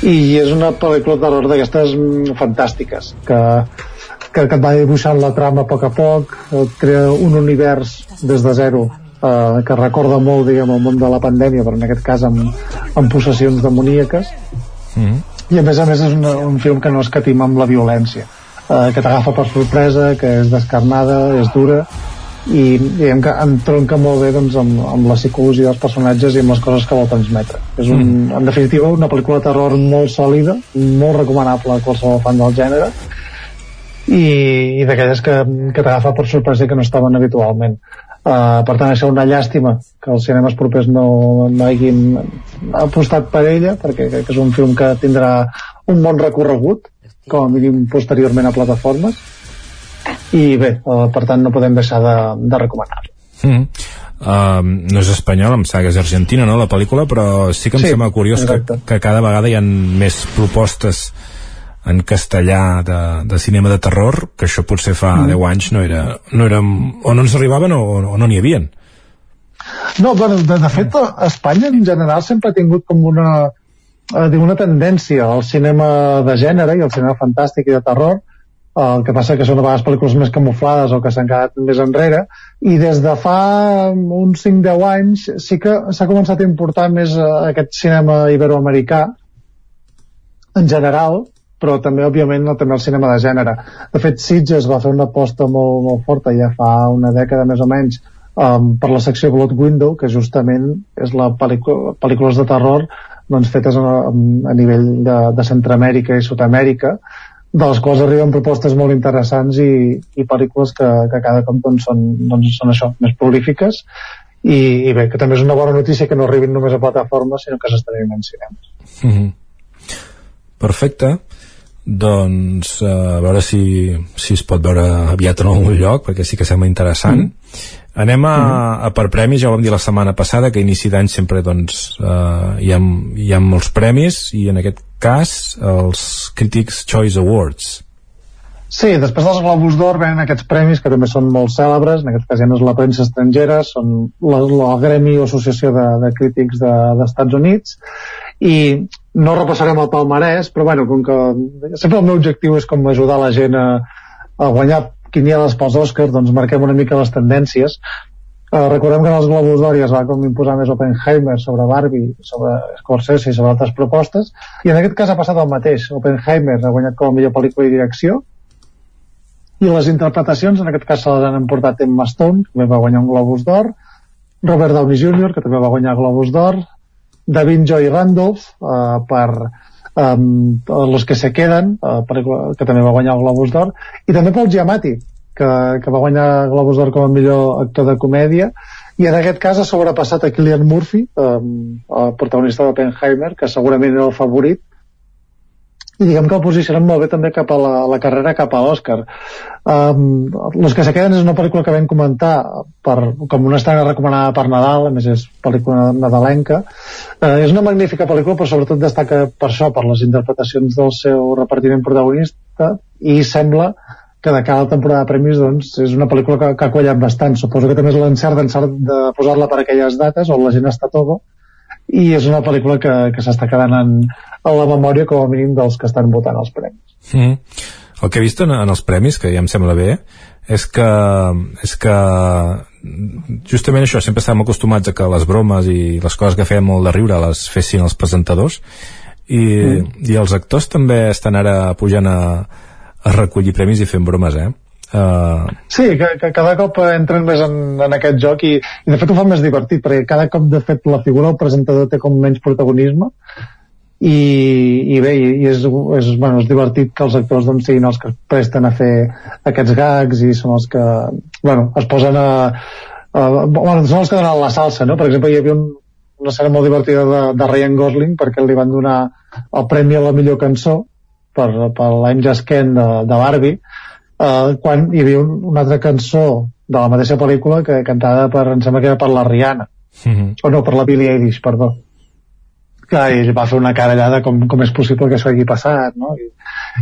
i és una pel·lícula d'horror d'aquestes mm, fantàstiques que que, que et va dibuixant la trama a poc a poc, et crea un univers des de zero eh, que recorda molt diguem, el món de la pandèmia, però en aquest cas amb, amb possessions demoníaques Mm -hmm. i a més a més és un, un film que no escatima amb la violència eh, que t'agafa per sorpresa, que és descarnada, és dura i diguem que entronca molt bé doncs, amb, amb la psicologia dels personatges i amb les coses que vol transmetre. És un, mm. en definitiva una pel·lícula de terror molt sòlida, molt recomanable a qualsevol fan del gènere i, i d'aquelles que, que t'agafa per sorpresa que no estaven habitualment. Uh, per tant, això és una llàstima que els cinemes propers no, no hagin apostat per ella, perquè crec que és un film que tindrà un bon recorregut, com a mínim posteriorment a plataformes, i bé, uh, per tant no podem deixar de, de recomanar-lo. Mm. Uh, no és espanyol, em sembla que és argentina, no, la pel·lícula, però sí que em Sí, sembla curiós que, que cada vegada hi ha més propostes en castellà de, de cinema de terror, que això potser fa Mm. 10 anys no era, no era, o no ens arribaven o, o no n'hi havien. No, bueno, de, de fet, Espanya en general sempre ha tingut com una, eh, una tendència al cinema de gènere i al cinema fantàstic i de terror, el que passa que són a vegades pel·lícules més camuflades o que s'han quedat més enrere, i des de fa uns 5-10 anys sí que s'ha començat a importar més eh, aquest cinema iberoamericà en general, però també, òbviament, no, també el cinema de gènere. De fet, Sitges va fer una aposta molt, molt forta ja fa una dècada més o menys um, per la secció Blood Window, que justament és la pel·lícules de terror doncs, fetes a, a nivell de, de Centroamèrica i Sud-amèrica, de les quals arriben propostes molt interessants i, i pel·lícules que, que cada cop doncs, són, doncs, són això, més prolífiques i, i bé, que també és una bona notícia que no arribin només a plataformes sinó que s'estrenin en cinemes. Mm -hmm. Perfecte. Doncs eh, a veure si, si es pot veure aviat en algun lloc, perquè sí que sembla interessant. Mm. Anem a, a per premis, ja ho vam dir la setmana passada, que a inici d'any sempre doncs, eh, hi, ha, hi ha molts premis, i en aquest cas els Critics Choice Awards. Sí, després dels Globus d'Or venen aquests premis que també són molt cèlebres, en aquest cas ja no és la premsa estrangera, són la, la Gremi o Associació de, de Crítics de- d'Estats de, Units, i no repassarem el palmarès, però bueno, com que sempre el meu objectiu és com ajudar la gent a, a guanyar quinieles pels Oscars, doncs marquem una mica les tendències. Uh, recordem que en els Globus d'Or ja es va com imposar més Oppenheimer sobre Barbie, sobre Scorsese i sobre altres propostes, i en aquest cas ha passat el mateix. Oppenheimer ha guanyat com a millor pel·lícula i direcció, i les interpretacions, en aquest cas se les han emportat Emma Stone, que va guanyar un Globus d'Or, Robert Downey Jr., que també va guanyar Globus d'Or, Davin Joy Randolph, eh, per um, Los que se queden, eh, pel·lícula que també va guanyar el Globus d'Or, i també Paul Giamatti, que, que va guanyar Globus d'Or com a millor actor de comèdia, i en aquest cas ha sobrepassat a Cillian Murphy, um, el protagonista d'Oppenheimer, que segurament era el favorit, i diguem que el posicionen molt bé també cap a la, la carrera cap a l'Oscar um, Los que se queden és una pel·lícula que vam comentar per, com una estrena recomanada per Nadal a més és pel·lícula nadalenca. Uh, és una magnífica pel·lícula però sobretot destaca per això, per les interpretacions del seu repartiment protagonista i sembla que de cada temporada de premis doncs, és una pel·lícula que, que ha quallat bastant. Suposo que també és l'encert d'encert de posar-la per aquelles dates on la gent està tova i és una pel·lícula que, que s'està quedant en, en la memòria com a mínim dels que estan votant els premis. Mm. El que he vist en, en els premis, que ja em sembla bé, és que, és que justament això, sempre estàvem acostumats a que les bromes i les coses que feien molt de riure les fessin els presentadors i, mm. i els actors també estan ara pujant a, a recollir premis i fent bromes, eh? Uh, Sí, que, que cada cop entren més en, en aquest joc i, i de fet ho fa més divertit perquè cada cop de fet la figura del presentador té com menys protagonisme i, i bé, i és, és, bueno, és divertit que els actors doncs, siguin els que es presten a fer aquests gags i són els que bueno, es posen a, a bueno, són els que donen la salsa no? per exemple hi havia un, una escena molt divertida de, de Ryan Gosling perquè li van donar el premi a la millor cançó per, per l'Aim Just Ken de, de Barbie uh, quan hi havia un, una altra cançó de la mateixa pel·lícula que cantada per, em sembla que era per la Rihanna mm -hmm. o no, per la Billie Eilish, perdó que ell va fer una cara allà de com, com és possible que això hagi passat no? I,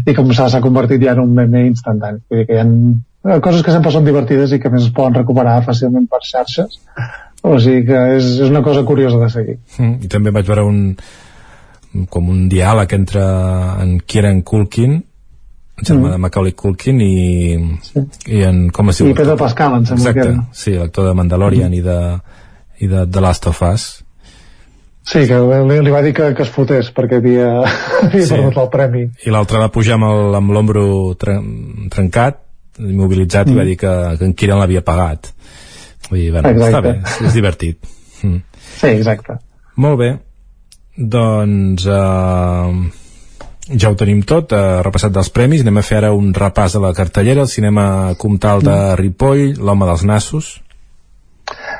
i com s'ha convertit ja en un meme instantani vull dir que hi ha coses que sempre són divertides i que més es poden recuperar fàcilment per xarxes o sigui que és, és una cosa curiosa de seguir mm, i també vaig veure un com un diàleg entre en Kieran Culkin germà mm. de Macaulay Culkin i, sí. i en, com es diu? I Pedro Pascal, em sembla Exacte, que era. sí, l'actor de Mandalorian mm. i de, i de The Last of Us Sí, que li, li va dir que, que es fotés perquè havia, <laughs> havia sí. perdut el premi. I l'altre va pujar amb l'ombro tren, trencat, immobilitzat, mm. i va dir que, que en Kieran l'havia pagat. Vull dir, bueno, Exacte. està bé, és divertit. Mm. Sí, exacte. Molt bé. Doncs eh, ja ho tenim tot, eh, repassat dels premis. Anem a fer ara un repàs de la cartellera. El cinema Comtal de Ripoll, L'home dels nassos.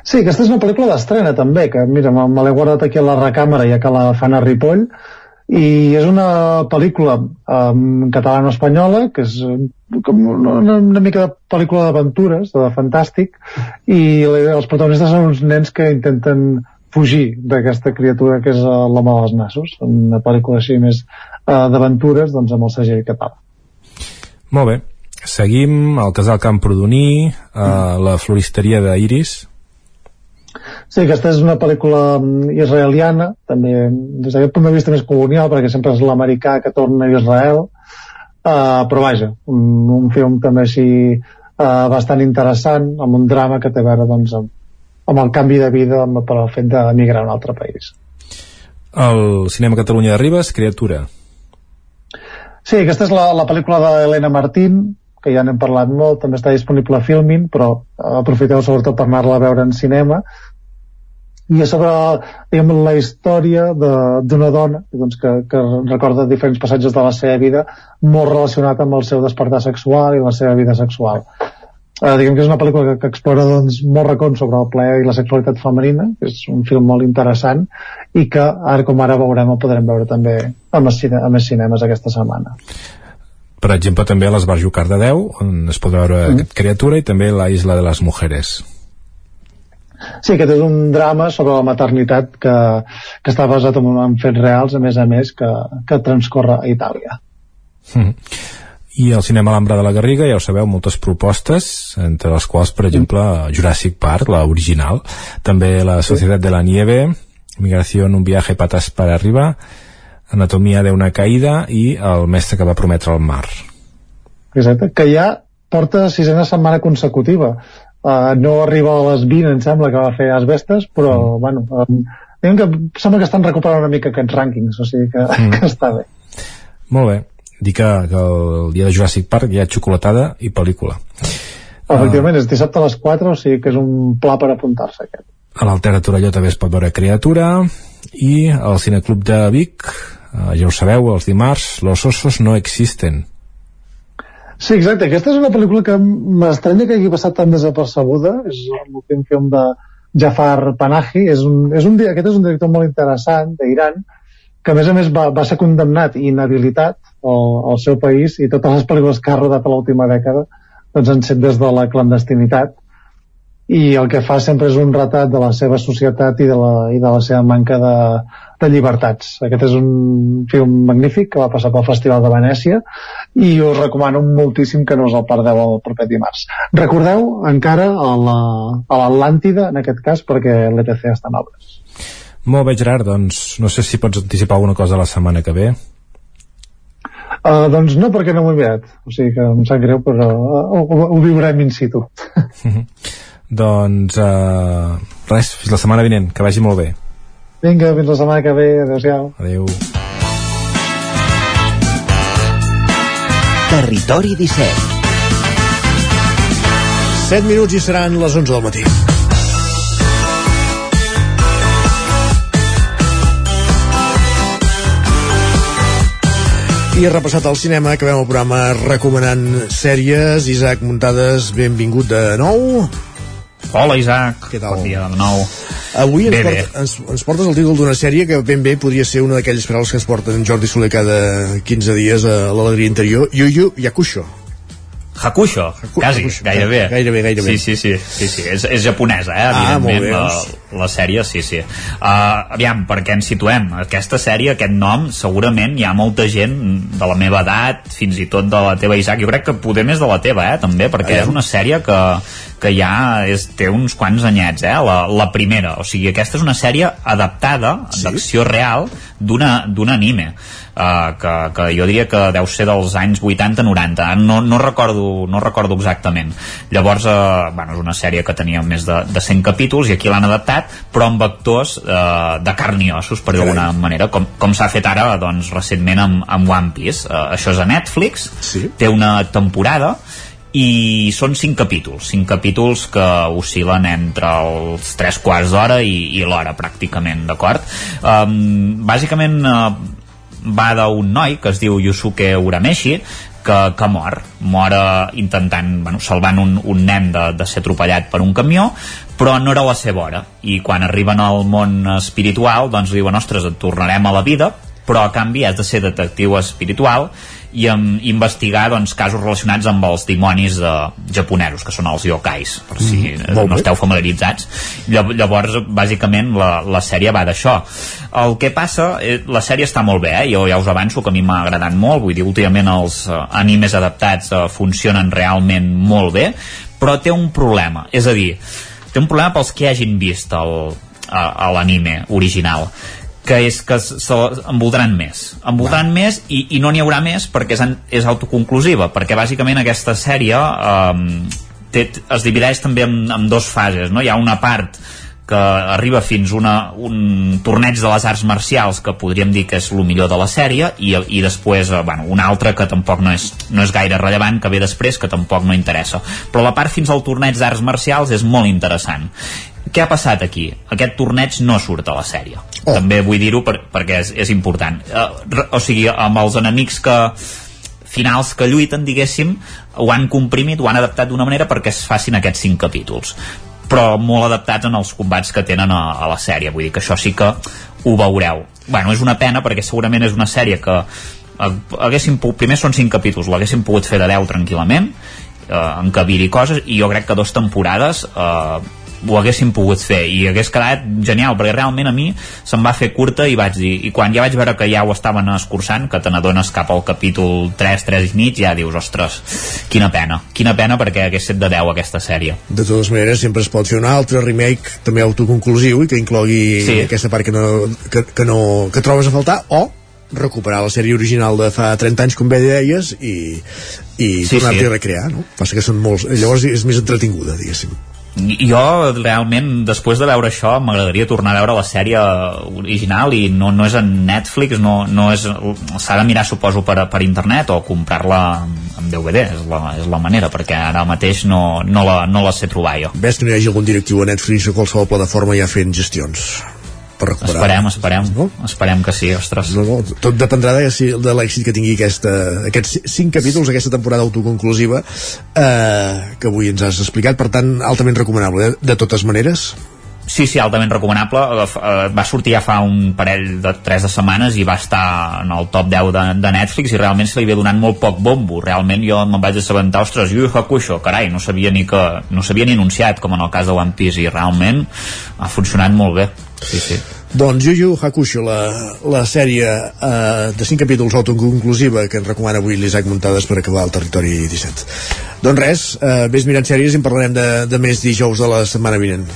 Sí, aquesta és una pel·lícula d'estrena també, que mira, me, me l'he guardat aquí a la recàmera ja que la fan a Ripoll, i és una pel·lícula um, catalano-espanyola que és eh, com una, una mica de pel·lícula d'aventures, de fantàstic i els protagonistes són uns nens que intenten fugir d'aquesta criatura que és uh, l'home dels nassos una pel·lícula així més uh, d'aventures doncs amb el segell català Molt bé. Seguim al casal Camprodoní, eh, la floristeria d'Iris. Sí, aquesta és una pel·lícula mm, israeliana, també des d'aquest punt de vista més colonial, perquè sempre és l'americà que torna a Israel, uh, però vaja, un, un film també així uh, bastant interessant, amb un drama que té a veure doncs, amb, amb el canvi de vida amb, per el fet d'emigrar a un altre país. El cinema Catalunya de Ribes, Criatura. Sí, aquesta és la, la pel·lícula d'Helena Martín, que ja n'hem parlat molt, també està disponible a Filmin, però aprofiteu sobretot per anar-la a veure en cinema, i és sobre diguem, la història d'una dona doncs, que, que recorda diferents passatges de la seva vida molt relacionat amb el seu despertar sexual i la seva vida sexual. Eh, diguem que és una pel·lícula que, que explora doncs, molt racons sobre el plaer i la sexualitat femenina, que és un film molt interessant i que ara com ara veurem el podrem veure també a més, cine, a més cinemes aquesta setmana. Per exemple, també a l'Esbar Jucar de 10, on es pot veure mm. criatura, i també la Isla de les Mujeres. Sí, aquest és un drama sobre la maternitat que, que està basat en, en fets reals, a més a més, que, que transcorre a Itàlia. Mm. I al cinema L'Ambra de la Garriga, ja ho sabeu, moltes propostes, entre les quals, per exemple, Jurassic Park, la original, també la Societat de la Nieve, Migració en un viaje patas para arriba, Anatomia de una caïda i El mestre que va prometre el mar. Exacte, que ja porta sisena setmana consecutiva. Uh, no arriba a les 20, em sembla, que va fer Asbestes, però, mm. bueno, um, que sembla que estan recuperant una mica aquests rànquings, o sigui que, mm. que està bé. Molt bé. Dic que, que el dia de Jurassic Park hi ha xocolatada i pel·lícula. Efectivament, és dissabte a les 4, o sigui que és un pla per apuntar-se aquest. A l'Altera Torelló també es pot veure Criatura i al Cineclub de Vic, eh, ja ho sabeu, els dimarts, Los osos no existen. Sí, exacte. Aquesta és una pel·lícula que m'estranya que hagi passat tan desapercebuda. És l'últim film de Jafar Panahi. És un, és un, aquest és un director molt interessant d'Iran que a més a més va, va ser condemnat i inhabilitat al, al seu país i totes les pel·lícules que ha rodat a l'última dècada doncs han set des de la clandestinitat i el que fa sempre és un retrat de la seva societat i de la, i de la seva manca de, de llibertats. Aquest és un film magnífic que va passar pel Festival de Venècia i us recomano moltíssim que no us el perdeu el proper dimarts. Recordeu encara a l'Atlàntida, en aquest cas, perquè l'ETC està en obres. Molt bé, Gerard, doncs no sé si pots anticipar alguna cosa la setmana que ve. Uh, doncs no, perquè no m'ho he enviat. O sigui que em sap greu, però uh, ho, ho viurem in situ. <laughs> doncs uh, res, fins la setmana vinent, que vagi molt bé. Vinga, fins la setmana que ve, adeu-siau. Adéu. Territori 17 7 minuts i seran les 11 del matí. I repassat al cinema, acabem el programa recomanant sèries. Isaac Muntades, benvingut de nou. Hola Isaac, Què tal? bon dia de nou. Avui ens, Bé, bé. port, ens, ens portes el títol d'una sèrie que ben bé podria ser una d'aquelles paraules que ens porten Jordi Soler cada 15 dies a l'Alegria Interior. Yu Yu Yakusho. Hakusho, quasi, Hakusho, gairebé. gairebé, gairebé. Sí, sí, sí, sí, sí. És, és japonesa, eh, Ah, molt evidentment, bé, la, doncs. la sèrie, sí, sí. Uh, aviam, per què ens situem? Aquesta sèrie, aquest nom, segurament hi ha molta gent de la meva edat, fins i tot de la teva, Isaac, jo crec que poder més de la teva, eh, també, perquè és una sèrie que, que ja és, té uns quants anyets, eh? La, la primera. O sigui, aquesta és una sèrie adaptada sí? d'acció real d'un anime. Uh, que, que jo diria que deu ser dels anys 80-90 no, no, recordo, no recordo exactament. Llavors, uh, bueno, és una sèrie que tenia més de, de 100 capítols i aquí l'han adaptat però amb actors uh, de carn i ossos per d'alguna manera. Com, com s'ha fet ara doncs, recentment amb, amb One Piece. Uh, això és a Netflix. Sí. té una temporada i són cinc capítols, cinc capítols que oscil·len entre els tres quarts d'hora i, i l'hora pràcticament, d'acord? Um, bàsicament uh, va d'un noi que es diu Yusuke Urameshi que, que mor, mor uh, intentant, bueno, salvant un, un nen de, de ser atropellat per un camió però no era la seva hora i quan arriben al món espiritual doncs diuen, ostres, et tornarem a la vida però a canvi has de ser detectiu espiritual i amb, investigar doncs, casos relacionats amb els dimonis de, japonesos, que són els yokais, per si mm, no esteu familiaritzats. Llavors, bàsicament, la, la sèrie va d'això. El que passa, eh, la sèrie està molt bé, eh? jo ja us avanço que a mi m'ha agradat molt, vull dir, últimament els eh, animes adaptats eh, funcionen realment molt bé, però té un problema, és a dir, té un problema pels que hagin vist l'anime original que és que se, en voldran més en voldran Va. més i, i no n'hi haurà més perquè és, és autoconclusiva perquè bàsicament aquesta sèrie eh, té, es divideix també en, en dos fases no? hi ha una part que arriba fins una, un torneig de les arts marcials que podríem dir que és el millor de la sèrie i, i després eh, bueno, una altra que tampoc no és, no és gaire rellevant que ve després que tampoc no interessa però la part fins al torneig d'arts marcials és molt interessant què ha passat aquí? Aquest torneig no surt a la sèrie. Oh. També vull dir-ho per, perquè és, és important. Uh, o sigui, amb els enemics que finals que lluiten, diguéssim, ho han comprimit, ho han adaptat d'una manera perquè es facin aquests cinc capítols però molt adaptats en els combats que tenen a, a la sèrie, vull dir que això sí que ho veureu. Bueno, és una pena perquè segurament és una sèrie que haguéssim primer són cinc capítols, l'haguéssim pogut fer de 10 tranquil·lament, eh, encabir-hi coses, i jo crec que dos temporades eh, ho haguéssim pogut fer i hagués quedat genial perquè realment a mi se'm va fer curta i vaig dir i quan ja vaig veure que ja ho estaven escurçant que te n'adones cap al capítol 3, 3 i mig ja dius, ostres, quina pena quina pena perquè hagués set de 10 aquesta sèrie de totes maneres sempre es pot fer un altre remake també autoconclusiu i que inclogui sí. aquesta part que, no, que, que, no, que trobes a faltar o recuperar la sèrie original de fa 30 anys, com bé deies, i, i sí, tornar-t'hi sí. a recrear, no? Passa que són molts... Llavors és més entretinguda, diguéssim jo realment després de veure això m'agradaria tornar a veure la sèrie original i no, no és en Netflix no, no és, s'ha de mirar suposo per, per internet o comprar-la en DVD és la, és la manera perquè ara mateix no, no, la, no la sé trobar jo. Ves que no hi hagi algun directiu a Netflix o qualsevol plataforma ja fent gestions per recuperar. Esperem, esperem, no? esperem que sí, ostres. No, no, tot dependrà de, de l'èxit que tingui aquesta, aquests cinc capítols, aquesta temporada autoconclusiva eh, que avui ens has explicat, per tant, altament recomanable. De, de totes maneres, Sí, sí, altament recomanable. Eh, eh, va sortir ja fa un parell de tres de setmanes i va estar en el top 10 de, de Netflix i realment se li havia donat molt poc bombo. Realment jo me'n vaig assabentar, ostres, Yu Hakusho, carai, no sabia ni que no s'havia ni anunciat, com en el cas de One Piece, i realment ha funcionat molt bé. Sí, sí. Doncs Yu Yu Hakusho, la, la sèrie eh, de 5 capítols autoconclusiva que ens recomana avui l'Isaac Muntades per acabar el territori 17. Doncs res, eh, vés mirant sèries i en parlarem de, de més dijous de la setmana vinent.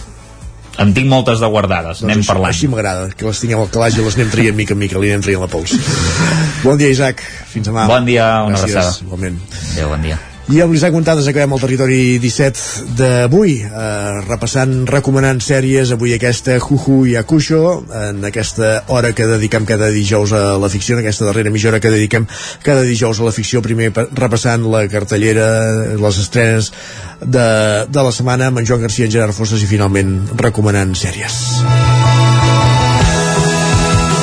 En tinc moltes de guardades, doncs anem això, parlant. Així m'agrada, que les tinguem al calaix i les anem traient mica en mica, li anem traient la pols. <laughs> bon dia, Isaac. Fins demà. Bon dia, una Gràcies, abraçada. Igualment. Adéu, bon dia. I amb l'Isaac Montades acabem el territori 17 d'avui, eh, repassant, recomanant sèries, avui aquesta Juju i Akusho, en aquesta hora que dediquem cada dijous a la ficció, en aquesta darrera mitja hora que dediquem cada dijous a la ficció, primer repassant la cartellera, les estrenes de, de la setmana amb en Joan Garcia, en Gerard Fosses i finalment recomanant sèries.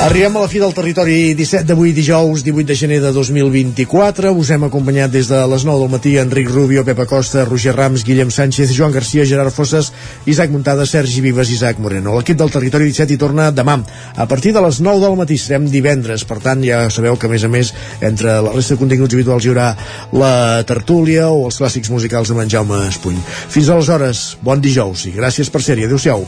Arribem a la fi del territori 17 d'avui dijous 18 de gener de 2024 us hem acompanyat des de les 9 del matí Enric Rubio, Pepa Costa, Roger Rams Guillem Sánchez, Joan Garcia, Gerard Fosses Isaac Muntada, Sergi Vives, Isaac Moreno. L'equip del territori 17 hi torna demà. A partir de les 9 del matí, serem divendres. Per tant ja sabeu que a més a més entre la resta de continguts habituals hi haurà la tertúlia o els clàssics musicals de en Jaume Espuny. Fins aleshores, bon dijous i gràcies per ser-hi, adeu-siau